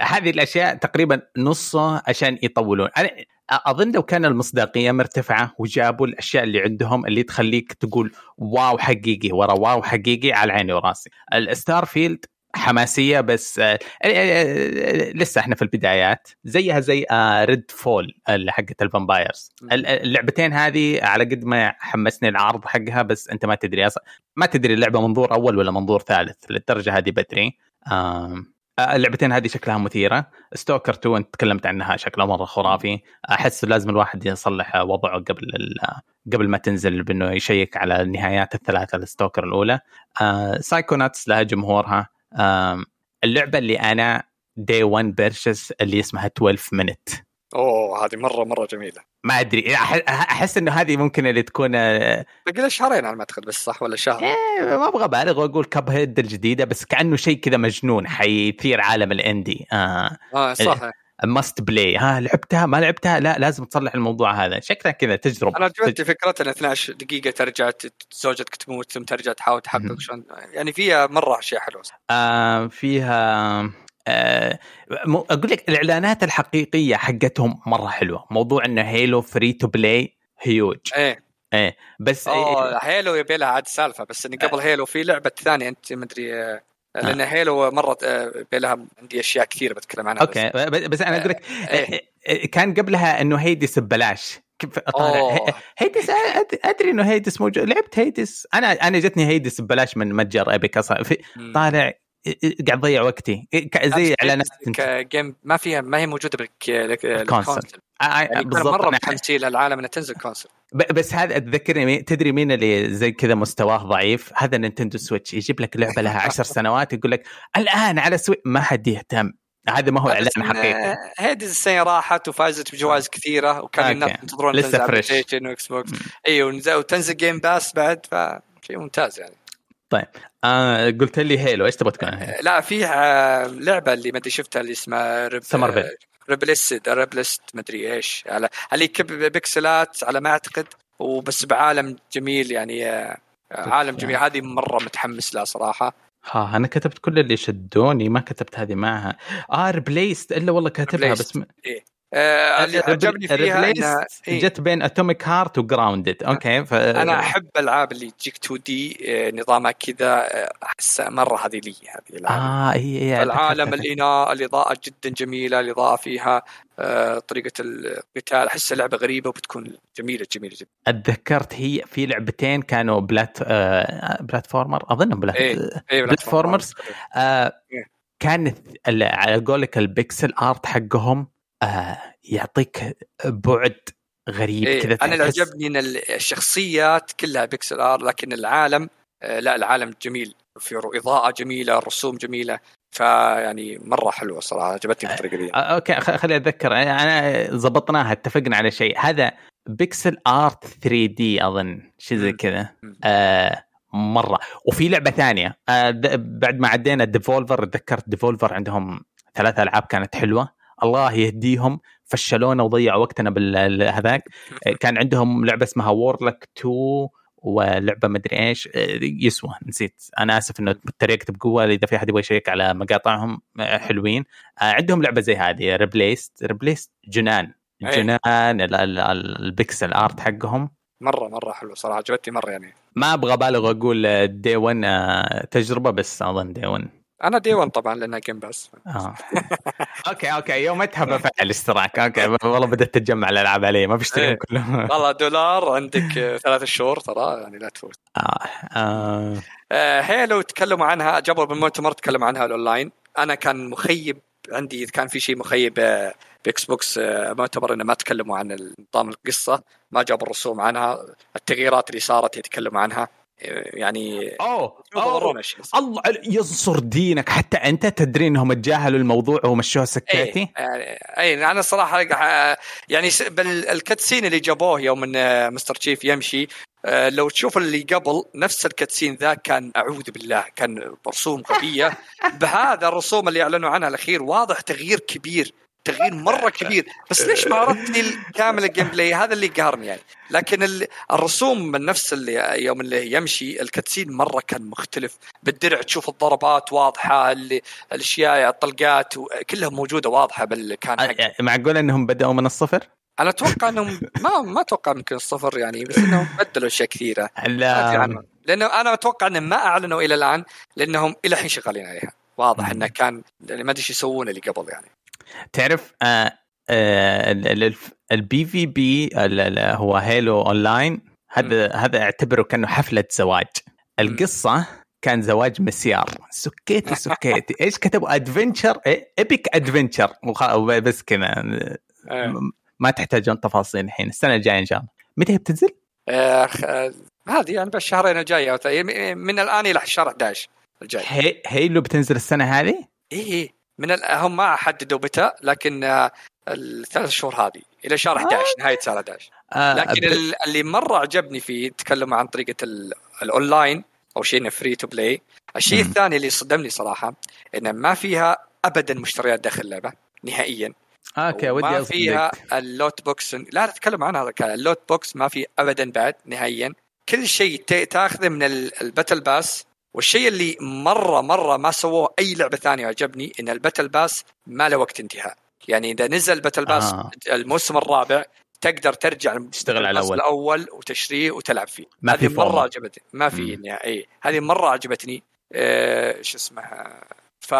هذه الأشياء تقريبا نصه عشان يطولون. أنا أظن لو كان المصداقية مرتفعة وجابوا الأشياء اللي عندهم اللي تخليك تقول wow حقيقي ورا wow حقيقي على عيني وراسي. ال Starfield حماسية بس آه، آه، آه، لسه إحنا في البدايات. زيها زي Redfall حقت ال vampires ال- اللعبتين هذه على قد ما حمسني العرض حقها بس أنت ما تدري أصلا ما تدري اللعبة منظور أول ولا منظور ثالث للدرجة هذه بدري. اللعبتين هذه شكلها مثيرة. Stalker 2 أنت تكلمت عنها شكلها مرة خرافي. أحس لازم الواحد يصلح وضعه قبل ال- قبل ما تنزل بأنه يشيك على النهايات الثلاثة ال Stalker الأولى. Psychonauts لها جمهورها. اللعبة اللي أنا day 1 purchase اللي اسمها 12 Minute أوه هذه مرة مرة جميلة. ما أدري أحس إنه هذه ممكن اللي تكون آه، باقي لها شهرين على ما اعتقد بس صح ولا شهر؟ إيه، ما أبغى أبالغ وأقول Cuphead الجديدة بس كأنه شيء كذا مجنون حيثير عالم ال indie آه آه صح. must play ها لعبتها؟ ما لعبتها؟ لا لازم تصلح الموضوع هذا. شكلها كذا تجربة. أنا عجبتني فكره إن 12 دقيقة ترجع زوجتك تموت ثم ترجع تحاول تحقق شلون. يعني فيها مرة أشياء حلوة. آه فيها آه أقول لك الإعلانات الحقيقية حقتهم مرة حلوة. موضوع انه Halo free to play huge إيه. إيه بس أوه Halo يبي لها عاد سالفة بس اني قبل Halo في لعبة ثانية أنت ما أدري آه، لأن Halo مره آه، يبي لها عندي أشياء كثير بتكلم عنها أوكي. ب- بس أنا أقول لك إيه. كان قبلها إنه Hades ببلاش. كيف طالع أوه. هي- Hades أدري إنه Hades موجود لعبت Hades أنا أنا جتني هيدس ببلاش من متجر Epic أصلا. في. طالع قاعد اضيع وقتي. زي اعلانات ك game ما فيها ما هي موجودة بال c- بال console. آه، آه، يعني بالضبط. مرة بتمثيل العالم انها تنزل console بس هذا اتذكرني مين- تدري مين اللي زي كذا مستواه ضعيف؟ هذا Nintendo Switch. يجيب لك لعبة لها عشر سنوات يقول لك الآن على Switch ما حد يهتم. هذا ما هو إعلان حقيقي. Hades السنة راحت وفازت بجوائز كثيرة وكان. الناس ينتظرون لسه fresh. و Xbox. أيوه وتنزل Game Pass بعد فشيء ممتاز يعني. آه قلت لي Halo إيش تبغى تكون Halo؟ لا في آه، لعبة اللي ما أدري شفتها اللي اسمها Rep Somerville. Replaced Replaced ما أدري إيش على اللي كب بيكسلات على ما أعتقد وبس بعالم جميل يعني آه، عالم جميل. هذه مرة متحمس لها صراحة. ها أنا كتبت كل اللي شدوني ما كتبت هذه معها. آه Replaced إلا والله كاتبها. بس م... آه، اللي عجبني فيها إيه. جت بين Atomic Heart و Grounded أوكي ف... أنا أحب الالعاب اللي تجيك 2D نظامها كذا آه، أحسها مرة هذه لي هذه الألعاب آه هي هي العالم الايناء الإضاءة جدا جميلة الإضاءة فيها آه، طريقة القتال احسها لعبه غريبة وبتكون جميلة جميلة جدا أتذكرت هي في لعبتين كانوا plat آه platformer أظن plat إيه. اي platformers آه إيه. ال- على قولك ال pixel art حقهم آه يعطيك بعد غريب إيه. كذا أنا اللي عجبني إن الشخصيات كلها pixel art لكن العالم آه، لا العالم جميل. في إضاءة جميلة رسوم جميلة. فيعني مرة حلوة صراحة عجبتني بالطريقة دي. آه، أوكي خليني أتذكر. أنا ضبطناها اتفقنا على شيء. هذا pixel art 3D أظن شيء زي. كذا. آه مرة. وفي لعبة ثانية. آه بعد ما عدينا Devolver تذكرت Devolver عندهم ثلاث ألعاب كانت حلوة. الله يهديهم فشلونا وضيعوا وقتنا بالهذاك كان عندهم لعبة اسمها Warlock 2 ولعبة مدري إيش. يسوى نسيت. أنا آسف إنه تريقت بقوة إذا في أحد يبغى يشيك على مقاطعهم حلوين. آه، عندهم لعبة زي هذه Replaced Replaced جنان. أي. جنان ال- ال- ال- ال pixel art حقهم. مرة مرة حلوة صراحة عجبتني مرة يعني. ما أبغى أبالغ وأقول day one تجربة بس أظن دي 1 أنا دي 1 طبعا لأنها Game Pass آه. okay okay يومتها بفعل اشتراك okay والله بدأت تتجمع الألعاب علي ما بشتريهم إيه. كلهم والله دولار عندك ثلاث شهور ترى يعني لا تفوت آه. آه. آه، Halo تكلموا عنها جابوا بالمؤتمر تكلموا عنها الأونلاين أنا كان مخيب عندي إذا كان في شيء مخيب ب Xbox مؤتمر إنه ما تكلموا عن نظام القصة ما جابوا الرسوم عنها التغييرات اللي صارت يتكلموا عنها يعني أوه. شيء. الله ينصر دينك. حتى أنت تدري إنهم تجاهلوا الموضوع ومشوها سكاتي؟ اي اي أنا الصراحه يعني س- بال- ال cutscene اللي جابوه يوم إن Master Chief يمشي آه، لو تشوف اللي قبل نفس ال cutscene ذا كان أعوذ بالله كان رسوم غبية. بهذا الرسوم اللي أعلنوا عنها الأخير واضح تغيير كبير. تغيير مرة كبير. بس ليش ما عرضت لي كامل ال gameplay؟ هذا اللي قهرني يعني. لكن ال- الرسوم من نفس اللي يوم اللي يمشي ال cutscene مرة كان مختلف. بالدرع تشوف الضربات واضحة اللي الأشياء الطلقات كلها موجودة واضحة بالكان حق. معقول إنهم بدأوا من الصفر؟ أنا أتوقع انهم ما ما أتوقع يمكن الصفر يعني بس إنهم بدلوا أشياء كثيرة. لا. لأنه أنا أتوقع إنهم ما أعلنوا إلى الآن لأنهم إلى الحين شغالين عليها. واضح إنه كان يعني ما أدري إيش يسوون اللي قبل يعني. تعرف آه آه ال PvP هو Halo online هذا هذا أعتبره كأنه حفلة زواج. القصة كان زواج مسيار. سكيتي سكيتي إيش كتبوا؟ adventure epic adventure بس كذا. آه. ما تحتاجون تفاصيل الحين. السنة الجاية إن شاء الله. متى هي بتنزل؟ آه، آه، هذه يعني بس الشهرين الجاية. أو- من الآن إلى شهر 11 الجاي. هي Halo بتنزل السنة هذه؟ اي اي من. هم ما حددوا متى لكن آه، الثلاث شهور هذه إلى شهر 11 نهاية شهر 11 آه لكن اللي مرة عجبني فيه تكلم عن طريقة ال- الأونلاين أو شيء free to play الشيء. الثاني اللي صدمني صراحة إنه ما فيها ابدا مشتريات داخل اللعبة نهائيا. okay ودي ما فيها ال loot box لا نتكلم عنها كان ال loot box ما في ابدا بعد نهائيا. كل شيء تاخذه من ال- ال battle pass والشيء اللي مرة مرة ما سووه أي لعبة ثانية عجبني إن ال battle pass ما له وقت انتهاء يعني إذا نزل battle pass آه. الموسم الرابع تقدر ترجع تشتغل على ال pass الأول. الأول وتشتريه وتلعب فيه ما في هذه مره. عجبتني ما في. نهائي هذه مرة عجبتني آه، شو اسمها ف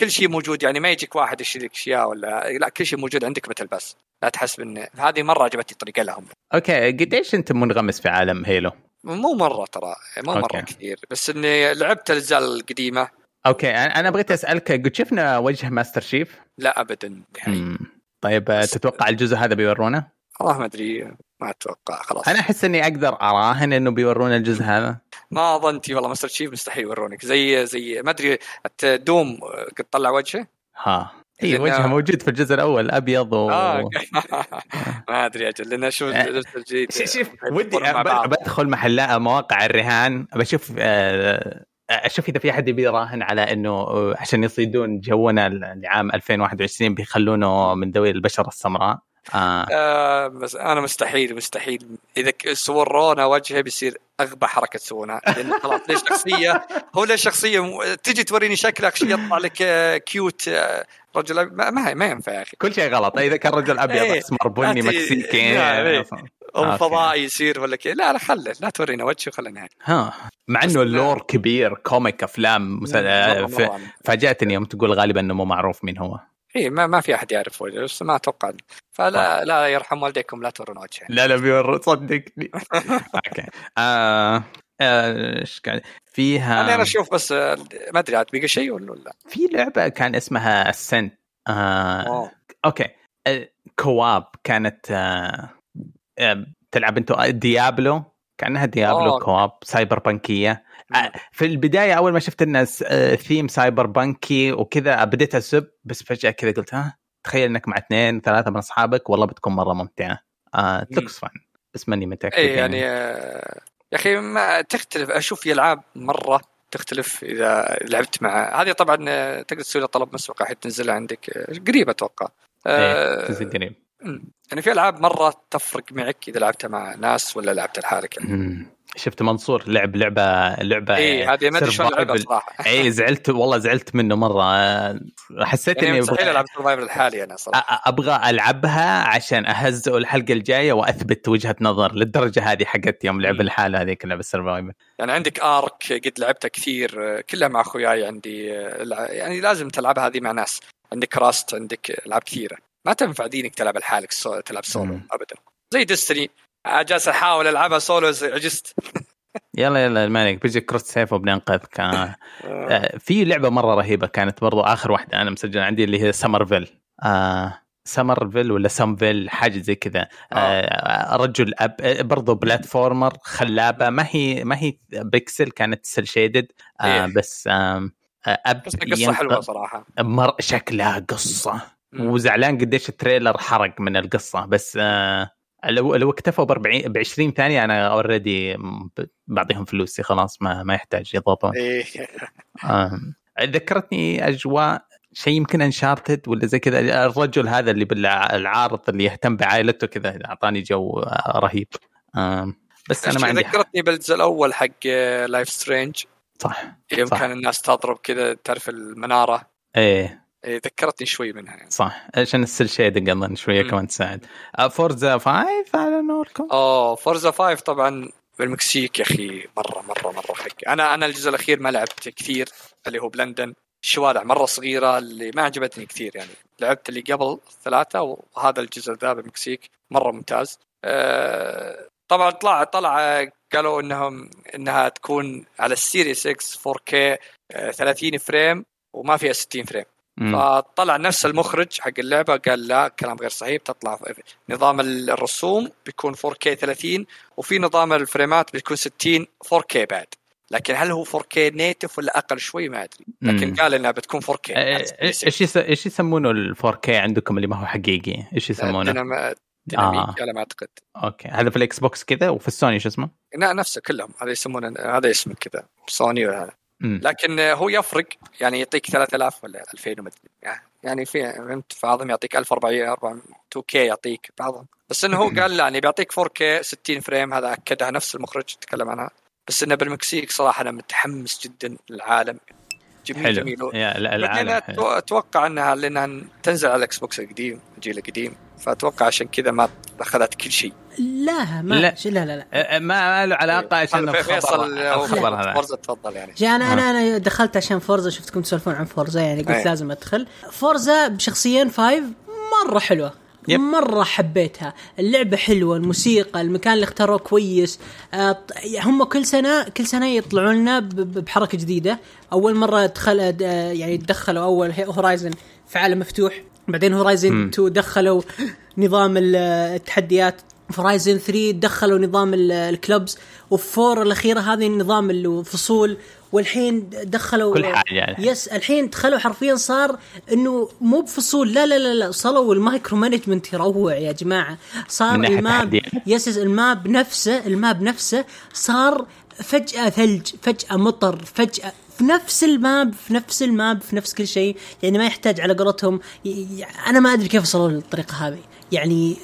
كل شيء موجود يعني ما يجيك واحد يشتري لك أشياء ولا لا كل شيء موجود عندك مثل بس لا تحس ان هذه مرة عجبتني الطريقة لهم okay قديش أنت منغمس في عالم Halo؟ مو مرة ترى مو مرة okay. كثير بس إني لعبت الأجزاء القديمة okay أنا بغيت أسألك قد شفنا وجه Master Chief؟ لا ابدا مم. طيب آه، تتوقع الجزء هذا بيورونا؟ والله ما أدري ما أتوقع خلاص أنا أحس إني أقدر أراهن إنه بيورونا الجزء هذا ما ظنتي والله Master Chief مستحيل يورونك زي زي ما أدري دوم قد طلع وجهه ها اي وجهه موجود في الجزء الأول أبيض و... آه ما أدري أجل لأن آه. الجزء الجديد شوف شوف ودي. بدخل محل مواقع الرهان بشوف آه، أشوف إذا في أحد يبي يراهن على إنه آه، عشان يصيدون جونا لعام 2021 بيخلونه من ذوي البشرة السمراء آه. آه بس أنا مستحيل مستحيل. إذا سورونا وجهه بيصير أغبى حركة تسوونها لأن خلاص ليش شخصية؟ هو ليش شخصية؟ م- تجي توريني شكلك يطلع لك آه، cute آه، رجل أب- ما, ما, ما ينفع يا أخي. كل شيء غلط. إذا كان رجل أبيض إيه. اسمر بني لا، مكسيكي إيه. أو okay. فضائي يصير ولا كذا. لا لا خله لا تورينا وجهه خلينا ها. مع إنه ال lore كبير comic أفلام مسل... ف... فاجأتني يوم تقول غالبا إنه مو معروف مين هو. اي ما, ما في أحد يعرف وجهه بس ما أتوقع. فلا لا يرحم والديكم لا تورونا وجهه. لا لا بيور صدقني. okay. آه، آه، إيش كان فيها أنا أنا أشوف بس آه، ما أدري عاد بقى شيء ولا لا في لعبة كان اسمها The Ascent آه أوه. okay. آه، co-op كانت آه تلعب انت Diablo؟ كأنها Diablo أوه. co-op cyberpunk ية في البداية أول ما شفت الناس آه، theme cyberpunk ي وكذا بديت أسب بس فجأة كذا قلت ها تخيل إنك مع اثنين ثلاثة من أصحابك والله بتكون مرة ممتعة. آه looks fun بس ماني متأكد اي يعني. آه، يا أخي ما تختلف. أشوف في ألعاب مرة تختلف إذا لعبت مع هذه طبعا آه، تقدر تسوي لها طلب مسبق الحين تنزلها عندك آه، قريب أتوقع. إيه، آه، تنزل قريب. يعني في ألعاب مرة تفرق معك إذا لعبتها مع ناس ولا لعبتها لحالك يعني. شفت منصور لعب لعبة لعبة اي هذه ما أدري شلون لعبها. صراحة اي زعلت والله زعلت منه مرة حسيت يعني إني مستحيل ألعب survival لحالي أنا صراحة أبغى ألعبها عشان اهزئ الحلقة الجاية وأثبت وجهة نظر للدرجة هذه حقت يوم لعب. الحالة هذيك اللعبه ال survival يعني عندك Ark قد لعبتها كثير كلها مع أخوياي عندي يعني لازم تلعبها هذه مع ناس عندك Rust عندك العاب كثيرة ما تنفع دينك تلعب لحالك. تلعب سولو. ابدا زي Destiny جالس أحاول ألعبها سولو عجزت يلا يلا مالك بيجي cross save وبننقذك آه. آه، آه، في لعبة مرة رهيبة كانت برضو آخر واحدة أنا مسجل عندي اللي هي Somerville آه Somerville ولا سمفيل حاجة زي كذا. آه. رجل أب آه، برضو platformer خلابة. ما هي ما هي بيكسل كانت cel shaded آه إيه. بس آه آه، أب بس قصه حلوة صراحة. مر شكلها قصة. وزعلان قديش ال trailer حرق من القصة. بس آه لو لو اكتفوا ب 40 ب 20 ثانية أنا already بعطيهم فلوسي خلاص ما ما يحتاج يضبطون إيه آه. ذكرتني أجواء شيء يمكن Uncharted ولا زي كذا الرجل هذا اللي بالعارض اللي يهتم بعائلته كذا أعطاني جو آه، رهيب آه. بس أنا ما عندي. ذكرتني بالجزء الأول حق Life is Strange صح يوم. كان الناس تضرب كذا تعرف المنارة إيه إيه، ذكرتني شوي منها يعني. صح. عشان ال cel shading أظن شوية. كمان تساعد. آه، Forza 5 على نوركم؟ اوه Forza 5 طبعا بالمكسيك يا أخي مرة مرة مرة حق. أنا أنا الجزء الأخير ما لعبت كثير اللي هو بلندن الشوارع مرة صغيرة اللي ما عجبتني كثير يعني. لعبت اللي قبل ثلاثة وهذا الجزء ذا بالمكسيك. مرة ممتاز. أه طبعا طلع طلع قالوا إنهم إنها تكون على ال Series X 4K آه، 30 frame وما فيها 60 frame. فطلع نفس المخرج حق اللعبة قال لا كلام غير صحيح بتطلع نظام الرسوم بيكون 4K 30 وفي نظام الفريمات بيكون 60 4K بعد لكن هل هو 4K native ولا أقل شوي ما أدري لكن مم. قال إنها بتكون 4K آه، إيش إيش يس- إيش يسمونه ال 4K عندكم اللي ما هو حقيقي؟ إيش يسمونه؟ dynam- dynamic آه. على ما أعتقد okay هذا في ال Xbox كذا وفي السوني شو اسمه؟ لا نفسه كلهم هذا يسمونه هذا اسمه كذا سوني وهذا. لكن هو يفرق يعني يعطيك 3000 ولا 2000 ومدري يعني في فهمت؟ بعضهم يعطيك 1400 2K يعطيك بعضهم. بس إنه هو قال لا يعني بيعطيك 4K 60 frame هذا أكدها نفس المخرج تكلم عنها. بس إنه بالمكسيك صراحة أنا متحمس جدا للعالم. جميل حلو. جميل. بعدين حلو. أتوقع أنها لانها تنزل على ال Xbox القديم الجيل القديم فأتوقع عشان كذا ما أخذت كل شيء. لا ما لا. لا لا لا, لا. آه، ما له علاقة عشان هذا في- فيصل Forza تفضل يعني. أنا أنا أنا دخلت عشان Forza شفتكم تسولفون عن Forza يعني قلت أي. لازم أدخل. Forza بشخصيين five مرة حلوة. yep. مرة حبيتها. اللعبة حلوة الموسيقى المكان اللي اختاروه كويس. آه، هم كل سنة كل سنة يطلعون لنا بحركة جديدة. أول مرة دخل آه، يعني دخلوا أول Horizon في عالم مفتوح. بعدين Horizon 2 دخلوا نظام ال- التحديات. في Horizon 3 دخلوا نظام ال- ال clubs. وفي 4 الأخيرة هذه النظام الفصول والحين دخلوا كل حاجة يعني. yes الحين دخلوا حرفيا صار إنه مو بفصول. لا لا لا لا صاروا ال micro management يروع يا جماعة. صار ال map. yes ال map نفسه ال map نفسه صار فجأة ثلج فجأة مطر فجأة في نفس ال map في نفس ال map في نفس كل شيء. يعني ما يحتاج على قولتهم. أنا ما أدري كيف وصلوا للطريقة هذه. يعني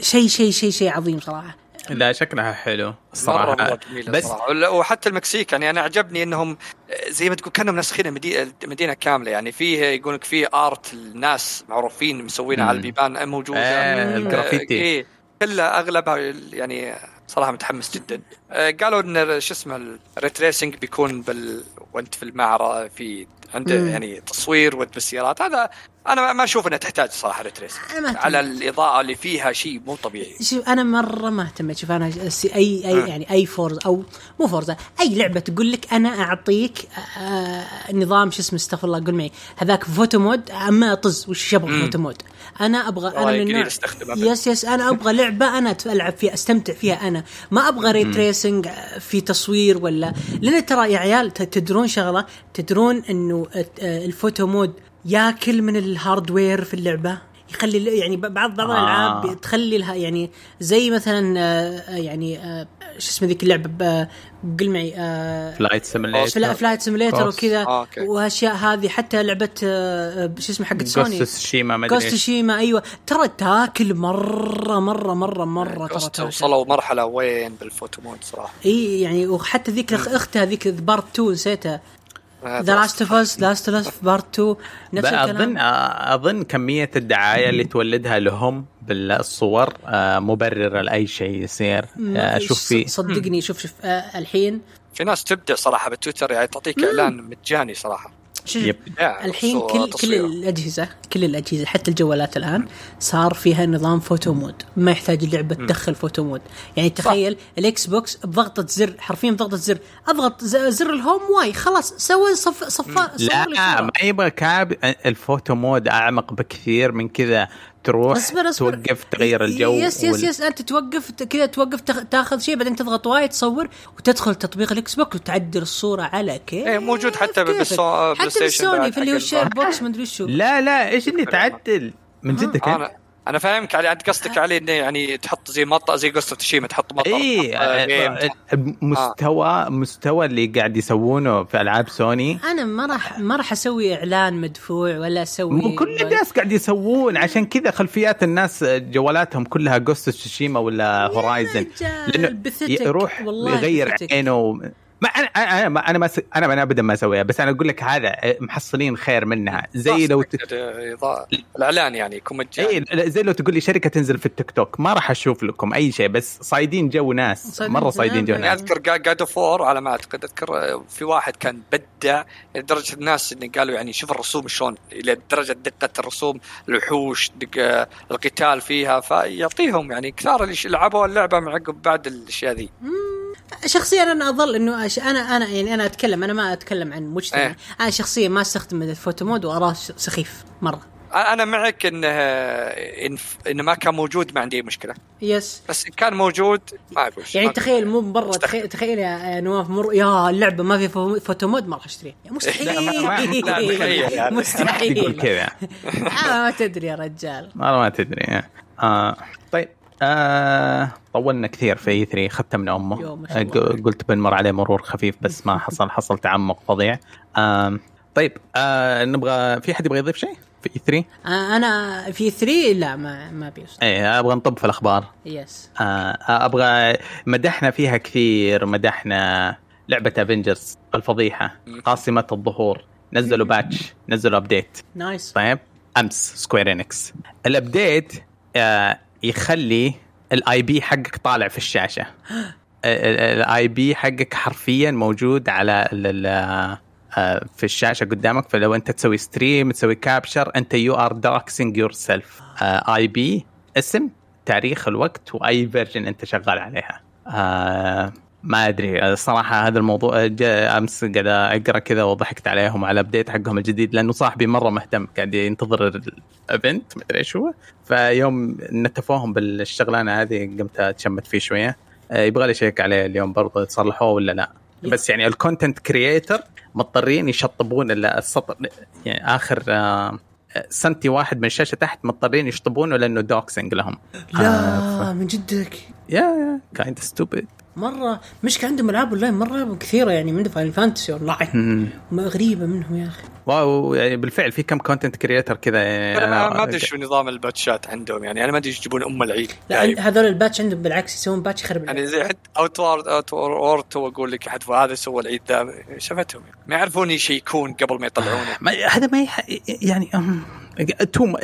شيء شيء شيء شيء عظيم صراحة. لا شكلها حلو الصراحه جميلة بس صراحة. ولا- وحتى المكسيك يعني أنا عجبني إنهم زي ما تقول كأنهم ناسخين مدينه كاملة. يعني فيه يقول لك فيه art الناس معروفين مسوينها. على البيبان موجودة. آه، الجرافيتي. إيه كلها أغلبها يعني صراحة متحمس جدا. آه، قالوا إن شو اسمه ال ray tracing بيكون بال وانت في المعرض في عنده مم. يعني تصوير وانت بالسيارات هذا أنا ما- أشوف إنها تحتاج صراحة ray tracing أهتم. على الإضاءة اللي فيها شيء مو طبيعي. شوف أنا مرة ما اهتميت شوف أنا اي أي آه. يعني أي Forza أو مو Forza أي لعبة تقول لك أنا أعطيك آه نظام شو اسمه استغفر الله قول معي. هذاك photo mode أما اطز وش مم. photo mode؟ أنا أبغى أنا من النوع. yes yes أنا أبغى لعبة أنا ألعب فيها أستمتع فيها أنا. ما أبغى ray tracing في تصوير ولا. لأن ترى يا عيال تدرون شغلة؟ تدرون إنه آه، ال photo mode ياكل من ال hardware في اللعبة. يخلي ال- يعني ب- بعض بعض آه. الالعاب تخلي لها يعني زي مثلا آه، آه، يعني آه، شو اسمه ذيك اللعبة قل معي آه، Flight Fl- Simulator Flight Simulator. وكذا. آه،. واشياء هذه حتى لعبة آه، آه، شو اسمه حقت سوني Ghost Tsushima ما أدري Ghost. Tsushima أيوه. ترى تاكل مره مره مره مرة ترى وصلوا مرحلة وين بال photo mode صراحة. إي يعني وحتى ذيك أختها ذيك Part 2 نسيتها. The Last of Us Last of Us Part 2 نفس الكلام. أظن أظن كمية الدعاية اللي تولدها لهم بالصور آه، مبررة لأي شيء يصير. آه، أشوف في صدقني شوف شوف آه الحين. في ناس تبدع صراحة بالتويتر يعني تعطيك إعلان مجاني صراحة. شوف الحين كل كل. الأجهزة كل الأجهزة حتى الجوالات الآن صار فيها نظام photo mode. ما يحتاج اللعبة تدخل photo mode. يعني تخيل ال Xbox بضغطة زر حرفيا بضغطة زر. أضغط زر ال home و Y خلاص سوي صف لي لا. ما يبغى كاب ال photo mode أعمق بكثير من كذا. تروح اصبر اصبر. توقف تغير الجو yes yes yes انت توقف كذا توقف تاخ- تاخذ شيء بعدين تضغط واي تصور وتدخل تطبيق ال Xbox وتعدل الصورة على كيف؟ إيه، موجود حتى حتى بالسوني في اللي هو ال share. بوكس ما أدري شو. لا لا إيش اللي تعدل؟ من جدك أنا أنا فاهمك علي أنت قصدك عليه إنه يعني تحط زي مطر زي Ghost Tsushima تحط مطر اي آه، game، تحط- المستوى مستوى اللي قاعد يسوونه في ألعاب سوني. أنا ما راح ما راح أسوي إعلان مدفوع ولا أسوي مو كل الناس قاعد يسوون عشان كذا خلفيات الناس جوالاتهم كلها Ghost Tsushima ولا Horizon بثتك. يروح يغير. عينه. ما أنا أنا ما أنا ما س... أنا أنا ابدا ما أسويها بس أنا أقول لك هذا محصلين خير منها. زي لو ت... الإعلان يعني يكون مجاني اي زي لو تقول لي شركة تنزل في التيك توك ما راح أشوف لكم أي شيء بس صايدين جو ناس صايدين مرة جو صايدين جو ناس. يعني ناس. أذكر God of War على ما أعتقد أذكر في واحد كان بدع لدرجة الناس اللي قالوا يعني شوف الرسوم شلون إلى درجة دقة الرسوم الوحوش دق القتال فيها فيعطيهم يعني كثار اللي لعبوا اللعبة من عقب بعد الأشياء ذي. شخصيا أنا أظل إنه أش... أنا أنا يعني أنا أتكلم أنا ما أتكلم عن مجتمع. إيه. أنا شخصيا ما أستخدم ال photo mode وأراه سخيف مرة. أنا معك إنه إن إنه ما كان موجود ما عندي أي مشكلة. yes. بس إن كان موجود ما أقول يعني ما- تخيل مو برا. تخيل, تخيل يا نواف مر يا اللعبة ما في pho- photo mode ما راح اشتريها مستحيل. مستحيل. كذا. آه ما تدري يا رجال. والله ما تدري آه. آه طولنا كثير في E3 ختمنا أمه. يو، ما شاء آه،. قلت بنمر عليه مرور خفيف بس ما حصل حصل تعمق فظيع. آه طيب آه نبغى في حد يبغى يضيف شيء في E3 آه أنا في 3 لا ما ما بيوصل إيه أبغى نطب في الأخبار. yes آه أبغى مدحنا فيها كثير مدحنا لعبة Avengers الفضيحة قاصمة الظهور. نزلوا patch نزلوا update nice طيب أمس Square Enix ال update آه يخلي ال IP حقك طالع في الشاشة. ال IP حقك حرفيا موجود على آه، في الشاشة قدامك. فلو أنت تسوي stream تسوي capture أنت you are doxxing yourself IP اسم تاريخ الوقت وأي version أنت شغال عليها. آه ما أدري. الصراحه هذا الموضوع جاء أمس قاعد أقرأ كذا وضحكت عليهم على ال update حقهم الجديد لأنه صاحبي مرة مهتم قاعد ينتظر ال event ما أدري إيش هو. فيوم نتفوهم بالشغلانة هذه قمت أتشمت فيه شوية. آه، يبغى لي شيك عليه اليوم برضه تصلحوه ولا لا؟ بس يعني ال content creator مضطرين يشطبون السطر يعني آخر آه، سنتي واحد من الشاشة تحت مضطرين يشطبونه لأنه doxxing لهم. لا من جدك. yeah yeah kinda stupid مرة مشكلة عندهم ألعاب أونلاين مرة كثيرة يعني من Final Fantasy Online غريبة منهم يا أخي. wow يعني بالفعل في كم content creator كذا يعني أنا ما أدري شو نظام الباتشات عندهم يعني أنا ما أدري يجيبون أم العيد. لا يعني هذول ال patch عندهم بالعكس يسوون patch يخرب يعني زي حد Outward Outward two أقول لك حد هذا سوى العيد ذا. شفتهم؟ ما يعرفون يشيكون قبل ما يطلعونه. هذا ما يح... يعني. توم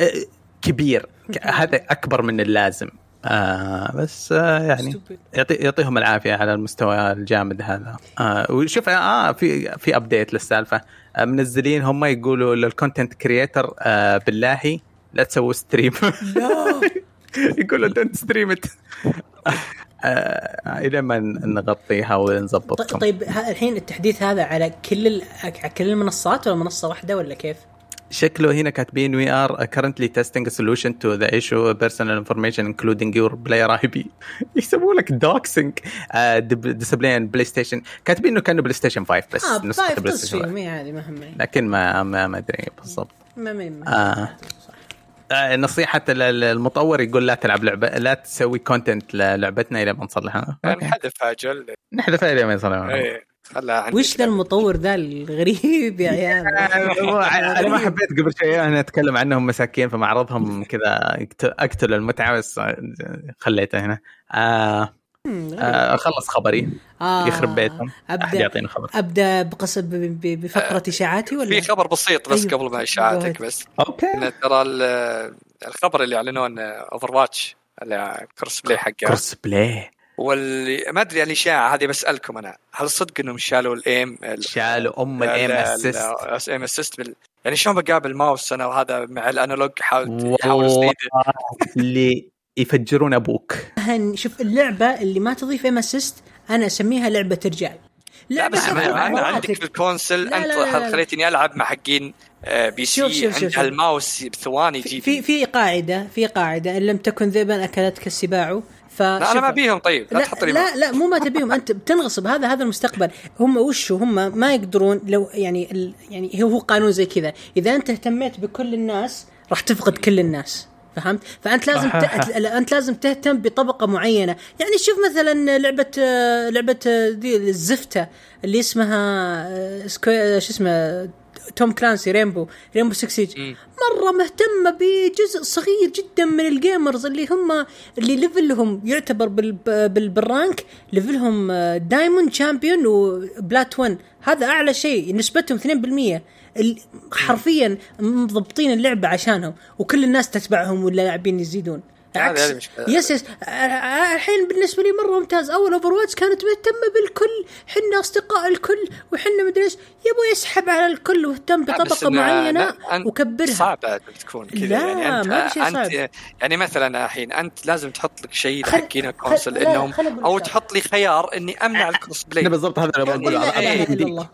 كبير. هذا أكبر من اللازم. آه بس آه يعني يعطي يعطيهم العافية على المستوى الجامد هذا. آه وشوف آه في في update للسالفة. آه منزلين هم يقولوا لل content creator آه بالله لا تسووا stream يقولوا don't stream it إلى ما نغطيها ونظبطكم. طيب ها- الحين التحديث هذا على كل. على كل المنصات ولا منصة واحدة ولا كيف؟ شكله هنا كاتبين we are currently testing a solution to the issue of personal information including your player IP يسووا لك doxxing displaying بلاي ستيشن كاتبين إنه كأنه بلاي ستيشن 5 بس آه نسخة five بلاي ستيشن فيهم 5. إيه عادي ما هم. لكن ما ما, ما أدري بالضبط. ما آه. آه، نصيحة ال- المطور يقول لا تلعب لعبة لا تسوي content للعبتنا إلى ما نصلحها. يعني okay. حذفها أجل. نحذفها إلى ما يصلحها. إيه. خلها وش ذا المطور ذا الغريب يا عيال؟ أنا ما حبيت قبل شوي أنا أتكلم عنهم مساكين في معرضهم كذا أقتل المتعه بس خليته هنا. آه آه خلص خبري. آه. يخرب بيتهم. أحد ابدا يعطيني خبر. أبدأ بقصد ب- ب- بفقرة إشاعاتي ولا؟ في خبر بسيط بس أيوه. قبل ما اشاعتك بس. okay. إن ترى ال- الخبر اللي أعلنوه Overwatch ال cross play حقه. cross play واللي ما أدري عن الاشاعه هذه بسألكم أنا. هل صدق إنهم شالوا ال aim شالوا أم ال aim assist ال aim assist بال... يعني شلون بقابل ماوس أنا وهذا مع ال analog؟ حاول حاول والله اصيده اللي يفجرون أبوك. هن- شوف اللعبة اللي ما تضيف aim assist أنا أسميها لعبة رجال. لا لعبة بس أنا أنا وقتك. عندك في ال console لا، أنت لا،. خليتني ألعب مع حقين آه، PC. شوف، شوف، شوف. عندها الماوس بثواني في في قاعدة في قاعدة إن لم تكن ذئبا أكلتك السباع. لا أنا ما أبيهم طيب لا, لا تحط لي لا لا مو ما تبيهم أنت بتنغصب هذا هذا المستقبل. هم وشو هم ما يقدرون لو يعني ال يعني هو قانون زي كذا. إذا أنت اهتميت بكل الناس راح تفقد كل الناس. فهمت؟ فأنت لازم ت... أنت لازم تهتم بطبقة معينة، يعني شوف مثلا لعبة آه، لعبة آه، دي الزفته اللي اسمها آه، سكو... آه، شو اسمه Tom Clancy Rainbow Rainbow 6 Siege. مرة مهتمة بجزء صغير جدا من ال gamers اللي هم اللي ليفلهم يعتبر بال بال بال rank ليفلهم diamond champion و plat 1 هذا أعلى شيء نسبتهم 2% ال- حرفيا مضبطين اللعبة عشانهم وكل الناس تتبعهم ولا لاعبين يزيدون. عكس. yes yes الحين بالنسبة لي مرة ممتاز. أول Overwatch كانت مهتمة بالكل. حنا أصدقاء الكل وحنا مدري إيش. يبغى يسحب على الكل واهتم بطبقة معينة أنت وكبرها. صعب بعد تكون كذا. لا، يعني انت ما في شيء انت صعب. يعني مثلا الحين أنت لازم تحط لك شيء خل- لحقين خل- ال console لا، إنهم أو. تحط لي خيار إني أمنع ال cross play أنا بالضبط هذا اللي بقوله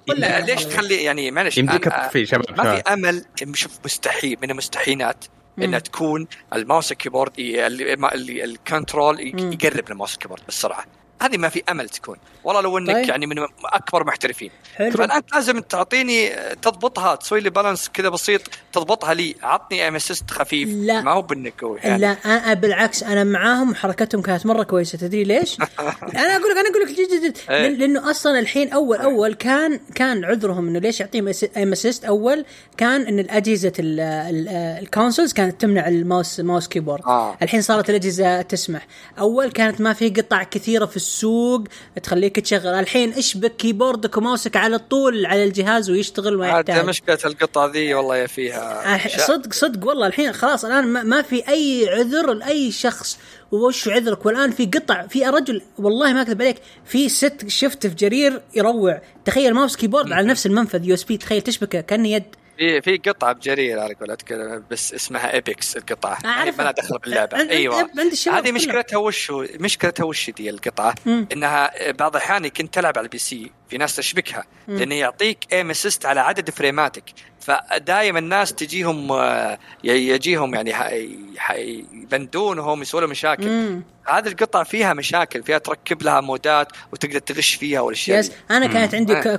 إله ليش. تخلي يعني معلش يمديك تطفي شباب ما. في أمل. شوف مستحيل من المستحيلات إنها تكون ال mouse ال keyboard اللي ال control. يقرب لل mouse ال keyboard بالسرعة هذه ما في أمل تكون. والله لو إنك طيب. يعني من أكبر محترفين. حلو. فالان لازم تعطيني تضبطها تسوي لي balance كذا بسيط تضبطها لي. عطني aim assist خفيف. لا. ما هو بلينك هو يعني. لا أنا بالعكس أنا معاهم وحركتهم كانت مرة كويسة. تدري ليش؟ أنا أقول لك أنا أقول لك جد جد إيه. لأنه أصلا الحين أول أول كان كان عذرهم إنه ليش يعطيهم aim assist أول كان إن الأجهزة ال- ال- ال consoles كانت تمنع ال mouse mouse keyboard. آه. الحين صارت الأجهزة تسمح. أول كانت ما في قطع كثيرة في السوق تخليك تشغل. الحين اشبك keyboard ك و mouse ك على طول على الجهاز ويشتغل ما يحتاج. مشكلة القطعه ذي والله يا فيها. صدق صدق والله الحين خلاص الآن ما- ما في أي عذر لأي شخص. وش عذرك؟ والآن في قطع في رجل والله ما أكذب عليك في ست شفت في جرير يروع. تخيل mouse keyboard على نفس المنفذ USB. تخيل تشبكه كأنه يد. في في قطعة بجرير على قولتك بس اسمها Apex القطعة ما أعرفها. ما لها دخل باللعبة أيوه هذه. مشكلتها وش مشكلتها وش دي القطعة. إنها بعض الأحيان كنت تلعب على ال PC في ناس تشبكها لأنه يعطيك aim assist على عدد frame اتك. فدائما الناس تجيهم آه، يجيهم يعني يباندونهم يسووا لهم مشاكل. مم. هذه القطع فيها مشاكل فيها تركب لها mod ات وتقدر تغش فيها والأشياء yes. أنا كانت عندي آه.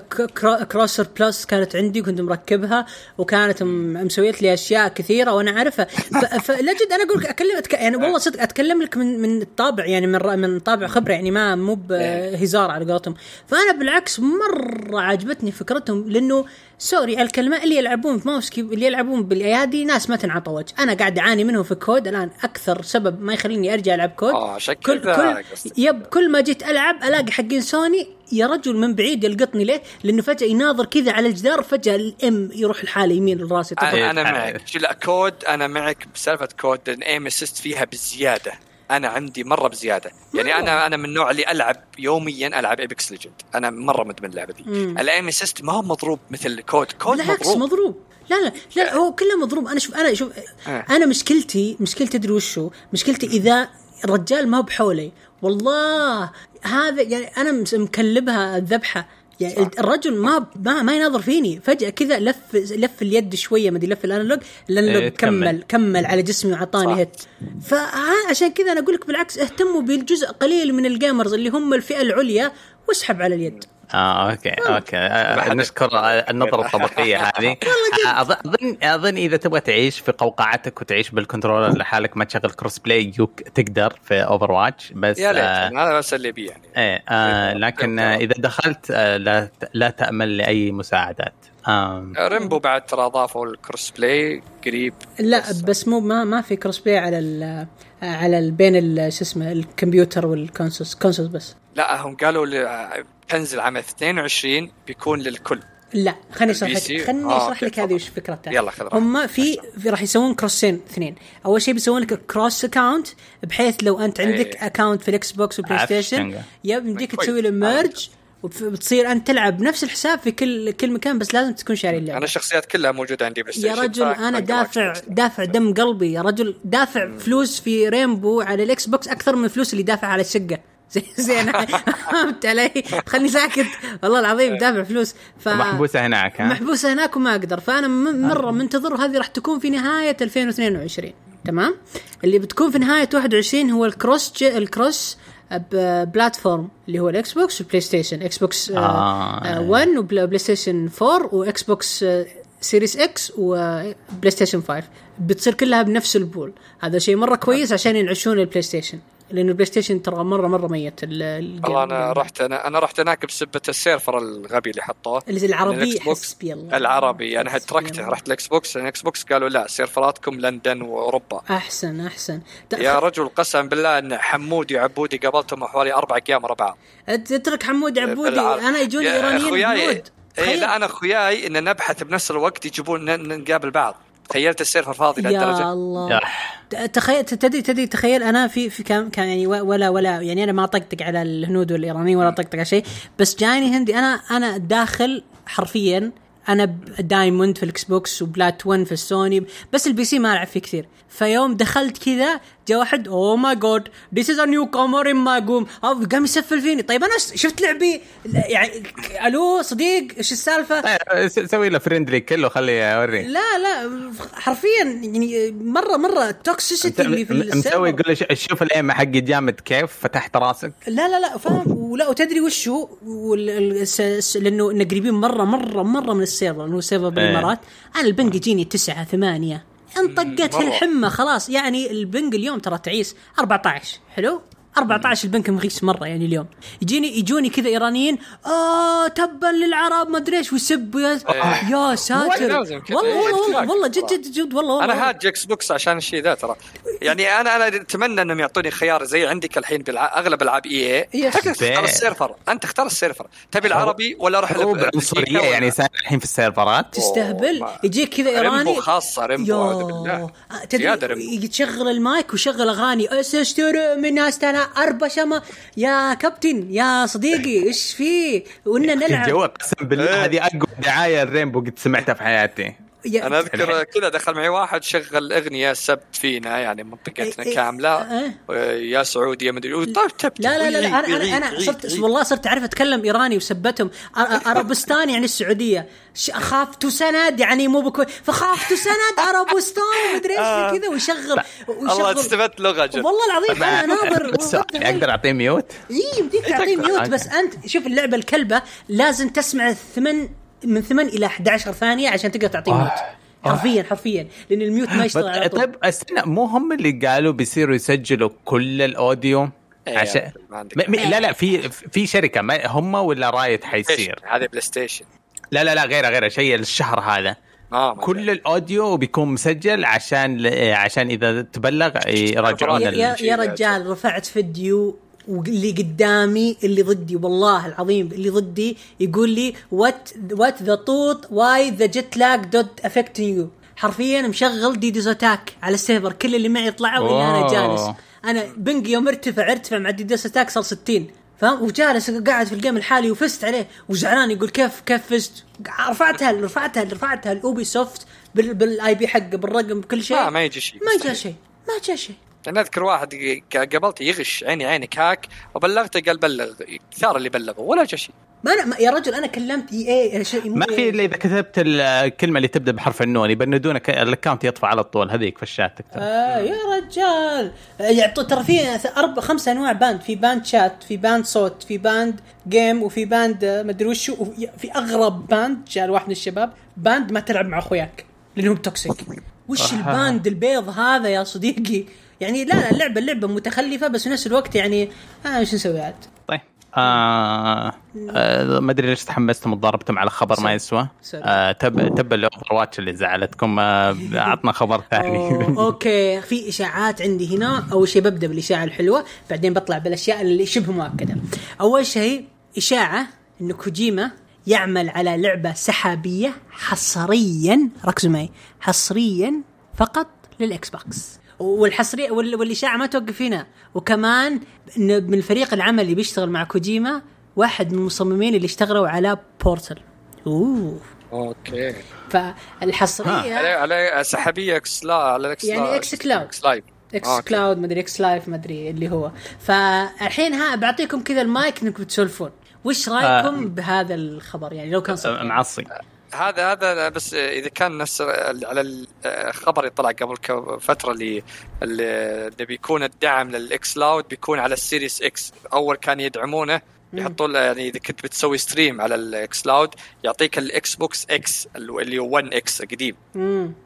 Cronus Plus كانت عندي كنت مركبها وكانت مسويت لي أشياء كثيرة وأنا أعرفها. ف- فلا جد أنا أقول لك أكلم أتك... يعني والله صدق أتكلم لك من من الطابع يعني من من طابع خبرة يعني ما مو بهزار على قولتهم. فأنا بالعكس مرة عجبتني فكرتهم لأنه sorry الكلمة اللي يلعبون في ماوس اللي يلعبون بالأيادي ناس ما تنعطى وجه أنا قاعد أعاني منهم في الكود الآن أكثر سبب ما يخليني أرجع ألعب كود آه عشان كل كل. yep كل ما جيت ألعب ألاقي حقين سوني يا رجل من بعيد يلقطني ليه؟ لأنه فجأة يناظر كذا على الجدار فجأة ال aim يروح لحاله يمين راسي أنا تعال. معك شو لا كود أنا معك بسالفة كود ال aim assist فيها بزيادة أنا عندي مرة بزيادة. يعني. أنا أنا من النوع اللي ألعب يوميا ألعب Apex Legends أنا مرة مدمن اللعبة دي. ال aim assist ما هو مضروب مثل كود. كود بالعكس مضروب. مضروب. لا لا لا, لا هو كله مضروب. أنا شوف أنا شوف آه. أنا مشكلتي مشكلتي تدري وشو؟ مشكلتي إذا الرجال ما هو بحولي. والله هذا يعني أنا مكلبها الذبحة. يعني صح. الرجل ما ما ما يناظر فيني فجأة كذا لف لف اليد شوية ما أدري لف ال analog ال analog إيه، كمل كمل. على جسمي وعطاني صح. hit فعشان كذا أنا أقول لك بالعكس اهتموا بالجزء قليل من ال gamers اللي هم الفئة العليا واسحب على اليد آه أوكي أوكي. آه، نشكر النظرة الطبقية هذه. آه، اظن اظن إذا تبغى تعيش في قوقعتك وتعيش بال controller لحالك ما تشغل cross play يوك تقدر في Overwatch بس يا ليت. آه، هذا بس اللي بي يعني. إيه آه لكن آه إذا دخلت آه لا لا تأمل لأي مساعدات. آه Rainbow بعد ترى أضافوا ال cross play قريب. لا بس مو ما ما في cross play على ال على ال بين ال- شو اسمه الكمبيوتر وال consoles consoles بس. لا هم قالوا تنزل عام 22 بيكون للكل لا خليني أشرح لك see؟ خليني آه، اشرح لك هذه. وش فكرتها يلا خذ راحتك. هم في, في راح يسوون cross ين اثنين أول شيء بيسوون لك cross account بحيث لو أنت عندك إيه. account في ال Xbox و PlayStation يمديك. تسوي له آه. merge وبتصير أنت تلعب نفس الحساب في كل كل مكان بس لازم تكون شاري اللعبة أنا الشخصيات كلها موجودة عندي PlayStation يا رجل أنا دافع. دافع دم قلبي يا رجل دافع فلوس في Rainbow على ال Xbox أكثر من الفلوس اللي دافع على الشقة زي زي أنا فهمت علي؟ خلني ساكت. والله العظيم دافع فلوس. ف محبوسة هناك ها؟ محبوسة هناك وما أقدر. فأنا م- مرة منتظر وهذه راح تكون في نهاية 2022 تمام؟ اللي بتكون في نهاية 21 هو ال cross. ال cross platform اللي هو ال Xbox وال PlayStation Xbox آه. آه. 1 و PlayStation 4 و Xbox آه، Series X و PlayStation 5 بتصير كلها بنفس ال pool. هذا شيء مرة كويس عشان ينعشون ال PlayStation لأنه ال PlayStation ترى مره مرة ميت. والله أنا. رحت أنا أنا رحت هناك بسبة ال server الغبي اللي حطوه. اللي زي العربي حسبي الله. العربي أنا حسبي تركته. رحت ال Xbox. ال Xbox قالوا لا server اتكم لندن وأوروبا. احسن أحسن. يا رجل قسم بالله إن حمودي وعبودي قابلتهم حوالي أربع أيام ورا بعض. اترك حمود عبودي. أنا يجوني إيرانيين اي تخيل. لا أنا أخوياي إن نبحث بنفس الوقت يجيبون نقابل بعض. تخيلت ال server فاضي يا لهالدرجة الله يح. ت- تخيل تدري تدري تخيل أنا في في كان كان يعني ولا ولا يعني أنا ما طقطق على الهنود والايرانيين ولا طقطق على شيء بس جاني هندي أنا أنا داخل حرفيا أنا diamond في ال Xbox و plat 1 في السوني بس ال PC ما ألعب فيه كثير. فيوم دخلت كذا جاء واحد oh my god this is a newcomer in my game قام يسفل فيني. طيب أنا شفت لعبي يعني ألو صديق إيش السالفة؟ سوي له friendly كله خليه اوري لا لا حرفيا يعني مرة مرة ال toxicity اللي في مسوي يقول له شوف ال aim حقي جامد كيف؟ فتحت راسك. لا لا لا فاهم؟ ولا وتدري وش هو لأنه قريبين مرة مرة مرة من ال server انه server بالإمارات. أنا ال ping يجيني تسعة ثمانية. انطقت مرة. الحمه خلاص. يعني ال ping اليوم ترى تعيس 14 حلو؟ 14 ال ping رخيص مرة يعني اليوم. يجيني يجوني كذا إيرانيين آه تبا للعرب ما أدري إيش ويسبوا يا, إيه. يا ساتر. لازم كذا. والله إيه، والله. والله جد جد جد والله والله. أنا هاد Xbox عشان الشيء ذا ترى. يعني أنا أنا أتمنى إنهم يعطوني خيار زي عندك الحين بالع... أغلب العاب EA. تختار ال server. أنت اختار ال server. تبي العربي ولا أروح بأمريكا ولا- يعني صار الحين في السيرفرات. تستهبل. يجيك كذا إيراني. Rainbow خاصة، Rainbow،. آه، تدري تشغل المايك وشغل أغاني. اشتري من ناس شما يا كابتن يا صديقي إيش فيه وإنا نلعب. الجو قسم بالله إيه. هذه أقوى دعاية ال Rainbow قد سمعتها في حياتي. يا- أنا أذكر كذا دخل معي واحد شغل أغنية سب فينا يعني منطقتنا إيه، إيه، كاملة. آه. آه، يا سعودي يا مدري طيب لا لا لا, لا أنا أنا أنا صرت. والله صرت أعرف أتكلم إيراني وسبتهم. أ- أ- أرابستان يعني السعودية. ش- أخاف تسند يعني مو بكوي فخاف تسند أرابستان ومدري إيش كذا ويشغل الله ويشغل. استفدت لغة جد. والله العظيم أنا ناظر أقدر أعطيه mute اي يمديك تعطيه تقدر. mute بس أنت شوف اللعبة الكلبة لازم تسمع الثمن من 8 إلى 11 ثانية عشان تقدر تعطيه mute. حرفيا حرفيا. لأن ال mute ما يشتغل على طول. طيب استنى مو هم اللي قالوا بيصيروا يسجلوا كل ال audio؟ إيه، عشان ما م- لا لا في في شركة ما هم ولا Riot حيصير. هذه PlayStation لا لا لا غيره غيره شيء الشهر هذا. ما كل. ال audio بيكون مسجل عشان عشان إذا تبلغ يراجعون يا, يا رجال رفعت فيديو واللي قدامي اللي ضدي والله العظيم اللي ضدي يقول لي what what the toot why the shit lag don't affect you حرفيا مشغل DDoS attack على ال server. كل اللي معي طلعوا الا أنا. جالس. أنا ping يوم ارتفع ارتفع مع DDoS attack صار 60 فاهم؟ وجالس قاعد في ال game الحالي وفزت عليه وزعلان يقول كيف كيف فزت؟ رفعتها رفعتها رفعتها. ال Ubisoft بال- بال IP حقه بالرقم بكل شيء. ما ما يجي شيء. ما جاء شيء ما جاء شيء. أنا أذكر واحد قابلته يغش عيني عينك hack وبلغته قال بلغ كثار اللي بلغوا ولا جا شيء. ما أنا ما يا رجل أنا كلمت EA شيء مو ما في إلا إذا كتبت الكلمة اللي تبدأ بحرف النون يبندونك ال account يطفى على طول هذيك في الشات تكتب. آه يا رجال. يعطوا ترى في أربع خمس أنواع banned في banned chat في banned صوت في banned game وفي banned مدري وشو في أغرب banned جاء واحد من الشباب banned ما تلعب مع أخوياك لأنهم toxic وش ال banned البيض هذا يا صديقي؟ يعني لا لا اللعبه اللعبه متخلفة بس في نفس الوقت يعني آه وش نسوي عاد طيب آه آه ما أدري ليش تحمستم وتضاربتم على خبر ما يسوى. آه تب تب ال Overwatch اللي زعلتكم آه عطنا خبر ثاني. أوكي. في إشاعات عندي هنا. أول شيء ببدأ بالإشاعة الحلوة بعدين بطلع بالأشياء اللي شبه مؤكدة. أول شيء إشاعة انه كوجيما يعمل على لعبة سحابية حصريا ركزوا معي حصريا فقط لل Xbox. والحصريه وال- والاشاعه ما توقف هنا. وكمان من الفريق العمل اللي بيشتغل مع كوجيما واحد من المصممين اللي اشتغلوا على Portal. أوه. أوكي. فالحصرية على على سحابية X لا على X يعني xCloud. X Live X أوكي. Cloud مدري X Live مدري اللي هو. فالحين ها بعطيكم كذا المايك إنكم تسولفون. وش رأيكم آه. بهذا الخبر؟ يعني لو كان صدق. معصي. هذا هذا بس إذا كان نفس على الخبر اللي طلع قبل فترة اللي اللي بيكون الدعم لل xCloud بيكون على ال Series X. أول كان يدعمونه يحطوا له يعني إذا كنت بتسوي stream على ال xCloud يعطيك الإكس بوكس إكس اللي هو 1 إكس قديم.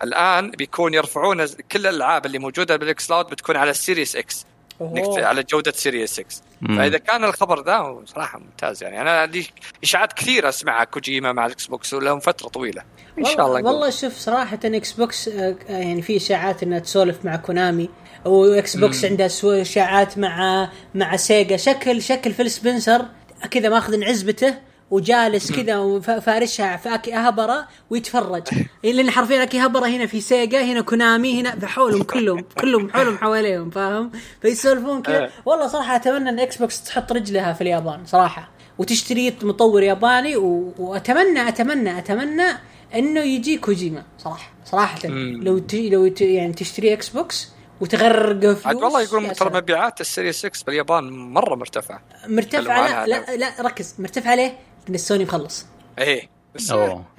الآن بيكون يرفعون كل الألعاب اللي موجودة بال xCloud بتكون على ال Series X. نكت- على جودة Series X مم. فإذا كان الخبر ذا صراحة ممتاز يعني. أنا لي إشاعات كثيرة أسمعها كوجيما مع ال Xbox ولهم فترة طويلة. إن شاء الله والله, شوف صراحة Xbox آه، يعني في إشاعات إنها تسولف مع Konami. و Xbox عندها سو- إشاعات مع مع Sega. شكل شكل فيل سبنسر كذا ماخذ عزبته وجالس كذا وفارشها في أكيهابارا ويتفرج. لأن حرفيا أكيهابارا هنا في Sega هنا Konami هنا بحولهم كلهم كلهم حولهم حواليهم فاهم؟ فيسولفون كذا. إيه. والله صراحة أتمنى إن Xbox تحط رجلها في اليابان صراحة. وتشتري مطور ياباني و... وأتمنى أتمنى أتمنى إنه يجي كوجيما صراحة. صراحة. مم. لو ت... لو ت... يعني تشتري Xbox وتغرق فلوس عاد والله يا يقول ترى. مبيعات ال Series X باليابان مرة مرتفعة. مرتفع تكلموا عنها لا, لا لا ركز. مرتفع ليه؟ لأن السوني مخلص. إيه.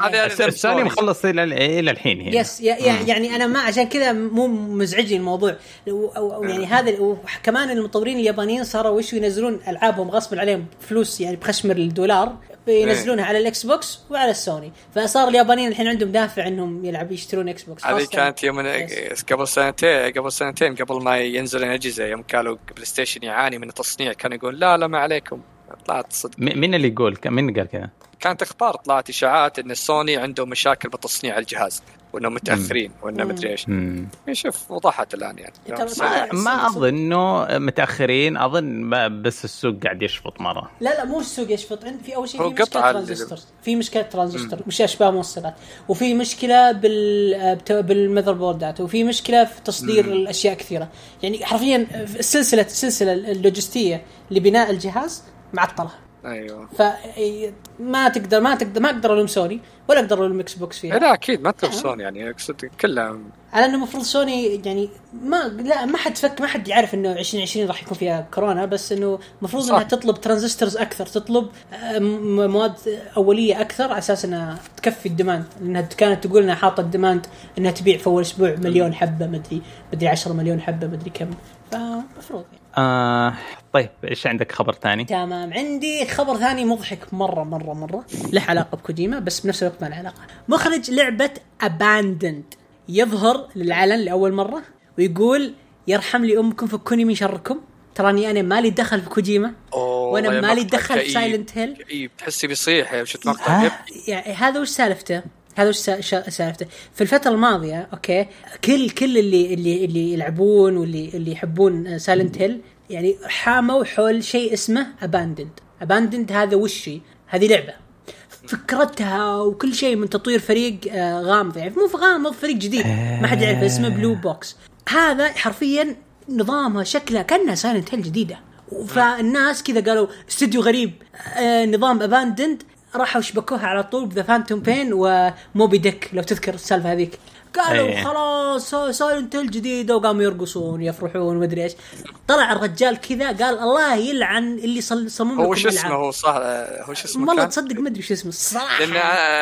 هذا الس- السوني مخلص إلى إلى الحين هنا yes يا يا يعني أنا ما عشان كذا مو مزعجني الموضوع. و- أو أو يعني هذا وكمان المطورين اليابانيين صاروا وش ينزلون ألعابهم؟ غصب عليهم فلوس يعني بخشمر الدولار ينزلونها على ال Xbox وعلى السوني. فصار اليابانيين الحين عندهم دافع إنهم يلعب يشترون Xbox هذه كانت يوم yes. قبل سنتين قبل سنتين قبل ما ينزل الأجهزة يوم كانوا PlayStation يعاني من التصنيع كان يقول لا لا ما عليكم. طلعت صدق. مين اللي يقول؟ مين قال كذا؟ كانت أخبار طلعت اشاعات إن السوني عندهم مشاكل بتصنيع الجهاز وإنهم متأخرين وإنه مم. مدري إيش. مم. شوف وضحت الآن يعني. ترى- ما, ما أظن إنه متأخرين أظن ما- بس السوق قاعد يشفط مرة. لا لا مو السوق يشفط. عند في أول شيء في مشكلة ترانزستور في مشكلة ترانزستور مش أشباه موصلات. وفي مشكلة بال بال motherboard ات وفي مشكلة في تصدير الأشياء كثيرة. يعني حرفيا السلسله السلسله اللوجستية لبناء الجهاز معطلة. أيوه. فما تقدر ما تقدر ما أقدر ألوم سوني ولا أقدر ألوم إكس بوكس فيها. لا أكيد ما تلوم سوني يعني اقصد كلها على إنه المفروض سوني يعني ما لا ما حد فك ما حد يعرف إنه 2020 راح يكون فيها كورونا بس إنه المفروض. إنها تطلب transistors أكثر تطلب آه، مواد أولية أكثر على أساس إنها تكفي ال demand. لانها كانت تقول إنها حاطة ال demand إنها تبيع في أول أسبوع مليون حبة مدري مدري 10 مليون حبة مدري كم. فمفروض يعني. آه طيب إيش عندك خبر ثاني؟ تمام. عندي خبر ثاني مضحك مرة مرة مرة. له علاقة بكوجيما بس بنفس الوقت ما له علاقة. مخرج لعبة Abandoned يظهر للعلن لأول مرة ويقول يرحم لي أمكم فكوني من شركم. تراني أنا مالي دخل في كوجيما وأنا مالي دخل في. Silent Hill كئيب. تحسي بيصيح شفت مقطع. يعني هذا وش سالفته؟ هذا وش سالفته؟ في الفترة الماضية أوكي كل كل اللي اللي اللي يلعبون واللي اللي يحبون Silent Hill يعني حاموا حول شيء اسمه Abandoned Abandoned هذا وش هي؟ هذه لعبة. فكرتها وكل شيء من تطوير فريق آه، غامض. يعني مو في غامض فريق جديد. ما حد يعرفه اسمه Blue Box هذا حرفيا نظامها شكلها كانها Silent Hill جديدة. فالناس كذا قالوا استوديو غريب. آه نظام Abandoned راحوا شبكوها على طول بذا Phantom Pain و Moby Dick لو تذكر السالفة هذيك قالوا أيه. خلاص Silent Hill جديدة وقاموا يرقصون يفرحون ومدري إيش طلع الرجال كذا قال الله يلعن اللي صل- صمم هو شو اسمه. هو صح هو شو اسمه والله؟ تصدق ما أدري شو اسمه الصراحه لأن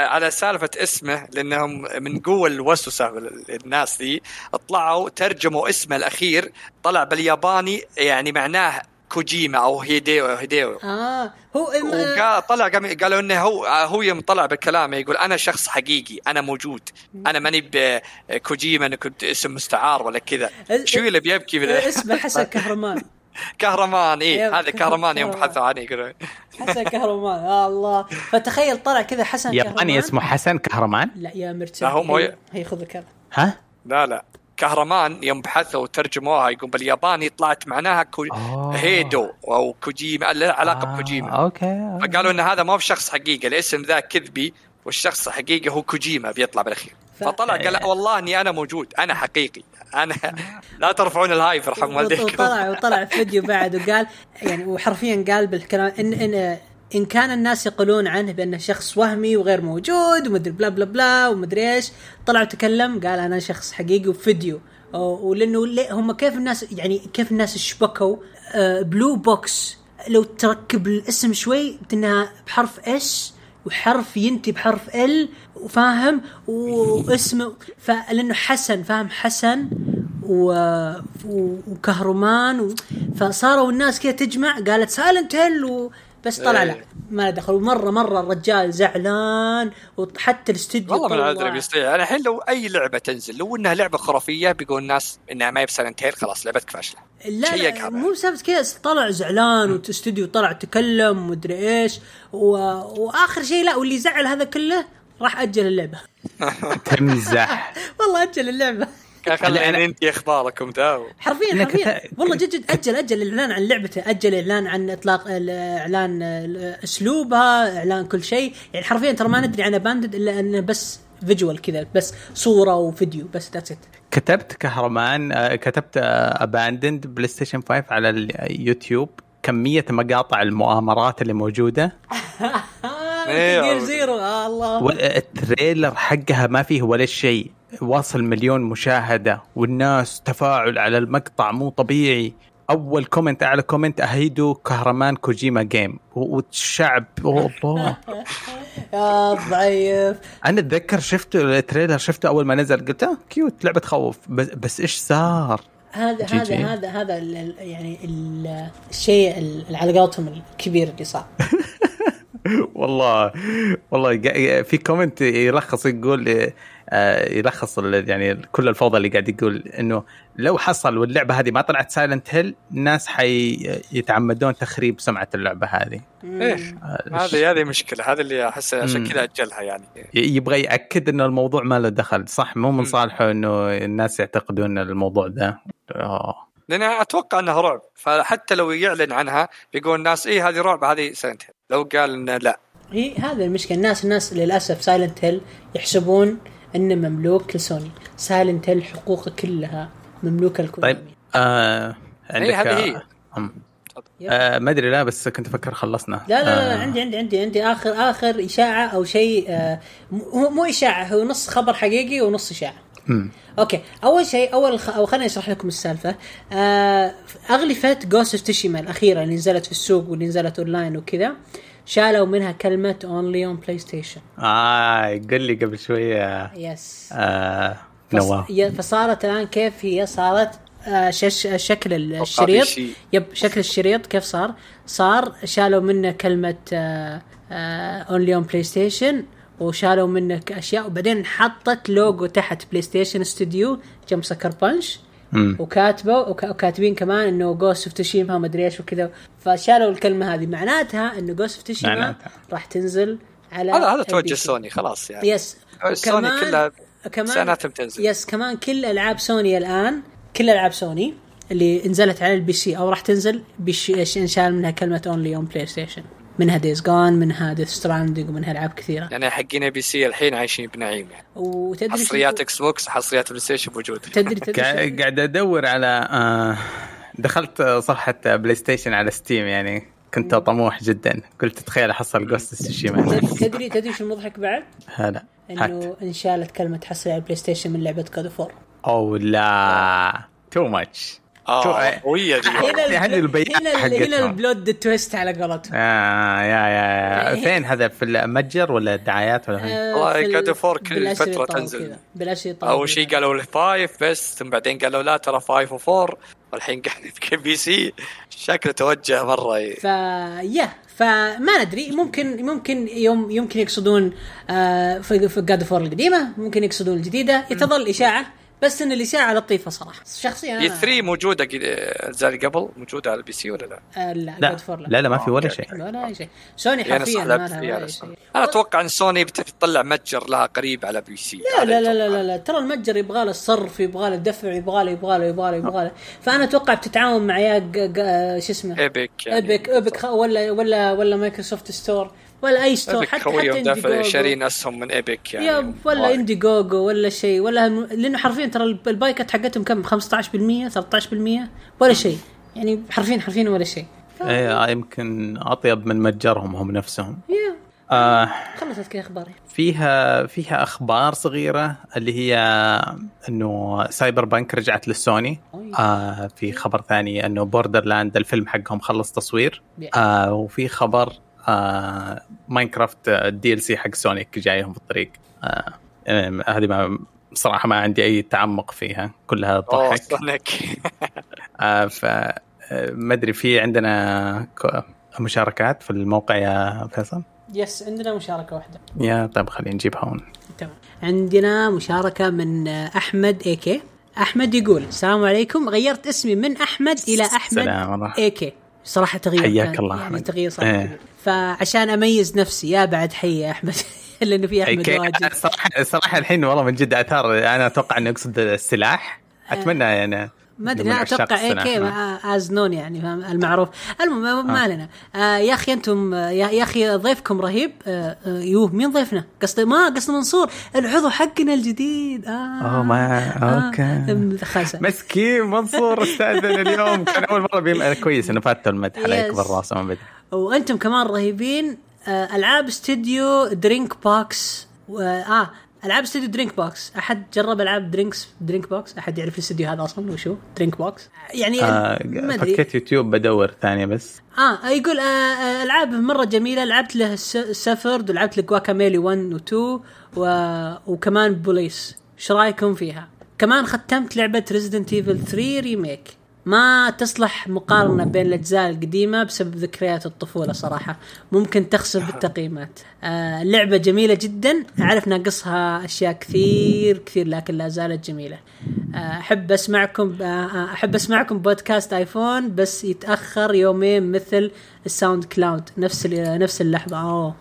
على سالفة اسمه لأنهم من قوة الوسوسة الناس دي طلعوا ترجموا اسمه الأخير طلع بالياباني يعني معناه كوجيما أو هيديو هيديو. آه هو وقال طلع قام- قالوا إنه هو هو يوم طلع بالكلام يقول أنا شخص حقيقي أنا موجود. أنا ماني بكوجيما أنا كنت اسم مستعار ولا كذا. شو اللي بيبكي بال- اسمه حسن كهرمان. كهرمان اي هذا كهرمان يوم. بحثوا عنه يقولون. حسن كهرمان يا الله. فتخيل طلع كذا حسن ياباني اسمه حسن كهرمان؟ لا يا هو هي, هي خذ الكلام. ها؟ لا لا. كهرمان يوم بحثوا وترجموها يقول بالياباني طلعت معناها كو... آه. هيدو أو كوجيما له علاقة بكوجيما أوكي أوكي. فقالوا إن هذا ما بشخص حقيقي الاسم ذا كذبي والشخص الحقيقي هو كوجيما بيطلع بالأخير ف- فطلع قال لا والله إني أنا موجود أنا حقيقي أنا لا ترفعون ال hype يرحم والديكم وطلع وطلع في فيديو بعد وقال يعني وحرفيا قال بالكلام ان إن إن كان الناس يقولون عنه بأنه شخص وهمي وغير موجود ومدري blah blah blah ومدري إيش طلع وتكلم قال أنا شخص حقيقي وفيديو. ولأنه هم كيف الناس يعني كيف الناس شبكوا آه، Blue Box لو تركب الاسم شوي انها بحرف S وحرف ينتهي بحرف L وفاهم واسمه فلانه حسن فاهم؟ حسن و... وكهرمان و... فصاروا الناس كذا تجمع قالت Silent Hill. بس طلع لا إيه. ما له دخل ومره مرة الرجال زعلان وحتى الاستديو والله من طلع- العذر بيصير أنا الحين لو أي لعبة تنزل لو إنها لعبة خرافية بيقول الناس إنها ما هي ب Silent Hill خلاص لعبتك فاشله لا, لا مو سالفه كذا طلع زعلان والاستوديو طلع تكلم ومدري إيش و... وآخر شيء لا واللي زعل هذا كله راح أجل اللعبة. تمزح. والله أجل اللعبة. خلينا انت إخباركم ذا حرفيا حرفيا. والله جد جد أجل أجل الإعلان عن لعبته أجل الاعلان عن إطلاق إعلان أسلوبها إعلان كل شيء. يعني حرفيا ترى ما ندري عن باندد إلا إنه بس visual كذا بس صورة وفيديو بس that's it كتبت كهرمان آه، كتبت ا Abandoned بلاي ستيشن 5 على اليوتيوب كمية مقاطع المؤامرات اللي موجودة. إيه، جير أعوذ زيرو آه الله. والتريلر حقها ما فيه ولا شيء. واصل مليون مشاهدة والناس تفاعل على المقطع مو طبيعي. أول كومنت أعلى كومنت أهيدو كهرمان كوجيما جيم. والشعب الله يا ضعيف. أنا أتذكر شفته التريلر شفته أول ما نزل قلت آه كيوت لعبة تخوف. بس, بس إيش صار؟ هذا جي هذا جي. هذا هذا ال- يعني ال- الشيء اللي على قولتهم الكبير اللي صار. والله. والله في comment يلخص يقول يلخص ال- يعني كل الفوضى اللي قاعد يقول إنه لو حصل واللعبة هذه ما طلعت Silent Hill الناس حيتعمدون تخريب سمعة اللعبة هذه. إيه آه، هذه هذه مشكلة. هذه اللي أحس عشان. كذا أجلها يعني. يبغى يأكد إنه الموضوع ما له دخل صح؟ مو من. صالحه إنه الناس يعتقدون الموضوع ده. آه. لأن أتوقع إنها رعب. فحتى لو يعلن عنها بيقول الناس إيه هذه رعب هذه Silent لو قال إنه لا. هي هذا المشكلة. الناس الناس للأسف Silent Hill يحسبون انه مملوك لسوني. Silent Hill حقوقه كلها. مملوكه لكونامي طيب آه عندك هذه هي. آه ما أدري لا بس كنت أفكر خلصنا. لا لا, لا آه. عندي عندي عندي عندي. آخر آخر إشاعة أو شيء آه مو مو إشاعة هو نص خبر حقيقي ونص إشاعة. مم. أوكي. أول شيء أول خ... أو خليني أشرح لكم السالفة. آه أغلفة Ghost of Tsushima الأخيرة اللي نزلت في السوق واللي نزلت أونلاين وكذا. شالوا منها كلمة Only On PlayStation آه يقول لي قبل شوية yes آه فص... نواف فصارت الآن كيف هي صارت آه شش... شكل الشريط. yep شكل الشريط كيف صار؟ صار شالوا منه كلمة Only On PlayStation وشالوا منه أشياء وبعدين حطت لوجو تحت PlayStation Studio جنب Sucker Punch. وكاتبه وك- وكاتبين كمان إنه Ghost of Tsushima ما أدري إيش وكذا. فشالوا الكلمة هذه. معناتها إنه Ghost of Tsushima معناتها. راح تنزل على هذا هذا. توجه سوني خلاص يعني. yes سوني كلها كمان سنتهم تنزل yes كمان كل ألعاب سوني الآن كل ألعاب سوني اللي نزلت على ال PC أو راح تنزل بس انشال منها كلمة only on PlayStation منها Days Gone منها Death Stranding ومنها ألعاب كثيرة. يعني حقين اي بي سي الحين عايشين بنعيم يعني. وتدري حصريات Xbox حصريات PlayStation موجودة. تدري تدري قاعد أدور على آه دخلت صفحة PlayStation على Steam يعني كنت طموح جدا. قلت تخيل أحصل Ghost Tsushima تدري تدري شو المضحك بعد؟ هلا إنه انشالت كلمة حصري على ال PlayStation من لعبة God of أو لا. too much آه قوية دي. هنا البياع هنا هنا. ال plot twist على قولتهم. آه yeah yeah, yeah. يعني- فين هذا في المتجر ولا الدعايات ولا فين؟ آه، والله of War كل فترة تنزل. بالأشرطة أول شيء. قالوا ال five بس ثم بعدين قالوا لا ترى five و four والحين قاعد في PC. شكله توجه مرة ي- ف yeah فما ندري. ممكن ممكن يوم يمكن يقصدون آه في في God of War القديمة ممكن يقصدون الجديدة. تظل إشاعة. بس إن الإشاعة لطيفه صراحة. شخصيا أنا 3 موجودة الاجزاء اللي قبل موجودة على ال PC ولا لا؟ آه لا لا. لا. لا ما في ولا okay. شيء. ولا أي شيء. سوني يعني حرفيا ما لها ولا بس. شيء. أنا أتوقع إن سوني بتطلع متجر لها قريب على PC. لا لا لا لا لا, لا. ترى المتجر يبغى له الصرف يبغى له الدفع يبغى له يبغى له يبغى له يبغى له. فأنا أتوقع بتتعاون مع يا ج- شو اسمه؟ Epic يعني. Epic Epic خ- ولا ولا ولا Microsoft Store. ولا أي store حتى خويهم حتى دافع Indiegogo. شارين أسهم من Epic يعني. يا ولا وايد. Indiegogo ولا شيء ولا هم... لأنه حرفيا ترى الب- البايكات حقتهم كم؟ 15% 13% ولا شيء. يعني حرفيا حرفيا ولا شيء. ف... إيه يمكن أطيب من متجرهم هم نفسهم. آه خلصت كذا أخباري. فيها فيها أخبار صغيرة اللي هي إنه Cyberpunk رجعت للسوني. آه في خبر ثاني إنه Borderland الفيلم حقهم خلص تصوير. آه وفي خبر آه Minecraft ال DLC حق Sonic جايهم في الطريق آه آه، هذه ما بصراحه ما عندي أي تعمق فيها. كلها ضحك. Sonic آه ف آه، ما أدري في عندنا مشاركات في الموقع يا فيصل؟ yes عندنا مشاركة واحدة. yeah طيب خلينا نجيبها هون تمام. عندنا مشاركة من آه، أحمد AK أحمد يقول السلام عليكم. غيرت اسمي من أحمد إلى أحمد. اي كي صراحة تغيير حياك الله يعني. تغيير صراحة إيه. كبير. فعشان أميز نفسي يا بعد حي يا أحمد لأنه في أحمد واجد صراحة صراحة الحين والله من جد أثار أنا أتوقع انه يقصد السلاح أتمنى يعني ما أدري أنا أتوقع اي. كي از نون يعني فاهم المعروف. المهم ما- ما علينا. آه يا أخي أنتم آه، يا, أخي ضيفكم رهيب. آه آه يوه مين ضيفنا؟ قصدي ما قصدي منصور. العضو حقنا الجديد. آه. أوه ما أوكي. آه. مسكين منصور استاذن اليوم. كان أول مرة بيم... كويس إنه فاتوا المدح عليك Yes. بالراسه من بدري. وأنتم كمان رهيبين. آه ألعاب استديو DrinkBox. و... آه ألعاب استوديو DrinkBox أحد جرب ألعاب Drinks DrinkBox أحد يعرف الاستوديو هذا أصلا؟ وشو؟ DrinkBox يعني آه ما أدري. فكيت يوتيوب بدور ثانية بس. آه يقول آه آه ألعاب مرة جميلة. لعبت له س- Severed ولعبت له Guacamelee 1 و 2 و... وكمان بوليس إيش رأيكم فيها؟ كمان ختمت لعبة Resident Evil 3 Remake ما تصلح مقارنة بين الأجزاء القديمة بسبب ذكريات الطفولة صراحة. ممكن تخسر بالتقييمات. آه لعبة جميلة جدا. أعرف ناقصها أشياء كثير كثير لكن لا زالت جميلة. آه أحب أسمعكم آه أحب أسمعكم بودكاست iPhone بس يتأخر يومين مثل ال SoundCloud. نفس نفس اللحظة. أوه.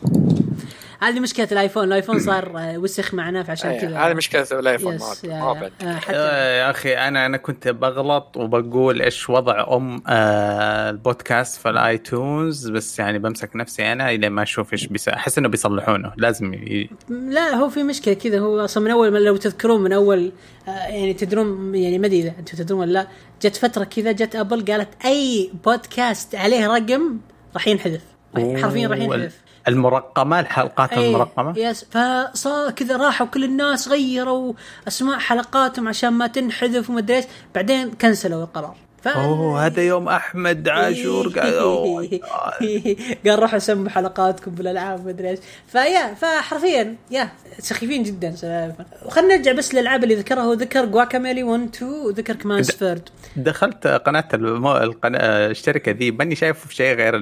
هذه مشكلة ال iPhone. ال iPhone صار آه، وسخ معنا فعشان إيه، كذا. هذه مشكلة ال iPhone yes ما يا-. آه، يا أخي أنا أنا كنت بغلط وبقول إيش وضع أم آه البودكاست في ال iTunes بس يعني بمسك نفسي أنا إلى ما أشوف إيش أحس إنه بيصلحونه. لازم ي... لا هو في مشكلة كذا. هو أصلا من أول لو تذكرون من أول آه، يعني تدرون يعني ما أدري إذا أنتم تدرون ولا لا جت فترة كذا جت Apple قالت أي بودكاست عليه رقم راح ينحذف. حرفيا راح ينحذف. المرقمة الحلقات إيه، المرقمة؟ يس. فصار كذا راحوا كل الناس غيروا أسماء حلقاتهم عشان ما تنحذف وما أدري إيش. بعدين كنسلوا القرار. ف... أوه هذا يوم أحمد عاشور قال أوه قال روحوا سموا حلقاتكم بالألعاب مدري إيش. فيا فحرفيا يا سخيفين جدا. وخلنا نرجع بس للألعاب اللي ذكرها. هو ذكر جواكاميلي 1 2 وذكر كمان سفيرد دخلت قناة المو... القناة... الشركة ذي ماني شايف شيء غير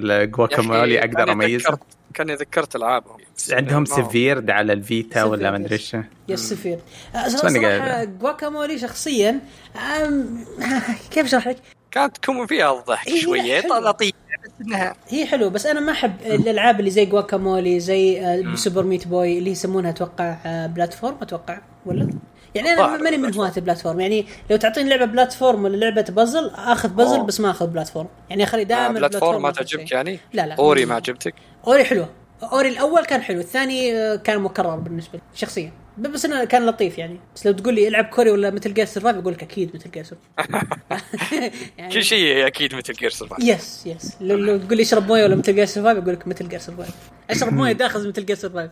أخي، أقدر أميزه. كاني ذكرت ألعابهم عندهم. سيفيرد على الفيتا ولا سيفيرد، ما أدري. إيش يس سفير ماني صراحة. جواكامولي شخصيا أم... كيف اشرح لك؟ كانت كوم فيها الضحك إيه، شوية. لطيفه بس إنها هي حلوة بس أنا ما أحب الألعاب اللي زي جواكامولي زي آه، سوبر ميت بوي اللي يسمونها أتوقع آه، بلاتفورم أتوقع ولا؟ يعني أنا ماني من. هواة ال platform يعني لو تعطيني لعبة platform ولا لعبة بازل آخذ بازل أوه. بس ما آخذ platform. يعني اخلي دائما آه، platform ما تعجبك. يعني؟ لا لا Ori ما عجبتك؟ Ori حلوة. Ori الأول كان حلو الثاني آه، كان مكرر بالنسبة لي شخصيا. بس انه كان لطيف يعني. بس لو تقول لي العب Ori ولا Metal Gear Survive أقول لك أكيد Metal Gear Survive يعني كل شيء أكيد Metal Gear Survive yes yes لو, لو تقول لي اشرب موية ولا Metal Gear Survive أقول لك Metal Gear Survive أشرب موية داخل مثل Gear Survive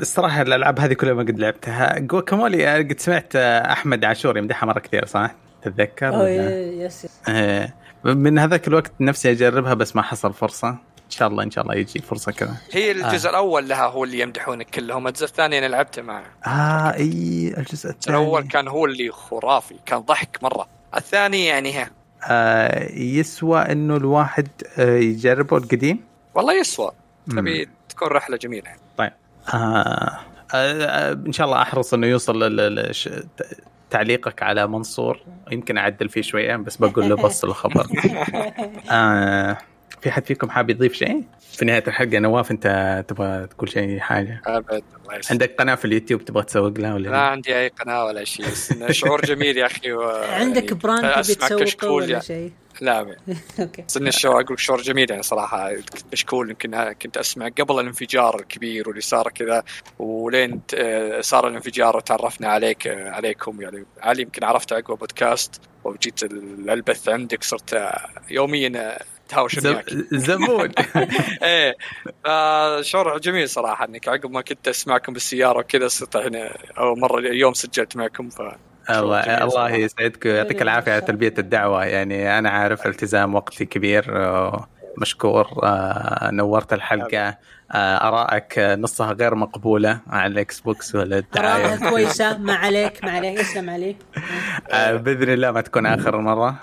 الصراحة الألعاب هذه كلها ما قد لعبتها. Guacamelee آه، قد سمعت آه، أحمد عاشور يمدحها مرة كثير صح؟ تتذكر؟ أوه، ولا؟ yes yes. آه، من هذاك الوقت نفسي أجربها بس ما حصل فرصة. إن شاء الله إن شاء الله يجي فرصة كذا. هي الجزء الأول لها هو اللي يمدحونك كلهم الجزء الثاني أنا لعبته معه آه إي الجزء الثاني الأول كان هو اللي خرافي كان ضحك مرة. الثاني يعني ها. آه يسوى إنه الواحد آه يجربه القديم؟ والله يسوى. تبي تكون رحلة جميلة. آه آه إن شاء الله أحرص إنه يوصل تعليقك على منصور. يمكن أعدل فيه شوية بس بقول له بص الخبر. آه في حد فيكم حاب يضيف شيء؟ في نهاية الحلقة نواف أنت تبغى تقول شيء حاجة؟ أبد الله يسلمك. عندك قناة في اليوتيوب تبغى تسوق لها ولا لا عندي أي قناة ولا شيء شعور جميل يا أخي و... عندك يعني brand تبي تسوقه ولا يعني. شيء؟ لا أبد. okay. بس إنه الشعور أقول شعور جميل يعني صراحة كشكول يمكن كنت أسمع قبل الانفجار الكبير واللي صار كذا ولين آه، صار الانفجار وتعرفنا عليك آه، عليكم يعني. علي يمكن عرفت عقب بودكاست وجيت ال- البث عندك صرت آه، يوميا تهاوش زب... زبون إيه. فشعور جميل صراحة إنك عقب ما كنت أسمعكم بالسيارة وكذا صرت هنا أول مرة اليوم سجلت معكم ف الله الله. يسعدك ويعطيك العافية على تلبية الدعوة. يعني أنا عارف التزام وقتي كبير آه، مشكور آه، نورت الحلقة. آه، آرائك نصها غير مقبولة على ال Xbox ولا الدعايه آراءها كويسة. ما عليك ما عليك. اسلم عليك. بإذن الله ما تكون آخر مرة.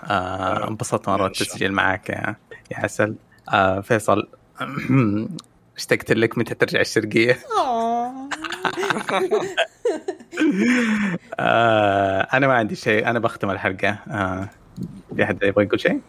انبسطت مرة. التسجيل معك. يا يا عسل. آه، فيصل. اشتقت لك متى ترجع الشرقية؟ آه، أنا ما عندي شيء. أنا بختم الحلقة. آه، في أحد يبغى يقول شيء؟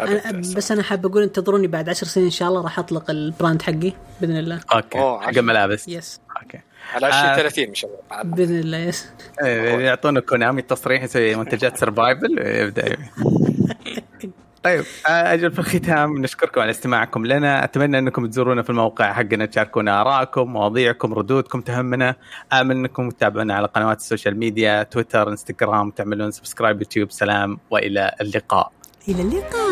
أنا بس أنا حاب أقول انتظروني بعد عشر سنين إن شاء الله راح أطلق ال brand حقي بإذن الله. okay. أوه، حق. الملابس yes okay. على آه. 20 30 إن شاء الله. بإذن الله yes إيه، يعطونا Konami تصريح يسوي منتجات survival يبدا طيب آه، أجل في الختام نشكركم على استماعكم لنا. أتمنى أنكم تزورونا في الموقع حقنا تشاركونا آرائكم مواضيعكم ردودكم تهمنا. امل أنكم تتابعونا على قنوات ال social media تويتر إنستغرام تعملون subscribe يوتيوب. سلام وإلى اللقاء. إلى اللقاء.